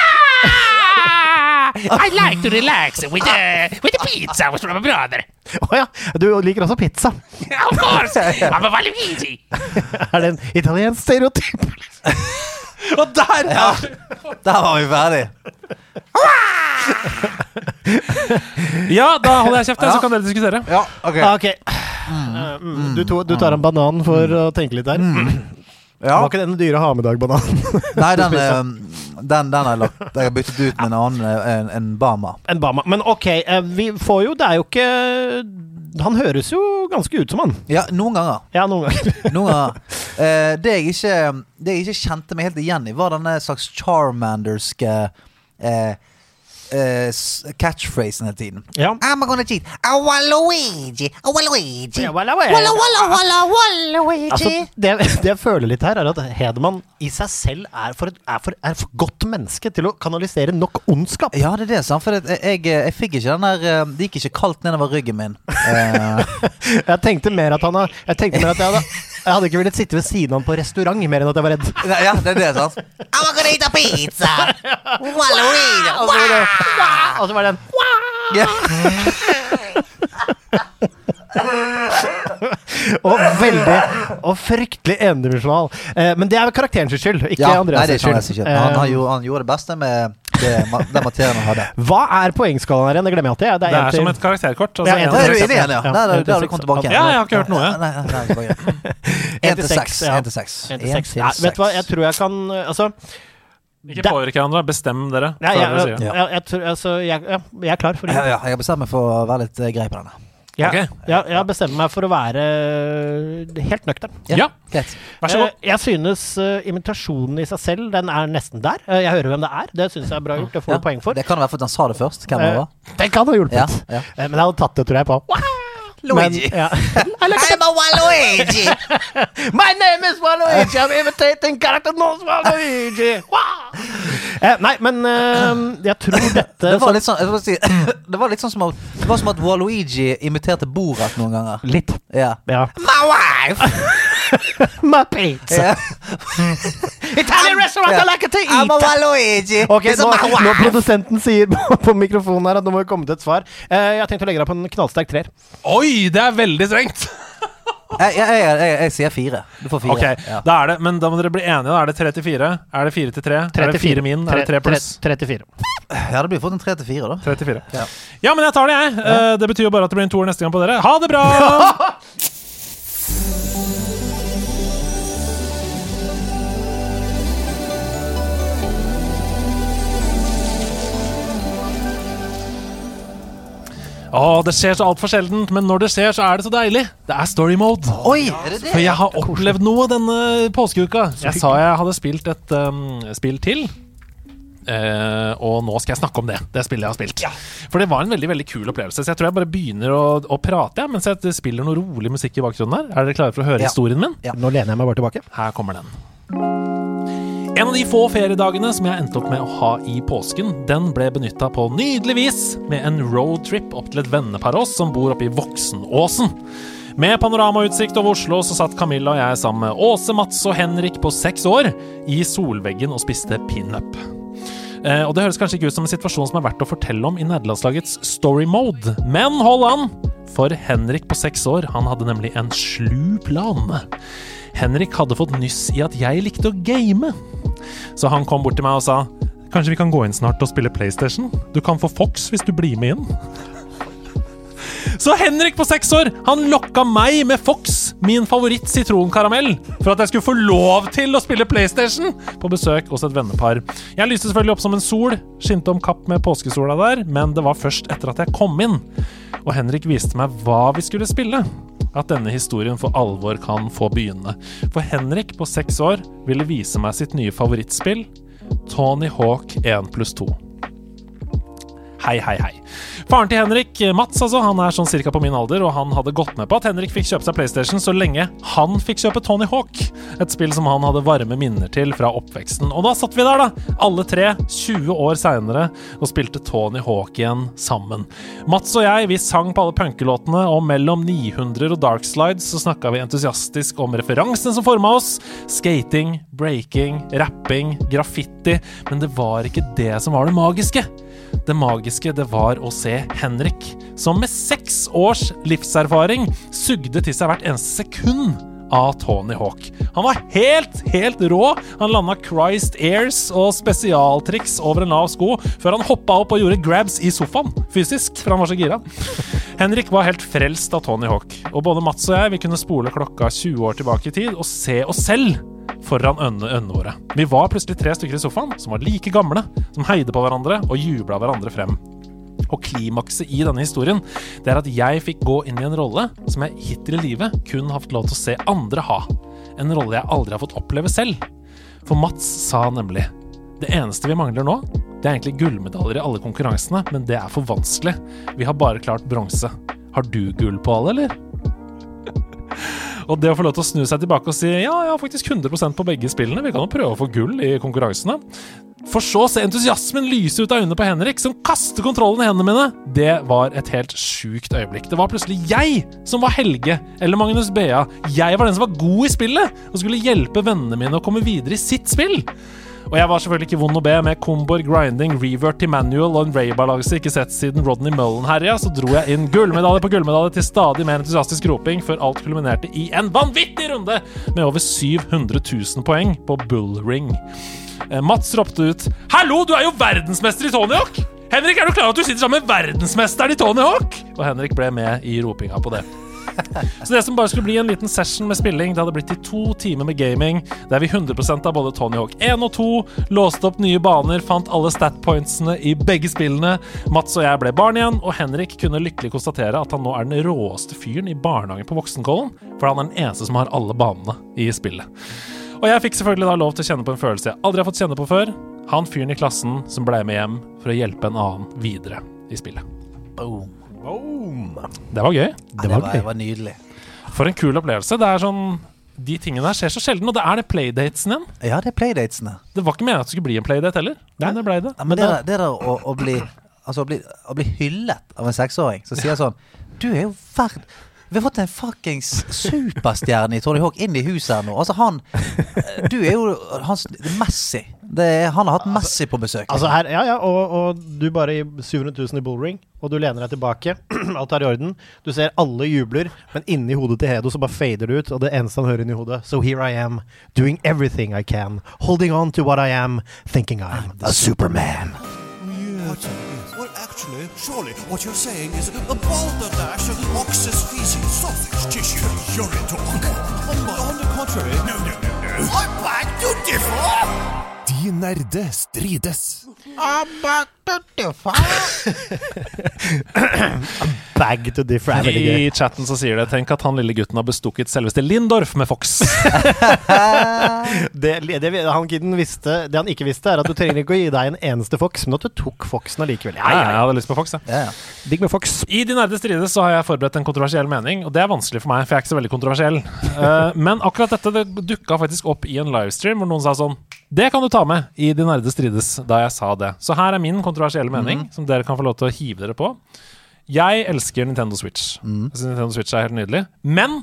I like to relax with the, with the pizza with my brother. Å ja, du liker også pizza. (laughs) Of course, I'm a Valuigi. (laughs) Er det en italiensk stereotyp? Og der! Ja, der var vi ferdig. (laughs) Ja, da holder jeg kjeft, jeg, så kan dere diskutere. Ja, ok. Ah, ok. Eh, mm, du, to, du tar en banan for å tenke litt der. Ja. Var ikke den dyre ha-med-dag-bananen? (laughs) Nei, den, (laughs) eh, den, den er lagt Jeg har byttet ut med en annen, eh, en, en Bama. en Bama. Men ok, eh, vi får jo Det er jo ikke Han høres jo ganske ut som han. Ja, noen ganger. Ja, noen ganger. (laughs) Noen ganger. Eh, det, jeg ikke, det jeg ikke kjente meg helt igjen i, var denne slags Charmanderske eh, eh, s- catchphrasen hele tiden. Ja. I'm gonna cheat. I want Luigi. I Luigi. Walla. Altså, det, det jeg føler litt her, er at Hedemann i seg selv er for, et, er for, er for godt menneske til å kanalisere nok ondskap. Ja, det er det, sant. For jeg, jeg, jeg fikk ikke den der eh, Det gikk ikke kaldt nedover ryggen min. Uh. (laughs) Jeg tenkte mer at han har Jeg tenkte mer at jeg hadde Jeg hadde ikke villet sitte ved siden av han på restaurant mer enn at jeg var redd. nei, ja, det er det, sant. I'm gonna eat a pizza. (laughs) Luigi. Og så var det, og så var det en. (laughs) Og veldig Og fryktelig endimensjonal. Eh, men det er jo karakterens skyld, ikke Ja, nei, Andreas' det er ikke skyld. Han, han, Eh, han gjorde det beste med det, den materien han hadde. Hva er poengskalaen her igjen? Det glemmer jeg alltid. Det en er til- som et karakterkort. Ja, Altså, en er du igjen, ja. Nei, der har du kommet tilbake igjen. Ja, jeg har ikke hørt noe. Ja, Nei, nei, nei. (laughs) En En til seks, Én til seks. Nei, vet du hva, jeg tror jeg kan Altså, Ikke Det- påvirke hverandre. Bestem dere. Ja, jeg, dere jeg, jeg, jeg, altså, jeg, ja, jeg er klar for det. ja, jeg har bestemt meg for å være litt eh, grei på denne. Ja, okay. ja, jeg bestemmer meg for å være øh, helt nøktern. Ja, Greit. vær så god. Eh, Jeg synes uh, imitasjonen i seg selv, den er nesten der. Eh, jeg hører hvem det er. Det syns jeg er bra gjort. Det får Ja, du poeng for. Det kan være fordi han sa det først. Hvem det Eh, var. Den kan ha hjulpet. Ja, ja. Eh, Men jeg hadde tatt det, tror jeg, på Luigi. Men, ja. (laughs) I'm a Waluigi! (laughs) My name is Waluigi. I'm imitating character knows Waluigi. Wow. Eh, nei, men eh, jeg tror (laughs) dette Det var litt sånn, jeg si, (coughs) det var litt sånn som at, det var som at Waluigi imiterte Borat noen ganger. Litt. Ja. Ja. My wife! (laughs) My pizza. Ja. (laughs) Italian restaurant I like to eat! I'm a Luigi. Waluigi! Ok, It's nå, my når produsenten sier på, på mikrofonen her at nå må vi komme til et svar eh, Jeg har tenkt å legge deg på en knallsterk treer. Oi, det er veldig strengt! (laughs) Jeg, jeg, jeg, jeg, jeg sier fire. Du får fire. Ok, Ja. da er det, Men da må dere bli enige. da Er det tre til fire? Er det fire til tre? Er det fire min? Er det tre pluss? 34. ja, det blir fått en tre til fire, da. Tre til fire. Ja. Ja, men jeg tar det, jeg. Eh, det betyr jo bare at det blir en toer neste gang på dere. Ha det bra! Å, det skjer så altfor sjeldent, men når det skjer, så er det så deilig. Det er story mode. Oi, er det det? For jeg har opplevd noe denne påskeuka. Jeg sa jeg hadde spilt et um, spill til. Uh, og nå skal jeg snakke om det. Det spillet jeg har spilt. For det var en veldig veldig kul opplevelse. Så jeg tror jeg bare begynner å, å prate ja, mens jeg spiller noe rolig musikk i bakgrunnen her. Er dere klare for å høre Ja. historien min? Ja. Nå lener jeg meg bare tilbake. Her kommer den. En av de få feriedagene som jeg endte opp med å ha i påsken, den ble benytta på nydelig vis med en roadtrip opp til et vennepar av oss som bor oppe i Voksenåsen. Med panoramautsikt over Oslo så satt Camilla og jeg sammen med Åse, Mats og Henrik på seks år i solveggen og spiste pinup. Eh, og Det høres kanskje ikke ut som en situasjon som er verdt å fortelle om i nederlandslagets story mode, men hold an! For Henrik på seks år han hadde nemlig en slu plan. Henrik hadde fått nyss i at jeg likte å game. Så han kom bort til meg og sa Kanskje vi kan gå inn snart og spille PlayStation? Du kan få Fox hvis du blir med inn. Så Henrik på seks år han lokka meg med Fox, min favoritt sitronkaramell, for at jeg skulle få lov til å spille PlayStation på besøk hos et vennepar. Jeg lyste selvfølgelig opp som en sol, skinte om kapp med påskesola der, men det var først etter at jeg kom inn, og Henrik viste meg hva vi skulle spille. At denne historien for alvor kan få begynne. For Henrik på seks år ville vise meg sitt nye favorittspill, Tony Hawk 1 pluss 2. Hei, hei, hei. Faren til Henrik, Mats, altså, han er sånn cirka på min alder, og han hadde gått med på at Henrik fikk kjøpe seg PlayStation så lenge han fikk kjøpe Tony Hawk. Et spill som han hadde varme minner til fra oppveksten. Og da satt vi der, da, alle tre, 20 år seinere, og spilte Tony Hawk igjen sammen. Mats og jeg, vi sang på alle punkelåtene, og mellom 900 og Dark Slides så snakka vi entusiastisk om referansene som forma oss. Skating, breaking, rapping, graffiti. Men det var ikke det som var det magiske. Det magiske det var å se Henrik, som med seks års livserfaring sugde til seg hvert eneste sekund av Tony Hawk. Han var helt, helt rå. Han landa Christ Airs og spesialtriks over en lav sko før han hoppa opp og gjorde grabs i sofaen, fysisk, for han var så gira. Henrik var helt frelst av Tony Hawk, og både Mats og jeg vi kunne spole klokka 20 år tilbake i tid og se oss selv foran øynene våre. Vi var plutselig tre stykker i sofaen som var like gamle, som heide på hverandre og jubla hverandre frem. Og klimakset i denne historien det er at jeg fikk gå inn i en rolle som jeg hittil i livet kun har fått lov til å se andre ha. En rolle jeg aldri har fått oppleve selv. For Mats sa nemlig det eneste vi mangler nå, det er egentlig gullmedaljer i alle konkurransene, men det er for vanskelig. Vi har bare klart bronse. Har du gull på alle, eller? (laughs) Og det å få lov til å snu seg tilbake og si ja, jeg har faktisk 100% på begge spillene, vi kan jo prøve å få gull i konkurransene. For så å se entusiasmen lyse ut av øynene på Henrik, som kaster kontrollen i hendene mine. Det var et helt sjukt øyeblikk. Det var plutselig jeg som var Helge, eller Magnus Bea. Jeg var den som var god i spillet, og skulle hjelpe vennene mine å komme videre i sitt spill. Og jeg var selvfølgelig ikke vond å be. Med komboer, grinding, revert til manual og en Ray-balanse ikke sett siden Rodney Mullen herja, så dro jeg inn gullmedalje på gullmedalje til stadig mer entusiastisk roping, før alt kulminerte i en vanvittig runde med over 700 000 poeng på Bull Ring. Eh, Mats ropte ut 'Hallo, du er jo verdensmester i Tony Hawk!' Henrik, er du klar over at du sitter sammen med verdensmesteren i Tony Hawk? Og Henrik ble med i ropinga på det. (laughs) Så det som bare skulle bli en liten session med spilling, det hadde blitt til to timer med gaming, der vi 100% av både Tony Hawk 1 og 2 låste opp nye baner, fant alle statpointsene i begge spillene. Mats og jeg ble barn igjen, og Henrik kunne lykkelig konstatere at han nå er den råeste fyren i barnehagen på Voksenkollen, for han er den eneste som har alle banene i spillet. Og jeg fikk selvfølgelig da lov til å kjenne på en følelse jeg aldri har fått kjenne på før. Han fyren i klassen som ble med hjem for å hjelpe en annen videre i spillet. Boom. Det var gøy. Ja, det, var, det var nydelig. For en kul opplevelse. Det er sånn De tingene der skjer så sjelden, og det er det playdatesen igjen. Ja, det er playdatesene. Det var ikke meningen at det skulle bli en playdate heller, men det ble det. Ja, men det, det der å, å, bli, altså, å, bli, å bli hyllet av en seksåring som sier sånn Du er jo verd... Vi har fått en fuckings superstjerne i Tony Hawk inn i huset her nå. Altså, han Du er jo hans Messi. Det er, han har hatt Messi på besøk. Altså her, ja, ja, og, og du bare i 700 000 i bullring, og du lener deg tilbake. (clears throat) Alt er i orden. Du ser alle jubler, men inni hodet til Hedo så bare fader det ut, og det eneste han hører inni hodet So here I am, doing everything I can, holding on to what I am, thinking I'm a Superman. What? Actually, surely what you're saying is a balderdash of ox's feces, sausage tissue, urine talk. On, on the contrary. No, no, no, no. I'm back to differ! De nerde strides. Bag to differ. bag to gøy. I chatten så sier det Tenk at han lille gutten har bestukket selveste Lindorf med Fox. (laughs) Det, det, han kiden visste, det han ikke visste, er at du trenger ikke å gi deg en eneste Fox, men at du tok Foxen allikevel. Ja, ja, jeg hadde lyst på Fox, jeg. ja, ja. Digg med Fox. I De nerde strides så har jeg forberedt en kontroversiell mening, og det er vanskelig for meg, for jeg er ikke så veldig kontroversiell. (laughs) Eh, men akkurat dette det dukka faktisk opp i en livestream hvor noen sa sånn Det kan du ta med i De nerde strides, da jeg sa det. Så her er min kontroversielle mening, som dere kan få lov til å hive dere på. Jeg elsker Nintendo Switch. Jeg synes Nintendo Switch er helt nydelig. Men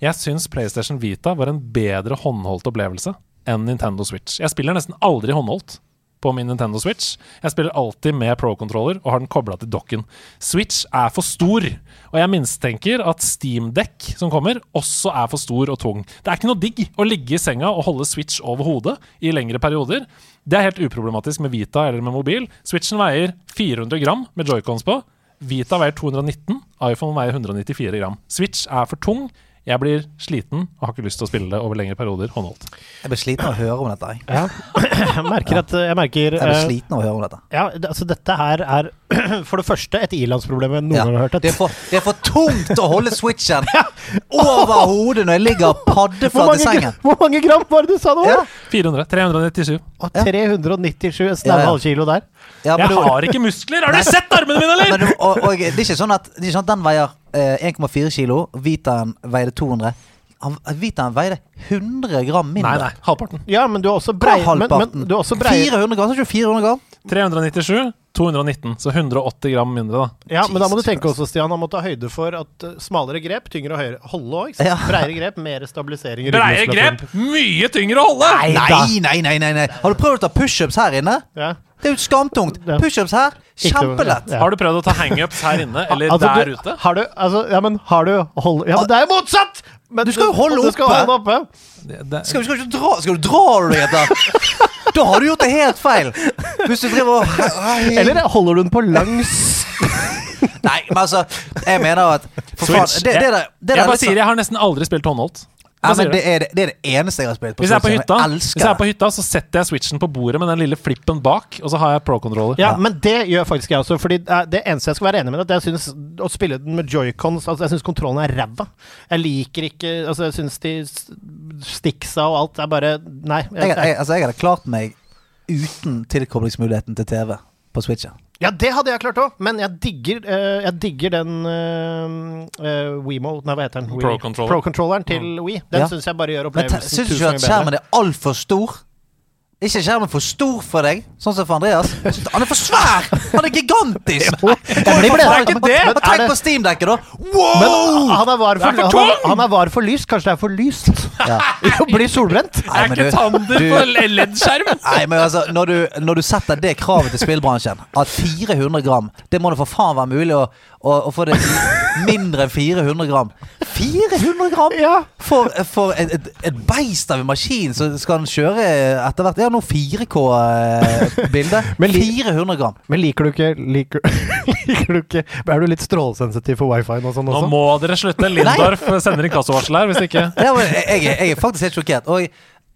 jeg syns PlayStation Vita var en bedre håndholdt opplevelse enn Nintendo Switch. Jeg spiller nesten aldri håndholdt på min Nintendo Switch. Jeg spiller alltid med Pro-controller og har den kobla til dokken. Switch er for stor, og jeg mistenker at steamdekk som kommer, også er for stor og tung. Det er ikke noe digg å ligge i senga og holde Switch over hodet i lengre perioder. Det er helt uproblematisk med Vita eller med mobil. Switchen veier 400 gram med joycons på. Vita veier 219, iPhone veier 194 gram. Switch er for tung. Jeg blir sliten og har ikke lyst til å spille det over lengre perioder håndholdt. Jeg blir sliten av å høre om dette. Jeg, Ja. (clears throat) Jeg merker at Jeg merker jeg blir eh, sliten av å høre om dette. Ja, altså dette her er (clears throat) for det første et ilandsproblem jeg noen Ja. gang har hørt. Det, er for, det er for tungt å holde switchen (laughs) over hodet når jeg ligger paddeflat i sengen. hvor mange gram var det du sa nå? Ja. 400. 397. Og 397, en Ja, ja. halv kilo der. Ja, Jeg du- har ikke muskler! Har du sett armene mine, eller? Men, du- og, og det er ikke sånn at, det er ikke sånn at den veier 1,4 kilo, Vitaen veide 200. Han, Vitaen veide 100 gram mindre. Nei, nei. Halvparten. Ja, men du har også brei... er Men, men du har også brei... 400 gram, så er det ikke 400 gram? 397, 219. Så 180 gram mindre, da. Ja, men da må du tenke også, Stian, han må ta høyde for at eh, smalere grep, tyngre og høyere holde òg. Ja. Breiere grep, mer stabilisering Breiere grep, mye tyngre å holde! Nei, nei, nei, nei, nei. Har du prøvd å ta pushups her inne? Ja. Det er jo skamtungt. Pushups her, kjempelett. Ja. Har du prøvd å ta hangups her inne, eller Altså, der du, ute? Har du Altså, ja, men har du hold... Ja, men det er jo motsatt! Men Du skal jo holde oppe! skal holde oppe. Det, det, Skal, du- skal, du dra, skal du dra deg etter? (laughs) Da har du gjort det helt feil. Hvis du driver og Eller holder du den på langs Nei, men altså, jeg mener at For faen, det, det, det, jeg er bare sier jeg har nesten aldri spilt håndholdt. Ja, men det, er, det- det er det eneste jeg har spilt på Hvis jeg er på hytta, Jeg hvis jeg er på hytta så setter jeg switchen på bordet med den lille flippen bak, og så har jeg pro-controller. Ja, men det gjør faktisk jeg også. Fordi det eneste jeg skal være enig med, er at jeg syns å spille den med joycons altså Jeg syns kontrollen er ræva. Jeg liker ikke Altså, jeg syns de sticksa og alt er bare Nei. Jeg, Jeg, jeg, altså, jeg hadde klart meg uten tilkoblingsmuligheten til TV på Switchen. Ja, det hadde jeg klart òg, men jeg digger, uh, jeg digger den uh, WeMo Nei, hva heter den? Pro-controlleren Pro-controlleren til Wii. Den Ja. syns jeg bare gjør opplevelsen tusen ganger bedre. syns du ikke at skjermen er altfor stor? Er ikke skjermen for stor for deg, sånn som for Andreas? Han er for svær! Han er gigantisk! (laughs) Jo, blir det. faen, Men er og Tenk på Steam-dekket, da! Men Wow! han er var for, er for han, er var for lyst. Kanskje det er for lyst? Ja. (laughs) Jo, blir solbrent. Nei, er men ikke tander på LED-skjerm! (laughs) Nei, men altså, når du, når du setter det kravet til spillbransjen, at 400 gram Det må da for faen være mulig å, å, å få det mindre enn 400 gram. 400 gram?! Ja. For, for et, et, et beist av en maskin, så skal den kjøre etter hvert Ja, nå 4K-bilde. 400 gram. Men liker du ikke liker, (laughs) liker du ikke Er du litt strålesensitiv for wifi og sånn Nå må dere slutte. Lindorf sender inkassovarsel her, hvis ikke. Ja, men jeg, jeg, er faktisk helt sjokkert. Og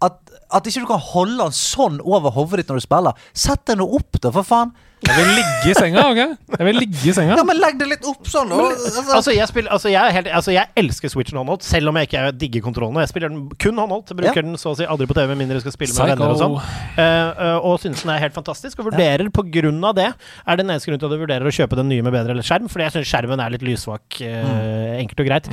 at, at ikke du kan holde den sånn over hodet ditt når du spiller. Sett den nå opp, da, for faen. Jeg vil ligge i senga, OK? Jeg vil ligge i senga. Ja, men legg det litt opp sånn. da. Altså, Altså jeg, spiller, altså, jeg, er helt, altså, jeg elsker Switchen håndholdt, selv om jeg ikke digger kontrollene. Jeg spiller den kun håndholdt. Bruker Ja. den så å si aldri på TV, med mindre jeg skal spille med venner og sånn. Uh, Eh, eh, og synes den er helt fantastisk. Og vurderer på grunn av det Er det den eneste grunnen til at du vurderer å kjøpe den nye med bedre skjerm. Fordi jeg syns skjermen er litt lyssvak, eh, enkelt og greit.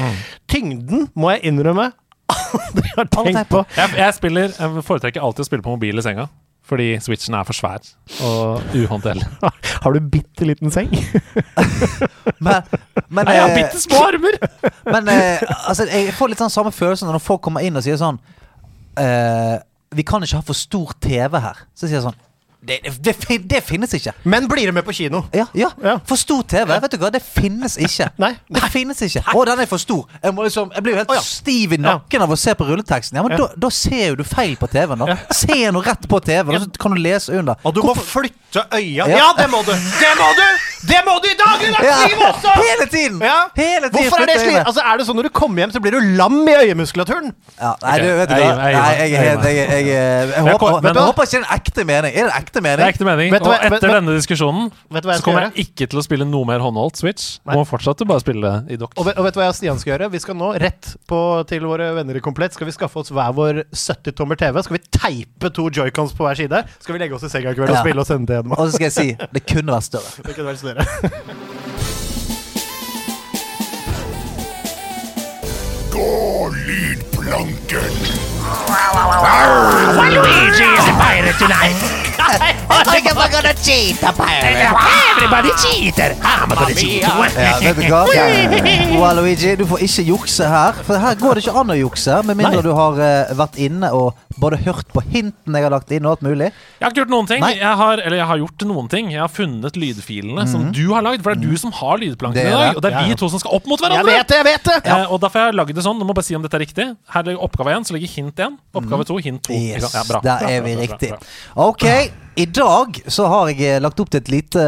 Tyngden må jeg innrømme (laughs) aldri har tenkt på. Jeg, jeg, spiller, jeg foretrekker alltid å spille på mobil i senga. Fordi switchen er for svær og uhåndterlig. (laughs) Har du bitte liten seng? (laughs) men, men, Nei, jeg har eh, bitte små armer! (laughs) Men eh, altså, jeg får litt sånn samme følelse når folk kommer inn og sier sånn eh, Vi kan ikke ha for stor TV her. Så sier jeg sånn det, det, det finnes ikke. Men blir du med på kino? Ja, ja. Ja. For stor TV, vet du hva? Det finnes ikke. (laughs) Nei. Det finnes ikke. Å, den er for stor. Jeg, må liksom, jeg blir jo helt oh, ja. stiv i nakken av å se på rulleteksten. Ja, men Ja. da, da ser jo du feil på TV-en. da Se noe rett på TV-en, og så kan du lese under. Og du må flytte øya. Ja. Ja, det må du! Det må du! Det må du i av livet også! hele tiden! Ja. Hele tiden Hvorfor er det slik? Altså, er det sånn når du kommer hjem, så blir du lam i øyemuskulaturen? Ja, nei, du, vet du hva? jeg Nei, jeg, er jeg jeg, jeg, jeg, jeg, Men- håper, men- jeg håper ikke det er en ekte mening. Er det en ekte Det er ekte mening. Vet du Og etter vet- denne diskusjonen Vet du hva jeg så kommer gjøre? jeg ikke til å spille noe mer håndholdt Switch. Nei. Må fortsatt bare spille i dock. Og vet, og vet du hva jeg og Stian skal gjøre? Vi skal nå rett på til våre venner i Komplett Skal vi skaffe oss hver vår 70-tommer TV. Skal vi teipe to joycons på hver side. Skal vi legge oss i senga i kveld og spille og sende til Edma. Og så skal jeg si det kunne vært større. (laughs) Det kunne vært større. (laughs) Gå lydplanken. Waluigi is a pirate tonight. I think I'm gonna cheat a pirate. Everybody cheater. I'm gonna cheat. Ja, vet du hva? Waluigi, du får ikke jukse her. For her går det ikke an å jukse, med mindre Nei. du har uh, vært inne og både hørt på hinten jeg har lagt inn, og alt mulig. Jeg har ikke gjort noen ting. Jeg har, eller jeg har gjort noen ting. Jeg har funnet lydfilene som du har lagd. For det er du som har lydplanken i dag. Og det er Ja. vi to som skal opp mot hverandre. Jeg vet det, jeg vet det! Eh, og derfor har jeg lagd det sånn. Du må bare si om dette er riktig. Her ligger oppgave én, så ligger hint én. Oppgave to, hint to. Yes, Ja, bra. der er vi riktig. Ok, i dag så har jeg eh, lagt opp til et lite,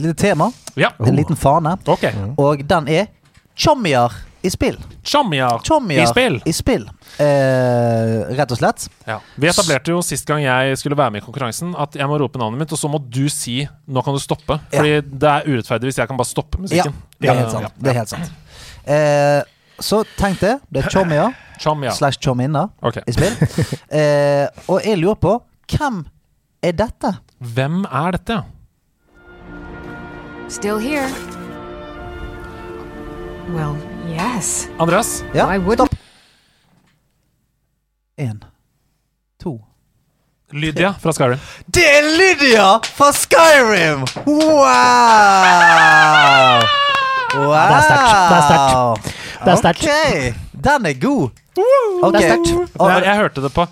lite tema. Ja. En liten fane. Okay. Og den er tjommier i spill. Chommier i spill. I spill. Eh, rett og slett. Ja. Vi etablerte jo sist gang jeg skulle være med i konkurransen, at jeg må rope navnet mitt, og så må du si 'nå kan du stoppe'. Fordi det er urettferdig hvis jeg kan bare stoppe Ja, musikken. det er helt sant. Det er helt sant. Eh, så tenk det. Det er Chommier. slash tjomminner okay. i spill. (laughs) Eh, og jeg lurer på hvem er dette? Hvem er dette? Still here. Well, yes. Andreas? Ja, stopp. Én, to Lydia fra Skyrim. Det er Lydia fra Skyrim! Wow! Wow! Det er sterkt. Det er sterkt. Det er sterkt. Ok, den er god. Ok. Det er sterkt. Jeg, jeg hørte det på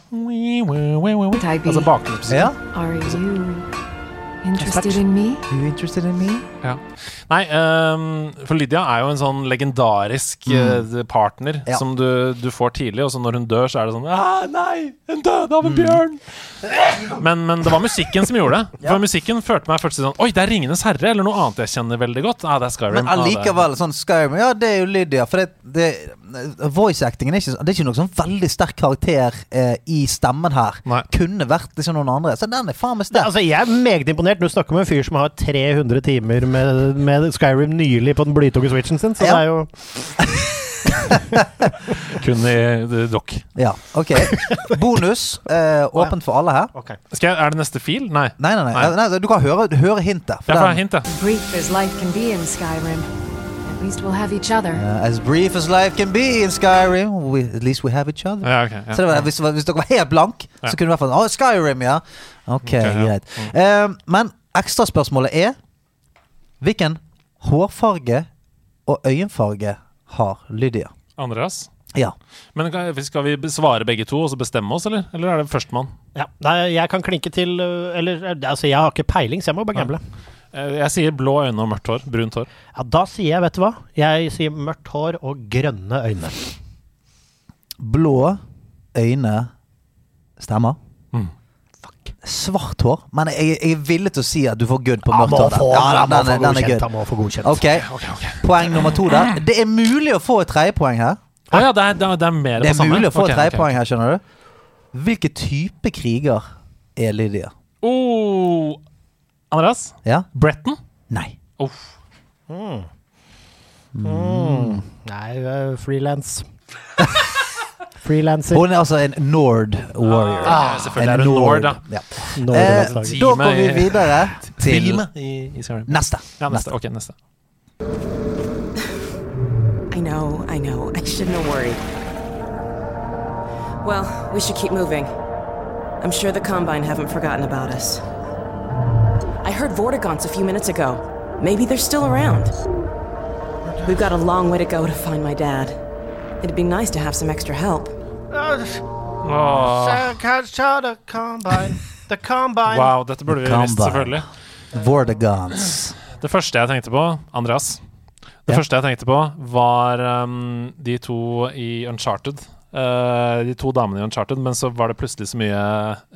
Altså bakgrunnsmusikk. Ja. Are you interested in me? You interested in me? Ja. Nei, um, for Lydia er jo en sånn legendarisk eh, partner Mm. Ja. som du, du får tidlig, og så når hun dør, så er det sånn ah, Nei, en døde av en bjørn! Men, men det var musikken som gjorde det. (laughs) For musikken førte meg først til sånn Oi, det er Ringenes herre, eller noe annet jeg kjenner veldig godt. Ah, det er Skyrim. Men Ah, allikevel, sånn Skyrim Ja, det er jo Lydia. For det, det voice-actingen er ikke, det er ikke noe sånn veldig sterk karakter eh, i stemmen her. Nei. Kunne vært liksom noen andre. Så den er faen meg sterk. altså, jeg er meget imponert. Du snakker med en fyr som har 300 timer med, med Skyrim nylig på den blytunge switchen sin, så Ja. det er jo (laughs) Kun i eh, dock. Ja, ok. Bonus. Eh, åpent for alle her. Okay. Skal jeg, er det neste fil? Nei. Nei, nei, nei. Nei. nei du kan høre, høre hintet. for Jeg får den- hint, jeg. Brief as life can be in Skyrim. At least we'll have each other. Uh, as brief as life can be in Skyrim, we, at least we have each other. Ja, ok, ja. Så det var, hvis, hvis dere var helt blank, Ja. så kunne du i hvert fall Å, Skyrim, ja. Ok, ja. greit. Eh, men ekstraspørsmålet er Hvilken hårfarge og øyenfarge har Lydia? Andreas? Ja. Men skal vi svare begge to og så bestemme oss, eller? Eller er det førstemann? Ja. Nei, jeg kan klinke til øh, Eller øh, altså, jeg har ikke peiling, så jeg må bare gamble. Eh, Jeg sier blå øyne og mørkt hår. Brunt hår. Ja, da sier jeg, vet du hva? Jeg sier mørkt hår og grønne øyne. Blå øyne stemmer. Mm. Svart hår? Men jeg, jeg er villig til å si at du får good på mørkt hår. Ja, den, den, den er good. Okay. Poeng nummer to der. Det er mulig å få et tredjepoeng her. Å ja, det er, det er, det er mer Det er mulig å få okay, et tredjepoeng okay. her, skjønner du. Hvilken type kriger er Lydia? Oh, Andreas? Ja? Bretton? Nei. Uff. Nei, uh, frilans. (laughs) Frilanser. Hun er altså en Nord warrior. Ah, selvfølgelig er hun Nord, da. Ja. Nordlandslaget. Eh, da går vi i- videre til Team i, i Skyrim. neste. Ja, neste. Ok, neste. I know, I know. I shouldn't have worried. Well, we should keep moving. I'm sure the Combine haven't forgotten about us. I heard Vortigaunt's a few minutes ago. Maybe they're still around. We've got a long way to go to find my dad. It'd be nice to have some extra help. Åh, The combine. The combine. wow, dette burde vi visst, selvfølgelig. Vortigons. Det første jeg tenkte på, Andreas Det Ja. første jeg tenkte på, var um, de to i Uncharted. Uh, de to damene i Uncharted, men så var det plutselig så mye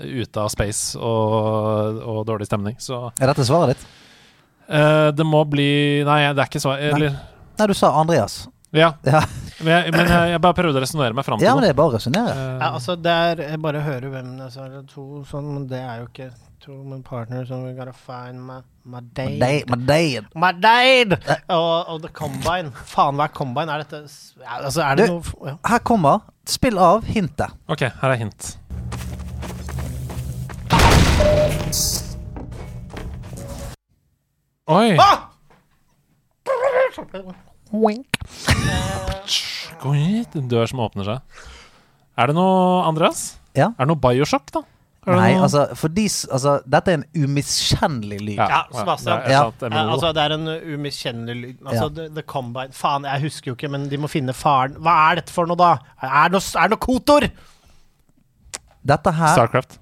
ute av space og, og dårlig stemning. Så Er dette svaret ditt? Uh, det må bli Nei, det er ikke svar. Eller Nei, du sa Andreas. Ja. Ja, Men jeg, men jeg, jeg bare prøvde å resonnere meg fram til ja men det er bare å resonnere. Uh, Ja, altså, det er Jeg bare høre hvem det er to sånn, men det er jo ikke to men partner and we gotta find my, my date. Date, my date. My date! Og, og The Combine. Faen, hva er Combine? Er dette Altså, er det Du- noe ja. Her kommer spill av hintet. ok, her er hint. Oi! Ah! hit, (laughs) en dør som åpner seg. Er det noe, Andreas? Ja. Er det noe Bioshock, da? Nei, altså, for de, altså Dette er en umiskjennelig lyd. Ja, Sebastian. Ja. det Ja, altså, det er en umiskjennelig lyd. Altså, Ja. the, the Combine Faen, jeg husker jo ikke, men de må finne faren. Hva er dette for noe, da? Er det noe, er det noe kotor? Dette her Starcraft.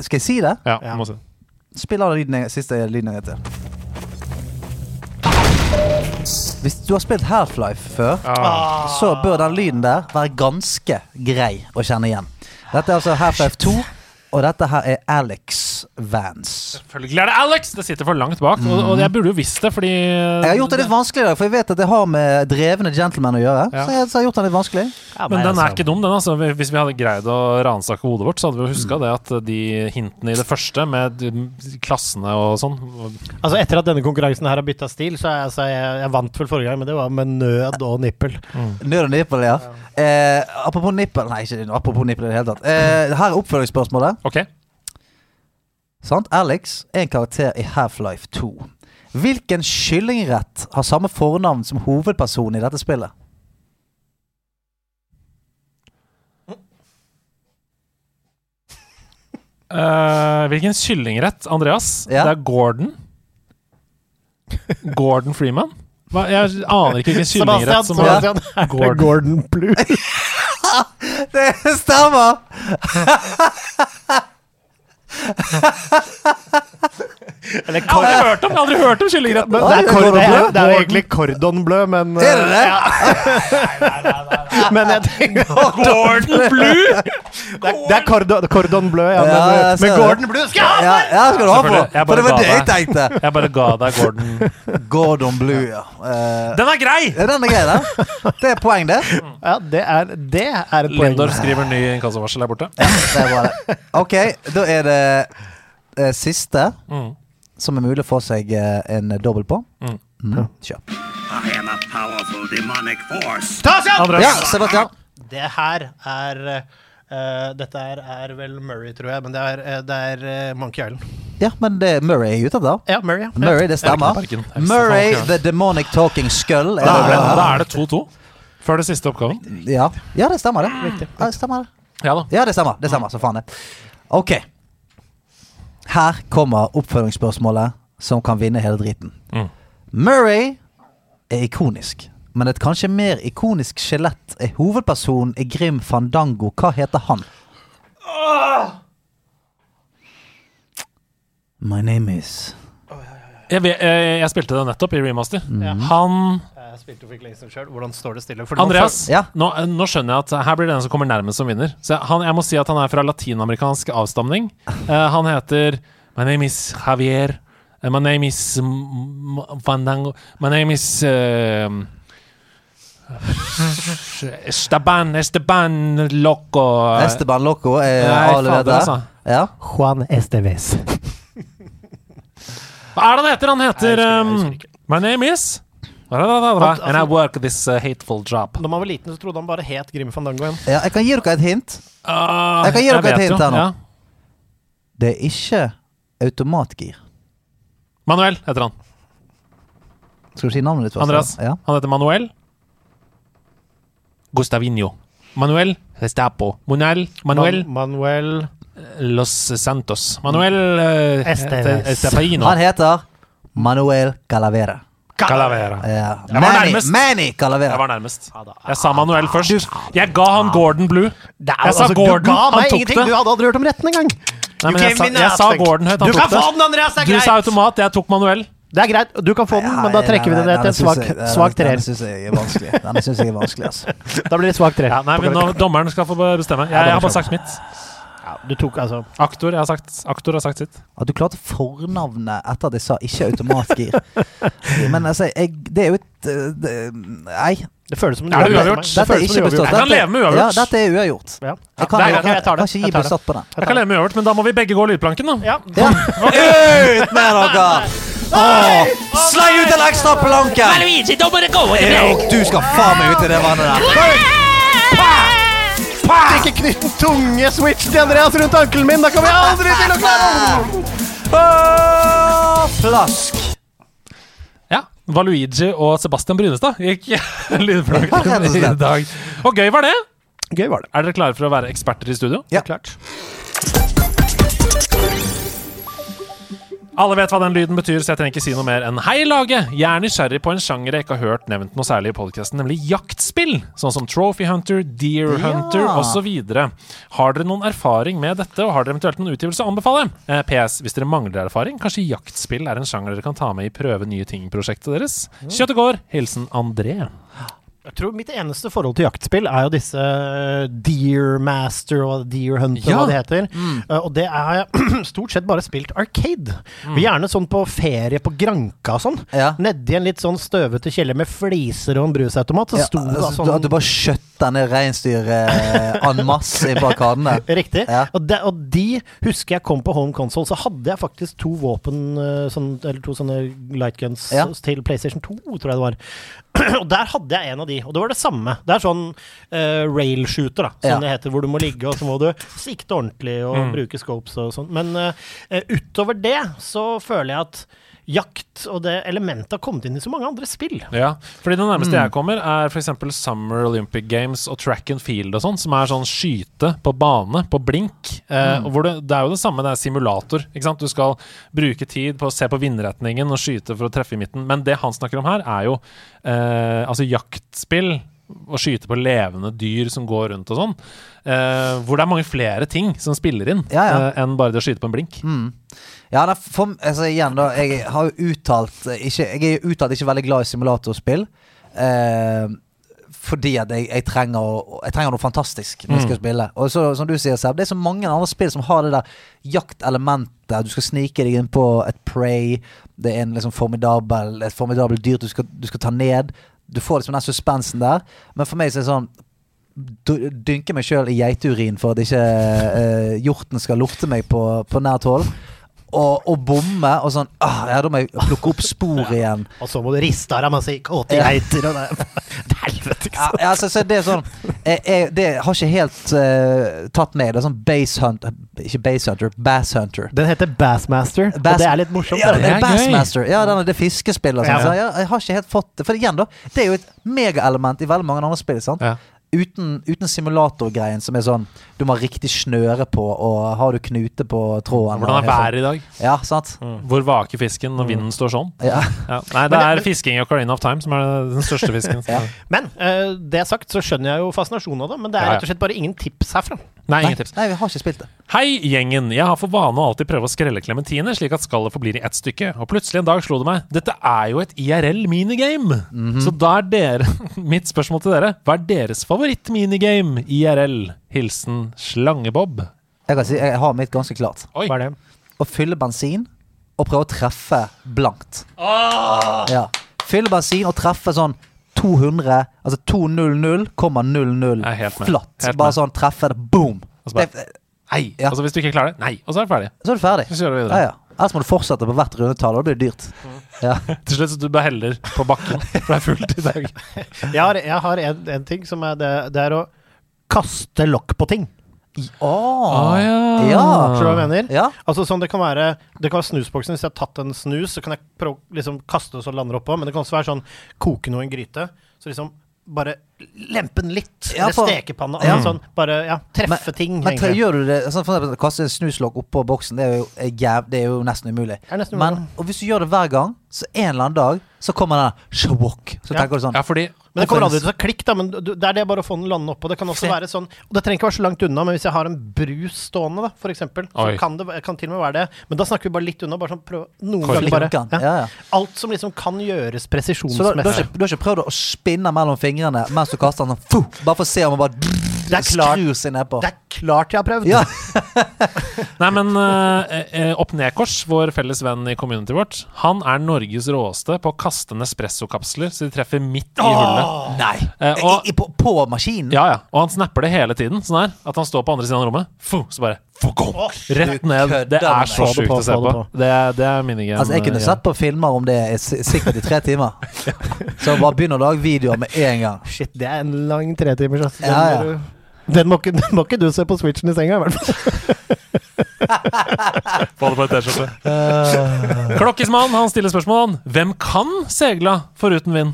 Skal jeg si det? Ja, Ja. må si. Spill av lyden, siste lyden jeg heter. Hvis du har spilt Half-Life før, Ah. så bør den lyden der være ganske grei å kjenne igjen. Dette er altså Half-Life 2, og dette her er Alex Vance. Selvfølgelig er det Alex! Det sitter for langt bak. Og, og jeg burde jo visst det, fordi Jeg har gjort det litt vanskelig i dag, for jeg vet at det har med drevne gentlemen å gjøre. Ja. Så jeg så jeg har gjort den litt vanskelig. Ja, Men men den er altså, ikke dum, den. altså Hvis vi hadde greid å ransake hodet vårt, så hadde vi jo huska det at de hintene i det første, med klassene og sånn Altså Etter at denne konkurransen her har bytta stil, så er jeg, altså, jeg, jeg vant vel forrige gang, men det var med nød og nippel. Nød og nippel, ja. Eh, apropos nippel Nei, ikke apropos nippel i det hele tatt. Eh, her er oppfølgingsspørsmålet. OK. Sant? Alex er en karakter i Half-Life 2. Hvilken kyllingrett har samme fornavn som hovedpersonen i dette spillet? Eh, hvilken kyllingrett, Andreas? Ja. Det er Gordon. Gordon Freeman? Hva? Jeg aner ikke hvilken kyllingrett som Sebastian er Gordon. Gordon Blue. (laughs) (laughs) Det stemmer! (laughs) Eller Jeg har aldri hørt om, jeg har aldri hørt om kyllingretten! Men det, er det, er, det er jo egentlig Cordon Bleu, men Er det det? Ja. Men jeg tenker Gordon Blue! Det er, det er Cordon, Cordon Bleu, ja. Ja, men, men. Gordon Blue skal jeg ha! Ja, ja skal du ha på! For det var det jeg tenkte. (laughs) Jeg bare ga deg Gordon. (laughs) Gordon Blue, ja. Uh, Den er grei! den er grei, den. Det er poeng, det. Ja, det er, det er et poeng. Lindor skriver ny inkassovarsel der borte. Ja, det er bra, det. Ok, da er det uh, siste Mm. Som er mulig å få seg eh, en dobbel på. Mm. Mm. Kjør. I am a powerful demonic force. Andreas. Ja, Sebastian. Det her er uh, Dette her er vel Murray, tror jeg, men det er, eh, det er uh, Monkey Island. Ja, men det Murray er ute av det. Ja, Murray, ja. Murray, det stemmer. Murray, the demonic talking skull. Er Da er det- da er det 2-2 før det siste oppgaven. ja. ja, det stemmer, det. Riktig. Ja, det stemmer det. Ja da. Ja, det stemmer. Det stemmer, så faen det. Ok. Her kommer oppfølgingsspørsmålet som kan vinne hele driten. Mm. Murray er ikonisk, men et kanskje mer ikonisk skjelett er hovedpersonen i Grim Fandango. Hva heter han? My name is Jeg, eh, jeg spilte det nettopp i remaster. Mm. Han Jeg spilte og fikk ikke sjøl. Hvordan står det stille? For nå Andreas, Ja. nå, eh, nå skjønner jeg at her blir det den som kommer nærmest som vinner. Så han, jeg må si at han er fra latinamerikansk avstamning. Uh, (laughs) han heter My name is Javier. Eh, my name is Fandango. My name is uh, (laughs) Esteban Esteban Loco. Esteban Loco er allerede det. altså. Ja. Juan Esteves. Hva er det han heter? Han heter um. My name is And I altså- work this uh, hateful job. Da man var liten, så trodde han bare het Grim Fandango igjen. ja. Jeg kan gi dere et hint. Uh, Jeg kan gi dere et hint jo, her nå. ja. Det er ikke automatgir. Manuel heter han. Skal du si navnet ditt først? Andreas. Ja. Han heter Manuel Gustavinho. Manuel Gestapo. Manuel Manuel Man Manuel Los Santos. Manuel uh, Esteves. Han heter Manuel Calavera. Calavera. Ja. var Manny, nærmest. Manny Jeg var nærmest. Jeg sa Manuel først. Jeg ga han Gordon Blue. Jeg sa altså, Gordon, han tok det. Du hadde aldri hørt om retten engang. Nei, jeg, sa, jeg sa Gordon høyt. Du Han kan tok få det. den, Andreas! Det Du sa automat, jeg tok Manuel. Det er greit. Du kan få den, men da trekker vi det ned til en svak, svak treer. Den syns jeg er vanskelig. Den synes jeg er vanskelig, altså. Da blir det svak treer. Ja, nei, men nå, Dommeren skal få bestemme. Jeg, jeg har bare sagt mitt. Ja, du tok altså Aktor, jeg har sagt, aktor har sagt sitt. At du klarte fornavnet etter at jeg sa ikke automatgir. (laughs) Men altså, jeg, det er jo et øh, det, Nei. Det føles som en Er uavgjort. uavgjort? Det Dette er føles som ikke bestått. uavgjort. Jeg kan leve med uavgjort. Ja, dette er uavgjort. Ja. Jeg kan, er jeg, kan, jeg tar det. kan ikke gi bestått på den. Jeg kan leve med uavgjort, men da må vi begge gå lydplanken, da. Ja. Ja. (laughs) Ut med dere! Oh, Sleng ut en ekstra planke! Luigi, da må det gå! Du skal faen meg ut i det vannet der. Ikke knytt tunge switch til Andreas rundt ankelen min! Da kommer jeg aldri til å klare Åh, Flask. Ja. Valuigi og Sebastian Brynestad gikk (laughs) og i dag. Og gøy var det! Gøy var det. Er dere klare for å være eksperter i studio? Ja. Klart. Alle vet hva den lyden betyr, så jeg trenger ikke si noe mer enn hei, laget! Jeg er nysgjerrig på en sjanger jeg ikke har hørt nevnt noe særlig i podkasten, nemlig jaktspill. Sånn som Trophy Hunter, Deer Hunter Ja. Osv. Har dere noen erfaring med dette, og har dere eventuelt noen utgivelse å anbefale? Eh, PS, hvis dere mangler erfaring, kanskje jaktspill er en sjanger dere kan ta med i prøve nye ting-prosjektet deres? Kjøttet går. Hilsen André. Jeg tror Mitt eneste forhold til jaktspill er jo disse eh, Deer Master og Deer Hunter, Ja. hva det heter. Eh, og det har jeg (clears throat) stort sett bare spilt arcade. Og Gjerne sånn på ferie på Granka og sånn. Ja. Nedi en litt sånn støvete kjeller med fliser og en brusautomat. Så Ja, sto det altså, sånn At du bare skjøtta ned reinsdyret en masse i på der. (laughs) Riktig. Ja. Og, de, og de husker jeg kom på home console, så hadde jeg faktisk to våpen, eh, sånn, eller to sånne lightguns Ja. til PlayStation 2, tror jeg det var. (clears throat) og der hadde jeg en av de, og det var det samme. Det er sånn uh, rail shooter, da, som Ja. det heter, hvor du må ligge, og så må du sikte ordentlig og Mm. bruke scopes og sånn. Men eh, utover det så føler jeg at jakt og det elementet har kommet inn i så mange andre spill. Ja, fordi det nærmeste Mm. jeg kommer, er f.eks. Summer Olympic Games og track and field og sånn, som er sånn skyte på bane, på blink. Eh, Mm. og hvor det, det er jo det samme, det er simulator. Ikke sant? Du skal bruke tid på å se på vindretningen og skyte for å treffe i midten. Men det han snakker om her, er jo eh, altså jaktspill. Å skyte på levende dyr som går rundt og sånn. Eh, hvor det er mange flere ting som spiller inn Ja, ja. eh, enn bare det å skyte på en blink. Mm. Ja, da, for, altså, igjen da Jeg har jo uttalt eh, ikke, Jeg er jo uttalt ikke veldig glad i simulatorspill. Eh, fordi at jeg, jeg, trenger, å- jeg trenger noe fantastisk når jeg skal Mm. spille. Og så, som du sier, Seb, det er så mange andre spill som har det der jaktelementet. Du skal snike deg inn på et prey. Det er en liksom formidabel, et formidabelt dyr du skal, du skal ta ned. Du får liksom den suspensen der. Men for meg så er det sånn dynke meg sjøl i geiteurin for at ikke eh, hjorten skal lukte meg på, på nært hold. Og, og bomme og sånn ah, Ja, da må jeg plukke opp spor igjen. Og så må du riste av deg masse kåte Ja. geiter og det (laughs) helvete, ikke sant? ja, altså, så det er sånn jeg, jeg, Det har ikke helt uh, tatt meg. Det er sånn base hunter Ikke base hunter, bass hunter. Den heter Bassmaster, Bass- og det er litt morsomt. Ja, det. det er er. Bassmaster. Ja, den, det fiskespillet og sånn. Ja. Så jeg, jeg har ikke helt fått det. For igjen, da. Det er jo et megaelement i veldig mange andre spill. sant? Ja. Uten, uten simulatorgreien som er sånn Du må ha riktig snøre på, og har du knute på tråden Hvordan er været i dag? sånn. Ja, sant? Hvor vaker fisken når vinden står sånn? Ja. Ja. Nei, det er fisking i Ocarina of Time som er den største fisken. (laughs) Ja. Men uh, det sagt så skjønner jeg jo fascinasjonen av det, men det er rett og slett bare ingen tips herfra. Nei, ingen tips. Nei, vi har ikke spilt det. Hei, gjengen. Jeg har for vane å alltid prøve å skrelle klementiner, slik at skallet forblir i ett stykke. Og plutselig en dag slo det meg dette er jo et IRL-minigame. Så da er dere (laughs) Mitt spørsmål til dere Hva er deres favoritt-minigame IRL? Hilsen Slangebob. Jeg kan si, jeg har mitt ganske klart. Oi. Hva er det? Å fylle bensin og prøve å treffe blankt. Ah! Ja. Fylle bensin og treffe sånn 200, altså 200,00 Jeg er helt med. flatt. Bare sånn treffe det, boom! Og så bare- Nei. Ja. Altså, hvis du ikke klarer det, nei. Og så er du ferdig. Så er du ferdig. Så kjører du videre. ja. Ellers må du fortsette på hvert rundetall, og det blir dyrt. Ja. (laughs) Til slutt så du bare heller på bakken, for det er fullt i dag. Jeg har, jeg har en, en ting som er det, det er å kaste lokk på ting. Åh, ja. ja. Skjønner du hva jeg mener? Ja. Altså sånn Det kan være Det kan være snusboksen. Hvis jeg har tatt en snus, så kan jeg prøve liksom kaste det så det lander oppå. Men det kan også være sånn koke noe i en gryte. Så liksom bare lempe den litt. Ja, eller stekepanna stekepanne. Ja. Altså sånn bare ja, treffe ting. Men tre- egentlig. gjør du det sånn for eksempel, Kaste en snuslokk oppå boksen, det er jo, er jæv, det er jo nesten umulig. Er nesten Men umulig. og hvis du gjør det hver gang, så en eller annen dag så kommer den der shawok. Så Ja. tenker du sånn Ja, fordi Men det kommer aldri til å klikk, da. Men det er det bare å få den landende oppå. Det kan også være sånn Og det trenger ikke være så langt unna, men hvis jeg har en brus stående, da, for eksempel, Oi. så kan det kan til og med være det. Men da snakker vi bare litt unna. Bare sånn prøv Noen ganger bare. Ja. Ja, ja. Alt som liksom kan gjøres Så da, du, har presisjonsmessig. ikke, ikke prøvd å spinne mellom fingrene mens du kaster den sånn Bare for å se om den bare Det er klart. skrur seg nedpå. Det er klart jeg har prøvd! Ja. (laughs) Nei, men eh, eh, Opp Ned-kors, vår felles venn i community vårt, han er Norges råeste på å kaste Nespresso-kapsler så de treffer midt i hullet. Nei! Uh, og- I, i, på, på maskinen? Ja, ja. Og han snapper det hele tiden. Sånn her. At han står på andre siden av rommet. Fuh, så bare Oh, Rett ned. Det er så sjukt å se på. på. Det, det er minigame. Altså, jeg kunne ja. sett på filmer om det er sikkert i tre timer. (laughs) Så bare begynn å lage videoer med en gang. Shit, det er en lang tretimers. Ja, ja. Den, må ikke, (laughs) den må ikke du se på switchen i senga, i hvert fall. (laughs) Få det på en T-skjorte. Klokkismann han stiller spørsmål. Hvem kan segla foruten vind?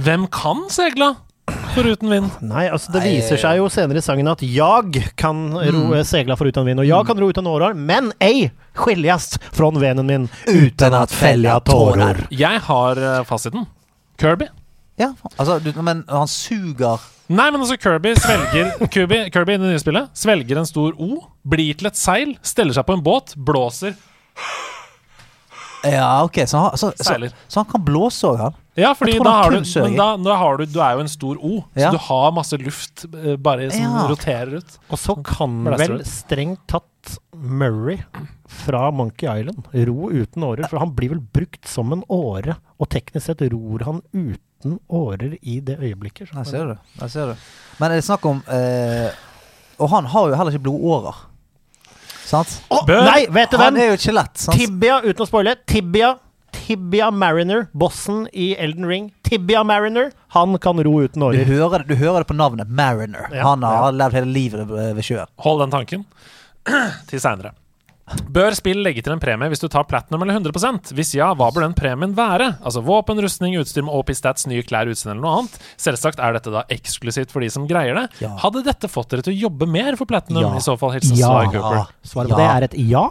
Hvem kan segla foruten vind? Nei, altså det viser seg jo senere i sangen at jag kan ro, Mm. segla for utan vind, og jag kan ro utan årar, men ei skiljast från venen min uten at fälla tårer. Jeg har eh, fasiten. Kirby. Ja, altså, du, men han suger Nei, men altså Kirby svelger Kirby, Kirby i det nye spillet svelger en stor O, blir til et seil, steller seg på en båt, blåser Ja, ok, så han, så, så, så han kan blåse òg, han? Ja, fordi da har du. Men da, da har du Du er jo en stor O, så du har masse luft eh, bare som Ja. roterer ut. Og så kan vel strengt tatt Murray fra Monkey Island ro uten årer, for han blir vel brukt som en åre, og teknisk sett ror han uten årer i det øyeblikket. Jeg ser det. Jeg ser det. Men er det snakk om eh, Og han har jo heller ikke blodårer. Sant? Oh, nei, vet du Han hvem? er jo ikke lett. sant? Tibia, uten å spoile. Tibia Tibia Mariner, bossen i Elden Ring. Tibia Mariner, han kan ro uten Du årer. hører, det, du hører det på navnet Mariner. Ja, han har ja. levd hele livet ved sjøen. Hold den tanken (clears throat) til seinere. Bør spill legge til en premie hvis du tar platinum eller 100 Hvis ja, hva bør den premien være? Altså Våpen, rustning, utstyr med OP stats, nye klær, utseende eller noe annet. Selvsagt er dette da eksklusivt for de som greier det. Ja. Hadde dette fått dere til å jobbe mer for platinum? Ja. I så fall hilsen Ja. Sly Cooper. Svaret på det er et ja.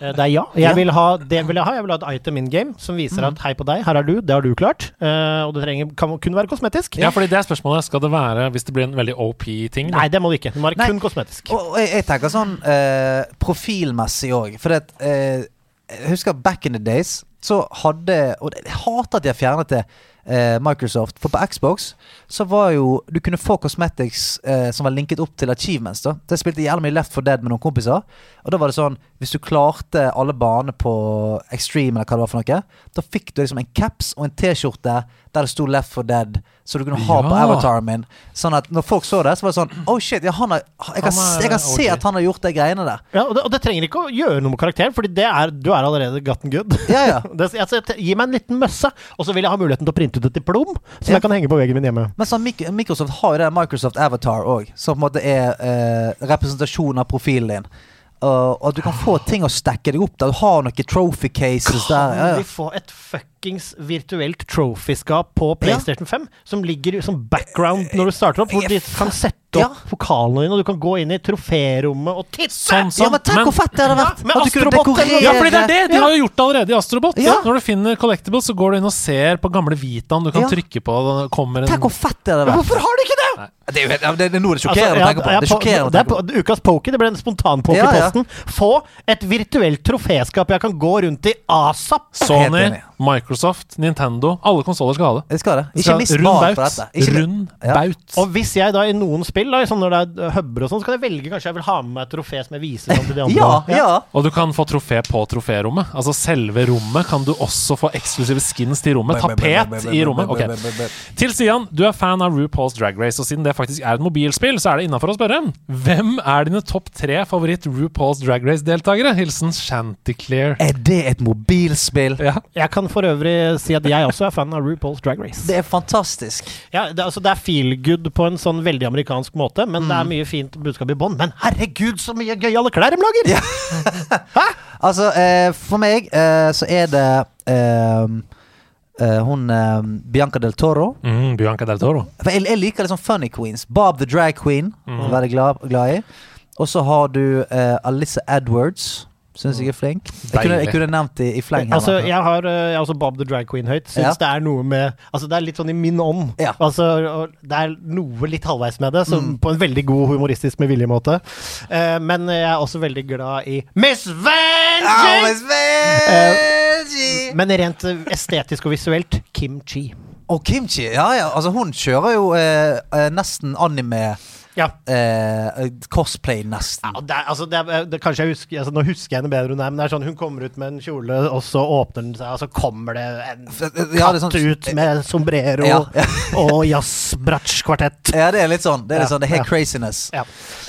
Eh, Det er ja. Jeg vil ha, det vil jeg ha. Jeg vil ha et item in game som viser at hei på deg, her er du, det har du klart. Eh, og det trenger, kan kun være kosmetisk. Ja, fordi det er spørsmålet. Skal det være hvis det blir en veldig OP-ting? Nei, det må det ikke. Det må være Nei. kun kosmetisk. Og, og jeg, jeg tenker sånn eh, profilmessig òg. For det, eh, jeg husker back in the days så hadde Og jeg hater at de har fjernet det, eh, Microsoft. For på Xbox så var jo Du kunne få cosmetics eh, som var linket opp til achievements. da Så Jeg spilte jævlig mye Left for Dead med noen kompiser. Og da var det sånn Hvis du klarte alle banene på Extreme, eller hva det var for noe, da fikk du liksom en caps og en T-skjorte der det sto Left for Dead, så du kunne ha på avataren min. Sånn at når folk så det, så var det sånn (clears throat) Oh shit, ja, han har, jeg, kan, jeg kan se at han har gjort de greiene der. Ja, og, det, og det trenger ikke å gjøre noe med karakteren, er, du er allerede gotten good. (laughs) Ja, ja. (laughs) Det, altså, gi meg en liten møsse, og så vil jeg ha muligheten til å printe ut et diplom som jeg kan henge på veggen min hjemme. Men sånn, Microsoft har jo det Microsoft Avatar òg, som på en måte er eh, representasjon av profilen din. Og, at du kan få ting å stacke deg opp der. Du har noen trophy cases der. Ja, Kan vi få et fuckings virtuelt trophyskap på PlayStation 5? Som ligger som background når du starter opp, hvor du kan sette Ja. opp pokalene dine, og du kan gå inn i troférommet og titte! Sånn, ja, sånn. men tenk hvor fett det hadde vært! Ja, at du kunne dekorere Ja, fordi det er det! De Ja. har jo gjort det allerede i Astrobot. Ja. Når du finner collectibles, så går du inn og ser på gamle Vitaen. Du kan Ja. trykke på, og kommer en Tenk hvor fett det hadde vært! Hvorfor har de ikke det?! Det er jo det, det er noe det er Altså, ja, å tenke på. ja, Det er sjokkerende det er tenke på. Ukas poker, det ble en spontanpoker Ja, i ja. posten. Få et virtuelt troféskap jeg kan gå rundt i asap. Sony. Microsoft, Nintendo. Alle konsoller skal ha det. Det skal det. Ikke mist for baut. på dette. Ikke, Rund Ja. baut. Og hvis jeg da i noen spill, da, sånn når det er hubber og sånn, så kan jeg velge kanskje jeg vil ha med meg et trofé som jeg viser til de (laughs) andre. ja, ja. Og du kan få trofé på troférommet. Altså selve rommet kan du også få eksklusive skins til rommet. Tapet i rommet. Ok. Til Stian, du er fan av RuPaul's Drag Race, og siden det faktisk er et mobilspill, så er det innafor å spørre. Hvem er dine topp tre favoritt RuPaul's Drag Race-deltakere? Hilsen Chanticleer. Er det et mobilspill? Ja. Jeg kan for øvrig si at jeg også er fan av RuPaul's Drag Race. Det er fantastisk. Ja, det, altså, det er feel good på en sånn veldig amerikansk måte, men det er mye fint budskap i bånn. Men herregud, så mye gøyale klær de lager! Hæ? (laughs) Altså, eh, for meg eh, så er det eh, eh, hun uh, Bianca del Toro. Mm, Bianca del Toro. For jeg, jeg liker sånn funny queens. Bob the Drag Queen. mm. Veldig glad, glad i. Og så har du uh, Alyssa Edwards. Syns jeg er flink. Jeg kunne, jeg kunne nevnt i, i fleng. Altså, jeg har eh, jeg også Bob the Drag Queen høyt. Syns Ja. det er noe med Altså, det er litt sånn i min ånd. Ja. Altså, det er noe litt halvveis med det, som Mm. på en veldig god humoristisk med vilje-måte. Uh, men jeg er også veldig glad i Miss Vengeance Miss Always veggie! Men rent eh, estetisk og visuelt Kim Chi. Og kimchi, ja ja. Altså, hun kjører jo eh, eh, nesten anime Ja. eh, Cosplay, nesten. Ja, det er, altså, det er, det, kanskje jeg husker, altså, Nå husker jeg henne bedre er, men det er sånn hun kommer ut med en kjole, og så åpner den seg, og så kommer det en Ja, er katt sånn- ut med sombrero Ja, ja. og jazzbratsj-kvartett. Ja, det er litt sånn. Det er litt sånn, det er helt craziness. Ja.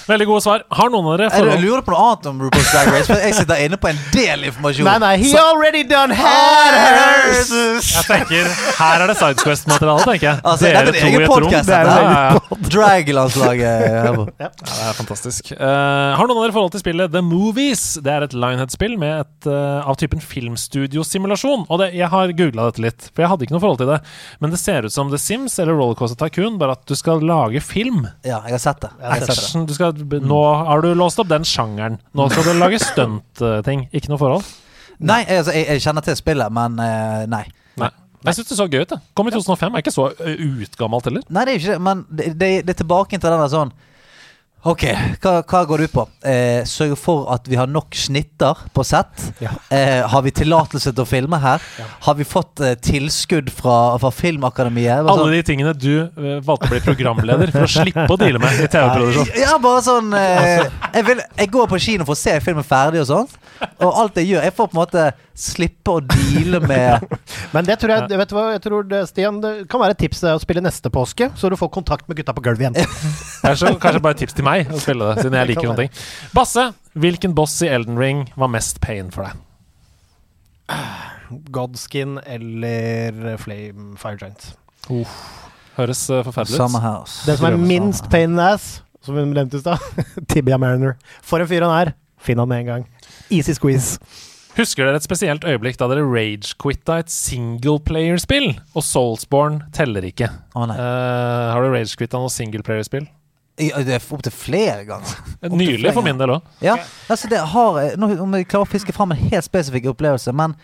Veldig gode svar. Har noen av dere Jeg lurer på noe annet om RuPaul's Drag Race, for jeg sitter inne på en del informasjon. Nei, nei, he already done had hers! Jeg tenker, Her er det Sidequest-materiale, tenker jeg. Altså, dere er to i et rom. podcast, Det er jo- ja, ja. Drag-landslaget. (laughs) Ja, det er fantastisk. Eh, har noen av dere forhold til spillet The Movies? Det er et Linehead-spill med et, eh, av typen filmstudiosimulasjon. Og det, jeg har googla dette litt, for jeg hadde ikke noe forhold til det. Men det ser ut som The Sims eller Rollercoaster Tycoon, bare at du skal lage film. Ja, jeg har sett det. Jeg har sett det. Action. Du skal, nå har du låst opp den sjangeren. Nå skal du lage stuntting. Ikke noe forhold? Nei, altså, jeg, jeg kjenner til spillet, men uh, nei. Nei. Jeg syns det så gøy ut. det. Kom i 2005, er ikke så utgammelt heller. Nei, det er ikke det, men det, det, det er tilbake til den der sånn Ok, hva, hva går du på? Eh, Sørge for at vi har nok snitter på sett. Ja. Eh, har vi tillatelse til å filme her? Har vi fått eh, tilskudd fra, fra Filmakademiet? Alle sånn- de tingene du ø, valgte å bli programleder for å slippe å deale med i TV-produksjon. Ja, bare sånn eh, jeg, vil, jeg går på kino for å se filmen ferdig og sånt. Og alt jeg gjør, jeg får på en måte slippe å deale med (laughs) Men det tror jeg, vet du hva, jeg tror det, Stian, det kan være et tips å spille neste påske, så du får kontakt med gutta på gulvet igjen. Kanskje, kanskje bare et tips til meg å spille det, siden jeg (laughs) liker noen sånne ting. Basse, hvilken boss i Elden Ring var mest pain for deg? (sighs) Godskin eller Flame Fire Giant. Høres ø, forferdelig ut. Den. Det som er minst pain in the ass, som hun nevnte i stad, (laughs) Tibia Mariner. For en fyr han er. Finn han med en gang. Easy squeeze. Husker dere et spesielt øyeblikk da dere rage-quitta et singleplayer-spill? Og Soulsborne teller ikke. Å nei. Eh, har du rage-quitta noe singleplayer-spill? Opptil flere ganger. Nylig for min del òg. Ja, altså det har nå, Om jeg klarer å fiske fram en helt spesifikk opplevelse Men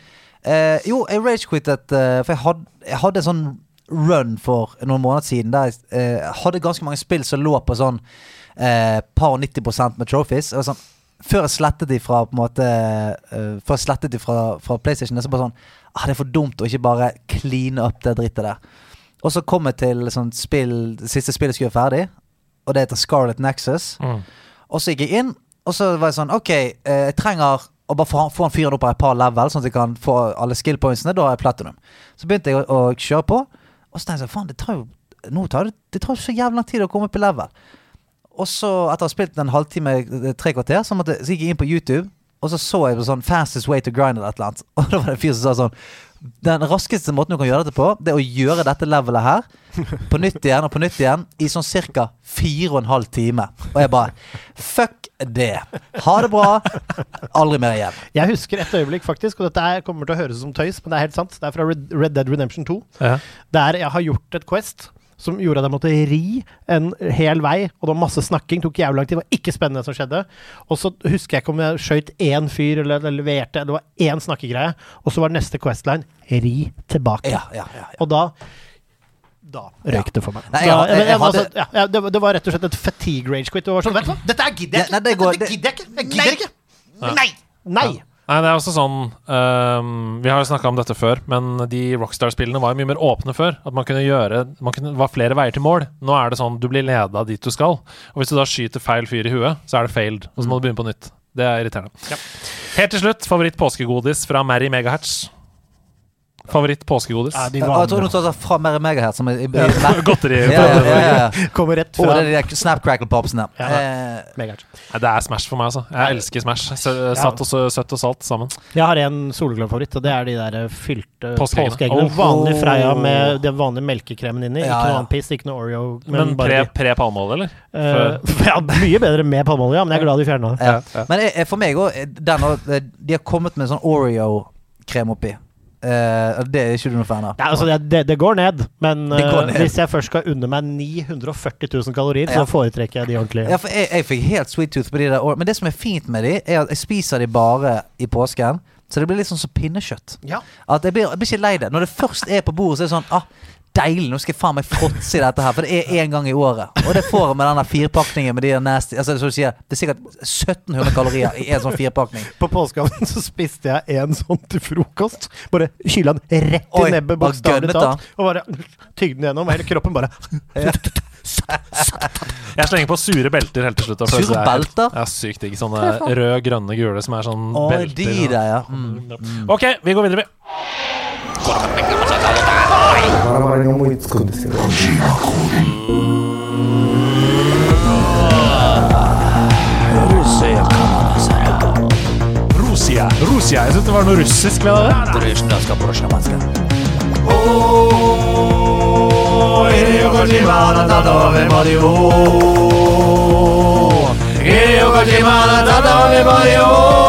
eh, jo, jeg ragequittet uh, For jeg hadde, jeg hadde en sånn run for noen måneder siden Der jeg eh, hadde ganske mange spill som lå på sånn eh, Par og 90% med trophies og sånn, Før jeg slettet de fra på en måte eh, Før jeg slettet de fra, fra Playstation Så bare sånn ah, Det er for dumt å ikke bare cleane opp det drittet der Og så kom jeg til sånn spill siste spillet skulle være ferdig Og det heter Scarlet Nexus Mm. og så gikk jeg inn, og så var jeg sånn OK, eh, jeg trenger å bare få, han fyren opp på et par level, sånn at jeg kan få alle skill pointsene. Da har jeg platinum. Så begynte jeg å, å kjøre på, og så tenkte jeg faen, det tar jo nå tar det, det tar jo så jævlig lang tid å komme opp i level. Og så, etter å ha spilt en halvtime, eh, tre kvarter, så, måtte, så gikk jeg inn på YouTube, og så så jeg på sånn 'Fastest way to grind' eller et eller annet. (laughs) Og da var det en fyr som sa sånn Den raskeste måten du kan gjøre dette på, det er å gjøre dette levelet her på nytt igjen og på nytt igjen i sånn cirka fire og en halv time. Og jeg bare Fuck det. Ha det bra. Aldri mer igjen. Jeg husker et øyeblikk, faktisk, og dette er, kommer til å høres ut som tøys, men det er helt sant. Det er fra Red, Red Dead Redemption 2. Ja. Der jeg har gjort et Quest som gjorde at jeg måtte ri en hel vei, og det var masse snakking. Tok jævlig lang tid. Det var ikke spennende, det som skjedde. Og så husker jeg ikke om jeg skøyt én fyr eller, eller leverte Det var én snakkegreie, og så var neste Questline ri tilbake. Ja, ja, ja. Og da Da røyk det for meg. Nei, jeg- jeg- men, jeg hadde- ja, ja, det, var- det var rett og slett et fatigue rage quit. Det var sånn, vet du hva? Dette gidder jeg ikke! Dette gidder jeg ikke! Jeg gidder ikke! Nei! Nei! Nei, det er også sånn um, Vi har jo snakka om dette før, men de Rockstar-spillene var jo mye mer åpne før. At man kunne gjøre Man kunne, var flere veier til mål. Nå er det sånn du blir leda dit du skal. Og hvis du da skyter feil fyr i huet, så er det failed. Og så må du begynne på nytt. Det er irriterende. Helt til slutt, favoritt påskegodis fra Mary Megahertz. Favoritt påskegodis? Ja, de Jeg tror du tar fra mer megahertz som i, i, (laughs) Godteri. ja, ja, ja, ja. (laughs) Kommer rett Og fra det er de der Snap Crackle Popsene. Ja. Eh. Det er Smash for meg, altså. Jeg elsker Smash. Satt og søtt og salt sammen. Jeg har en soleglad-favoritt, og det er de der eh, fylte Påskeeggene. påskeeggene. Oh. Vanlig Freia med den vanlige melkekremen inni. Ja, Ikke noe ja. annen piss, ikke noe Oreo. Men men pre, pre palmeolje, eller? Uh, (laughs) ja, mye bedre med palmeolje, ja, men jeg er glad de fjerna det. ja. Men for meg òg De har kommet med sånn Oreo-krem oppi. Eh, det er ikke du noe fan av? Ja, altså det, det, det går ned, men går ned. Uh, hvis jeg først skal unne meg 940 000 kalorier, Ja. så foretrekker jeg de ordentlige. Ja, for jeg, jeg fikk helt sweet tooth på de der Men det som er fint med de, er at jeg spiser de bare i påsken. Så det blir litt sånn som pinnekjøtt. Ja. At jeg blir, jeg blir ikke lei det. Når det først er på bordet, så er det sånn ah, Deilig, nå skal jeg faen meg fråtse i dette her. For det er én gang i året. Og det får jeg med den firpakningen med de der nasty Altså du sier, Det er sikkert 1700 kalorier i en sånn firpakning. På påskeaften så spiste jeg en sånn til frokost. Bare kyla den rett i Oi, nebbet, bokstavelig talt. Og bare tygde den gjennom. Hele kroppen bare Jeg slenger på sure belter helt til slutt. Sure det er helt- belter? Ja, sykt digg. Sånne røde, grønne, gule som er sånn Å, belter. de der, ja. Mm. Ok, vi går videre. vi. ბარაბარი გამოიწკუდეს ჯიმაკური რუსია კამასაკა რუსია რუსია ეს თუ ვარ ნურის ეს კვლევა დრეშტას კაპროშამაცკა ო ერიო გოჯიმანა და დავე მოდიო ერიო გოჯიმანა და დავე მოდიო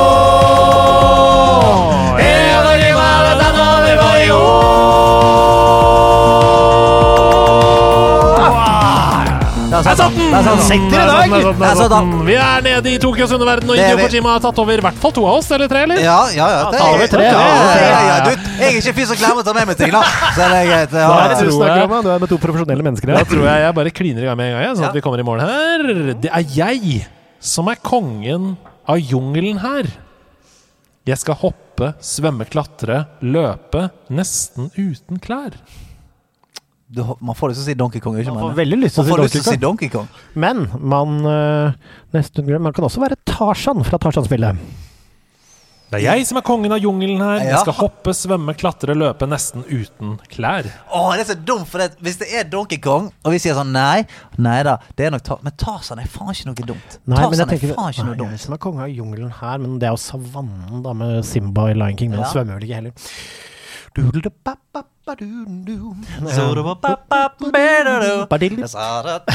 Der satt! Der satt den. Vi er nede i Tokyos underverden, og Indio er. Kojima har tatt over i hvert fall to av oss, eller tre, eller? Ja, ja, ja. Det over tre, ja, ja. ja, ja, ja. Du, jeg er ikke fyr som glemmer å ta med meg ting, da. Så det er greit. Ja, er det du snakker jeg- Du er med to profesjonelle mennesker Da tror jeg jeg bare kliner i gang med en gang, sånn at vi kommer i mål her. Det er jeg som er kongen av jungelen her. Jeg skal hoppe, svømme, klatre, løpe, nesten uten klær. Du, man får lyst til å si Donkey Kong, ikke Man får veldig lyst til å si si Donkey Kong. Men man øh, nesten glemmer Man kan også være Tarzan fra Tarzan-spillet. Det er jeg som er kongen av jungelen her. Ja. Jeg skal hoppe, svømme, klatre, løpe nesten uten klær. Åh, det er så dumt, for det, hvis det er Donkey Kong, og vi sier sånn nei, nei da, det er nok ta Men Tarzan er faen ikke noe dumt. Nei, men jeg Tarzan er tenker faen ikke noe Nei, jeg dumt. som er konge av jungelen her, men det er jo savannen da med Simba i Lion King. Men Ja. svømmer vel ikke heller.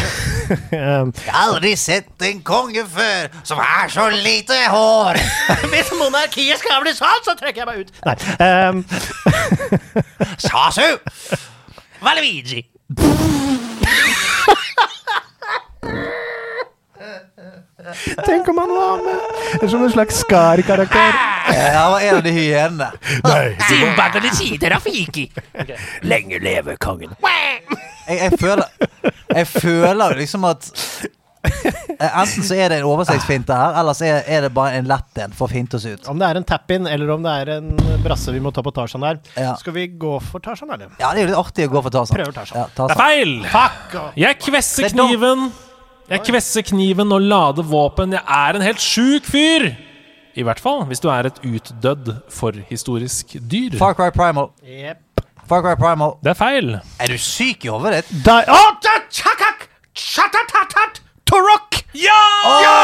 (laughs) Um, Jeg har aldri sett en konge før som har så lite hår. (laughs) Hvis monarkiet skal bli sånn, så trekker jeg meg ut. Nei. Um, (laughs) Sasu! Valuigi! tenk om han var med som en slags Skar-karakter. Ja, han var en av de hyenene. Simba kan det si til Rafiki. Lenge leve kongen. Jeg, jeg føler Jeg føler liksom at eh, Enten så er det en oversiktsfinte her, eller så er, er det bare en lett en for å finte oss ut. Om det er en tap-in, eller om det er en brasse vi må ta på Tarzan der. Ja. Skal vi gå for Tarzan, eller? Ja, det er jo litt artig å gå for Tarzan. Prøver Tarzan. Ja, Det er feil! Fuck! Jeg kvesser Det er kniven. Jeg kvesser kniven og lader våpen. Jeg er en helt sjuk fyr! I hvert fall hvis du er et utdødd forhistorisk dyr. Far Cry Primal. Yep. Far Cry Primal. Det er feil. Er du syk i hodet ditt? Da Å, da, Ja! Oh! Ja!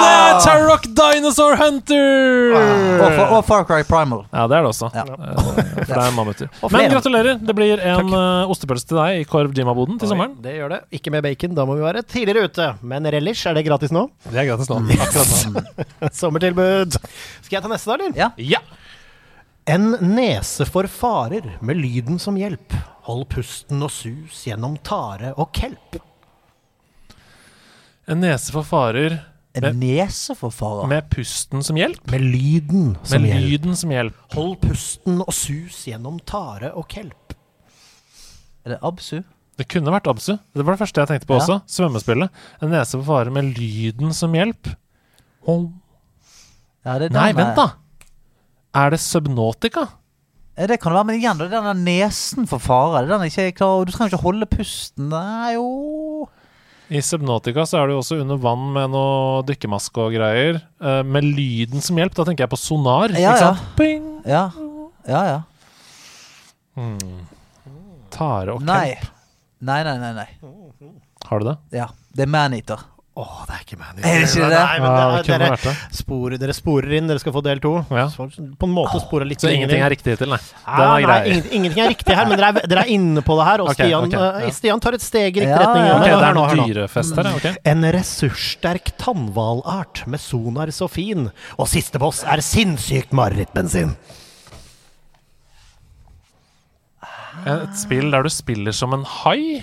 Det er Tarok Dinosaur Hunter! Og, for, og Far Cry Primal. Ja, det er det også. Ja. Eh, For det er mammuter. Men gratulerer. Det blir en eh, ostepølse til deg i Korv Jima-boden til sommeren. Det gjør det. Ikke med bacon, da må vi være tidligere ute. Men relish, er det gratis nå? Det er gratis nå. Akkurat nå. (laughs) Sommertilbud. Skal jeg ta neste, da, eller? Ja. Ja. En nese for farer med lyden som hjelp. Hold pusten og sus gjennom tare og kelp. En nese for farer En med, nese for farer. med pusten som hjelp. Med lyden som Med hjelp. lyden som hjelp. Hold pusten og sus gjennom tare og kelp. Er det Absu? Det kunne vært Absu. Det var det første jeg tenkte på Ja. også. Svømmespillet. En nese for farer med lyden som hjelp. Hom. Ja, det Nei, med... vent, da! Er det Subnautica? Eh, Det kan det være, men igjen, det er den nesen for fare. Det er den jeg ikke er klar over. Du trenger ikke holde pusten. Nei, jo I Subnautica så er du jo også under vann med noe dykkermaske og greier. eh, med lyden som hjelp. Da tenker jeg på sonar. Ja, ikke ja. sant? Ping! Ja. Ja, ja. Tare og Nei. Nei, nei, nei. nei. Har du det? Ja. Det er Maneater. Åh, det er ikke Manny. Er det ikke det? Nei, men Ja, det det er, dere, det. sporer, dere sporer inn, dere skal få del to. Ja. Så På en måte sporer litt Så inn. ingenting er riktig hittil, nei. Ja, er nei, grei. ingen- ingenting er riktig her, men dere er, dere er inne på det her. Og okay, Stian, ok, eh, ja. Stian tar et steg i riktig Ja, retning. ja. Ok, Hør det er noe dyrefest her, ja. ok. En ressurssterk tannhvalart med sonar så fin. Og siste boss er sinnssykt marerittbensin. Et spill der du spiller som en hai?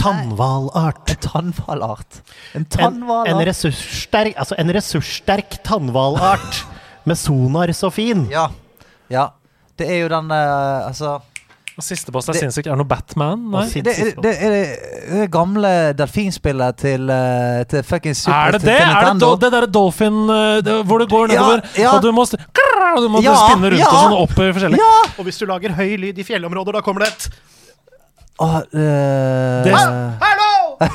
Tannhvalart. En tannhvalart. En En, en, ressurssterk, altså en ressurssterk tannhvalart med sonar så fin. Ja. ja. Det er jo den uh, Altså Siste boss er sinnssykt. Er det noe Batman? Nei. Det, det, det er det, det gamle delfinspillet til, eh, til fucking Super Er det det? til Er det do, det derre dolphin eh, det, hvor du går nedover, ja. og du må, Krrr, du må Ja, spinne rundt ja. og sånn opp i forskjellig? Ja! Og hvis du lager høy lyd i fjellområder, da kommer det et Åh, det. Hallo! (laughs)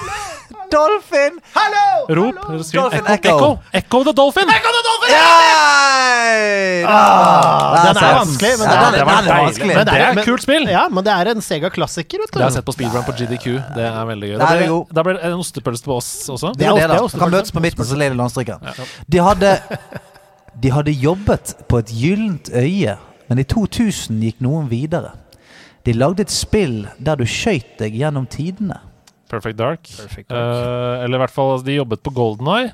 Dolphin! Hallo! Rop. Dolphin Echo. Echo. Echo. Echo the Dolphin! Yeah! Ah, den er vanskelig, men Ja, det er- det er vanskelig. Men det er et kult spill. Ja, men det er en Sega-klassiker. Det har jeg sett på speedrun på GDQ. Det er veldig gøy. Da blir, det en ostepølse på oss også. Det er det, da. er Kan møtes på midten, så ler de landstryker. De hadde, de hadde jobbet på et gyllent øye, men i 2000 gikk noen videre. De lagde et spill der du skøyt deg gjennom tidene. Perfect Dark. Perfect Eh, eller i hvert fall, altså, de jobbet på Golden Eye.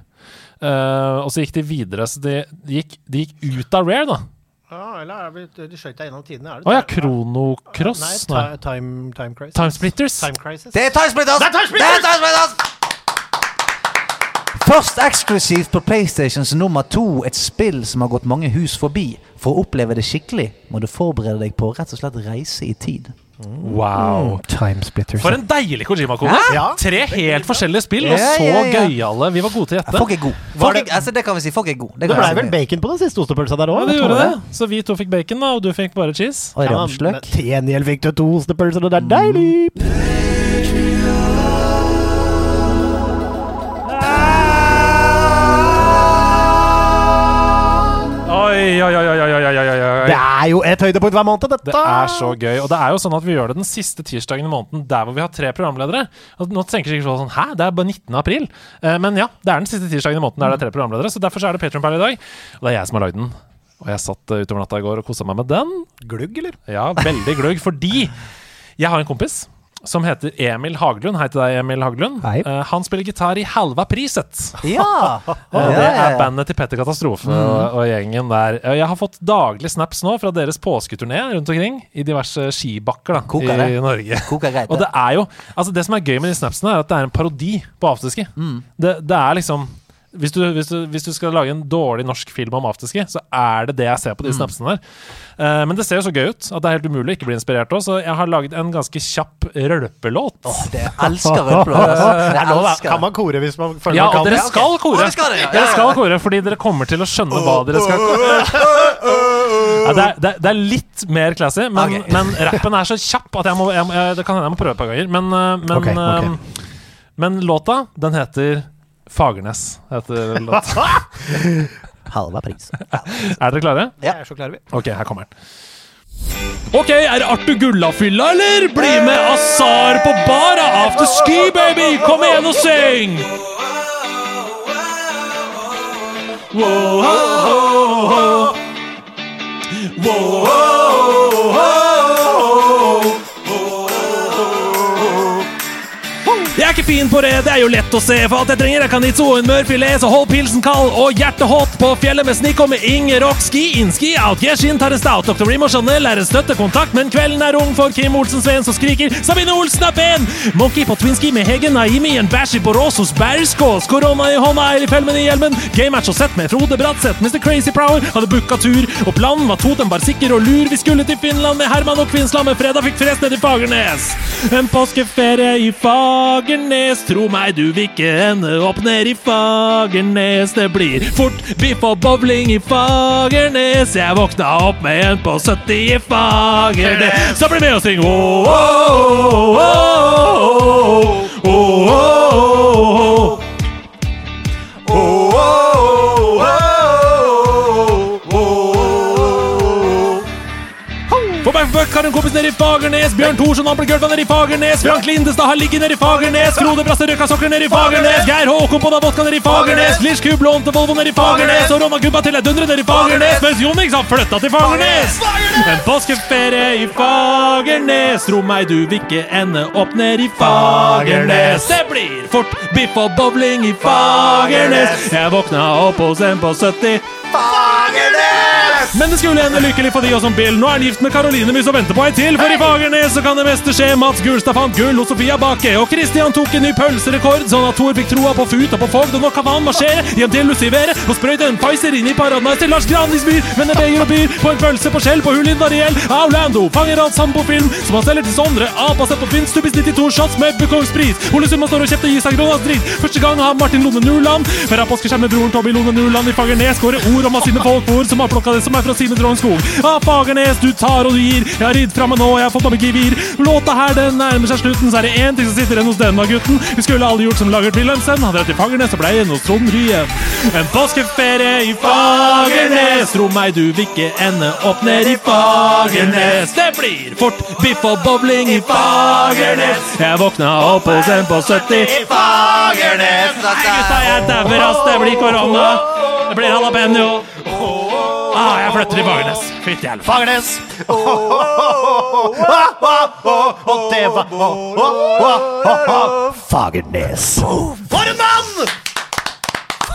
Uh, og så gikk de videre, så de, de, gikk, de gikk ut av Rare, da. Ja, eller er det, de skøyt deg gjennom tidene. Å oh, ja, Kronocross? Nei. ti- time, time Crisis. Time Splitters? Time Crisis. Det er Timesplitters! Det er Timesplitters! Det er Timesplitters! Først eksklusivt på PlayStations nummer to, et spill som har gått mange hus forbi. For å oppleve det skikkelig må du forberede deg på rett og slett reise i tid. Wow. Time Splitters. For en deilig Kojima-kone! Ja. Tre helt forskjellige spill, og så ja, ja. gøyale. Vi var gode til å gjette. Folk er gode. Folk det- er, altså, det kan vi si. Folk er gode. Det Det kan ble vel bacon på den siste ostepølsa der òg? det gjorde det. Så vi to fikk bacon, da, og du fikk bare cheese. Og ramsløk. Til gjengjeld fikk du to ostepølser, og det er deilig! oi, oi, oi, oi, oi, oi. Det er jo et høydepunkt hver måned, dette! Det er så gøy. Og det er jo sånn at vi gjør det den siste tirsdagen i måneden, der hvor vi har tre programledere. Og nå tenker sikkert folk sånn Hæ, det er bare 19. april? Eh, men ja, det er den siste tirsdagen i måneden der det er tre programledere, så derfor så er det Patrion per i dag. Og det er jeg som har lagd den. Og jeg satt eh, utover natta i går og kosa meg med den. Glugg, eller? Ja, veldig glugg. Fordi jeg har en kompis som heter Emil Haglund. Hei til deg, Emil Haglund. Eh, han spiller gitar i Halva Priset. Ja! (laughs) Og Det er bandet til Petter Katastrofe og, og gjengen der. Uh, Jeg har fått daglig snaps nå fra deres påsketurné rundt omkring i diverse skibakker da, Kokere. i Norge. Kokere. (laughs) Og det er jo Altså det som er gøy med de snapsene, er at det er en parodi på afterski. Mm. Det, det er liksom hvis du, hvis, du, hvis du skal lage en dårlig norsk film om afterski, så er det det jeg ser på de Mm. snapsene der. Uh, men det ser jo så gøy ut at det er helt umulig å ikke bli inspirert òg, så jeg har laget en ganske kjapp rølpelåt. Det elsker rølpelåt. Altså. (laughs) Kan man kore hvis man føler Ja, man kan? dere Ja, dere skal kore. Skal ja. Dere skal kore, fordi dere kommer til å skjønne hva dere skal ja, det, er, det, er, litt mer classy, men, okay. men rappen er så kjapp at jeg må, jeg, jeg, det kan hende jeg må prøve et par ganger. Men, eh, men, okay, ok. eh, men låta, den heter Fagernes. Heter låta. (laughs) Halva pris. er dere klare? Jeg er så klarer vi. Ok, her kommer den. Ok, er det Arthur Gullafylla, eller? Bli med Azar på bar av afterski, baby! Kom igjen og syng! Wow, ho, ho, ho. Wow, fin på det, det er jo lett å se. For alt jeg trenger er kanitso og en mørfilet, så hold pilsen kald og hjertet hot på fjellet med snikk og med Inger Rock. Ski in, ski out, Geshin tar en stout. Dr. Rimo og Chanel er en støttekontakt, men kvelden er ung for Kim Olsen Sveen som skriker Sabine Olsen er pen! Monkey på twinski med Hege Naimi, en bæsj i Borås hos Berskås. Korona i hånda, Eilif Helmen i hjelmen. Gamematch og sett med Frode Bratseth. Mr. Crazy Prower hadde booka tur, og planen var Totem var sikker og lur. Vi skulle til Finland med Herman og Kvinnsland, men fredag fikk frest ned i Fagernes. En påskeferie i Fagernes, tro meg, du vil ikke ende opp ned i Fagernes. Det blir fort biff og bowling i Fagernes. Jeg våkna opp med en på 70 i Fagernes. Så bli med og syng oh, oh, oh, oh, oh, oh, oh. oh, meg har en kompis nede i Fagernes. Bjørn Thorsson har blitt gulva nede i Fagernes. Frank Lindestad har ligget nede i Fagernes. Frode Brasse røka sokker nede i Fagernes. Geir Håkon på vodka nede i Fagernes. Lish Kub lånte Volvo nede i Fagernes. Og Ronna Gubba til dundre nede i Fagernes. Mens Jonix har flytta til Fagernes. En påskeferie i Fagernes. Tro meg, du vil ikke ende opp nede i Fagernes. Det blir fort biff og bowling i Fagernes. Jeg våkna opp hos en på 70. Men det skulle ende lykkelig for de og som Bill. Nå er han gift med Karoline Mys og venter på ei til. For i Fagernes så kan det meste skje. Mats Gulstad fant gull hos Sofia Bakke. Og Christian tok en ny pølserekord, sånn at Thor fikk troa på Fut og på Fogd. Og nå kan han marsjere hjem til Lucivere og sprøyte en Pfizer inn i Paradise til Lars Granlis by, Men det beger og byr på en pølse på skjell på Hulin Dariel. Aulando fanger alt sambofilm som han selger til Sondre. Apa sett på Finn Stubis 92 shots med Bukongspris. Ole Summa står og kjefter i seg Gronas dritt. Første gang har Martin Lone Nuland. Fra påskeskjerm med broren Tommy Lone Nuland i Fagernes skårer ord om av sine folkord som har plukka det som er fra sine Trondskog. skog Fagernes, du tar og du gir. Jeg har ridd fra meg nå, jeg har fått meg gevir. Låta her den nærmer seg slutten, så er det én ting som sitter igjen hos denne gutten. Vi skulle alle gjort som Lagert Wilhelmsen. Han dratt til Fagernes og ble igjen hos Trond Ryen. En påskeferie i Fagernes. Tro meg, du vil ikke ende opp ned i Fagernes. Det blir fort biff og bowling i Fagernes. Jeg våkna opp hos en på 70 i Fagernes. Nei, gutta, jeg dauer, ass. Det blir korona. Det blir jalapeño. Ah, jeg flytter til Fagernes. Fytti helvete. Fagernes! Og det var Fagernes. For en mann!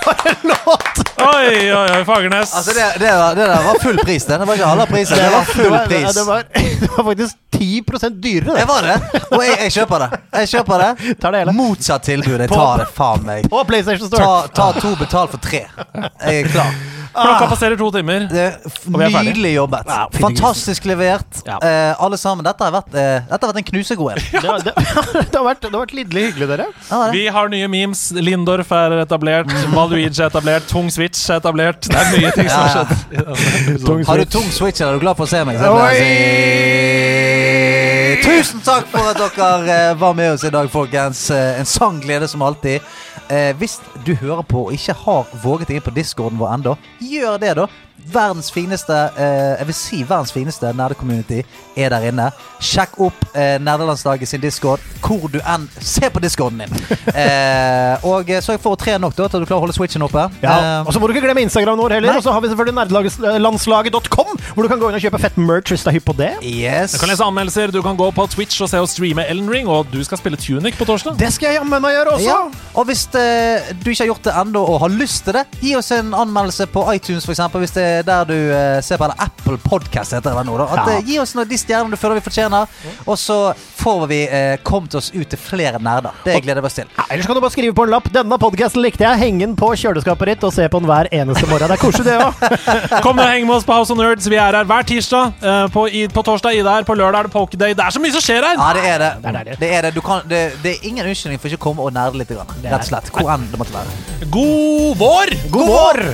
For en låt! Oi, oi, oi, Fagernes. Altså, det, det, var, det der var full pris. Det Det var ikke halve prisen. Det var full det var, pris. det var, (laughs) det var faktisk 10 dyrere. Det var det. Og jeg, jeg kjøper det. Jeg kjøper det. (laughs) Tar det hele. Motsatt tilbud. Jeg tar det, faen meg. På PlayStation Store. Ta, ta to betal for tre. Jeg er klar. Klokka passerer to timer. Det Og vi er ferdige. Nydelig jobbet. Ja. Fantastisk levert. Ja. Uh, alle sammen. Dette har vært, uh, dette har vært en knusegod en. Det, har- det, (laughs) det, har vært, det har vært lidderlig hyggelig, dere. Ja, er. Vi har nye memes. Lindorf er etablert. Maluigi er etablert. Tung Switch er etablert. Det er mye ting som har Ja. skjedd. Har du tung switch, eller er du glad for å se meg? Tusen takk for at dere eh, var med oss i dag, folkens. En sann glede som alltid. Eh, hvis du hører på og ikke har våget deg inn på discorden vår ennå, gjør det, da. Verdens fineste eh, Jeg vil si verdens fineste nerdecommunity er der inne. Sjekk opp eh, Nerdelandslaget sin discord hvor du enn Se på discorden din! (laughs) Eh, og eh, sørg for å trene nok da, til at du klarer å holde switchen oppe. Ja, Eh, og så må du ikke glemme Instagram vår heller. Og så har vi selvfølgelig nerdelandslaget.com, hvor du kan gå inn og kjøpe fett merch hvis du er hypp på det. yes. Du kan lese anmeldelser, du kan gå på Twitch og se oss streame Ellen Ring, og du skal spille Tunic på torsdag. Det skal jeg jammen meg gjøre også. Ja, og hvis eh, du ikke har gjort det ennå og har lyst til det, gi oss en anmeldelse på iTunes f.eks. Hvis det er der du eh, ser på eller Apple Podcast heter det nå. Da. At, Ja. eh, gi oss noe, de stjernene du føler vi fortjener, og så får vi eh, kommet oss ut til flere nerder. Det gleder vi oss til. Ja, ellers kan du bare skrive på en lapp. Denne podkasten likte jeg. Henge den på kjøleskapet ditt og se på den hver eneste morgen. Det er koselig, det òg. (laughs) Kom og heng med oss på House of Nerds. Vi er her hver tirsdag. Eh, På, i, på torsdag Ida her, på lørdag er det Pokéday. Det er så mye som skjer her! Ja, det er det. Det er det. Det er, det. Du kan, det, det er ingen unnskyldning for ikke å komme og nerde litt. Grann, rett og slett. Hvor enn det måtte være. God vår! God vår!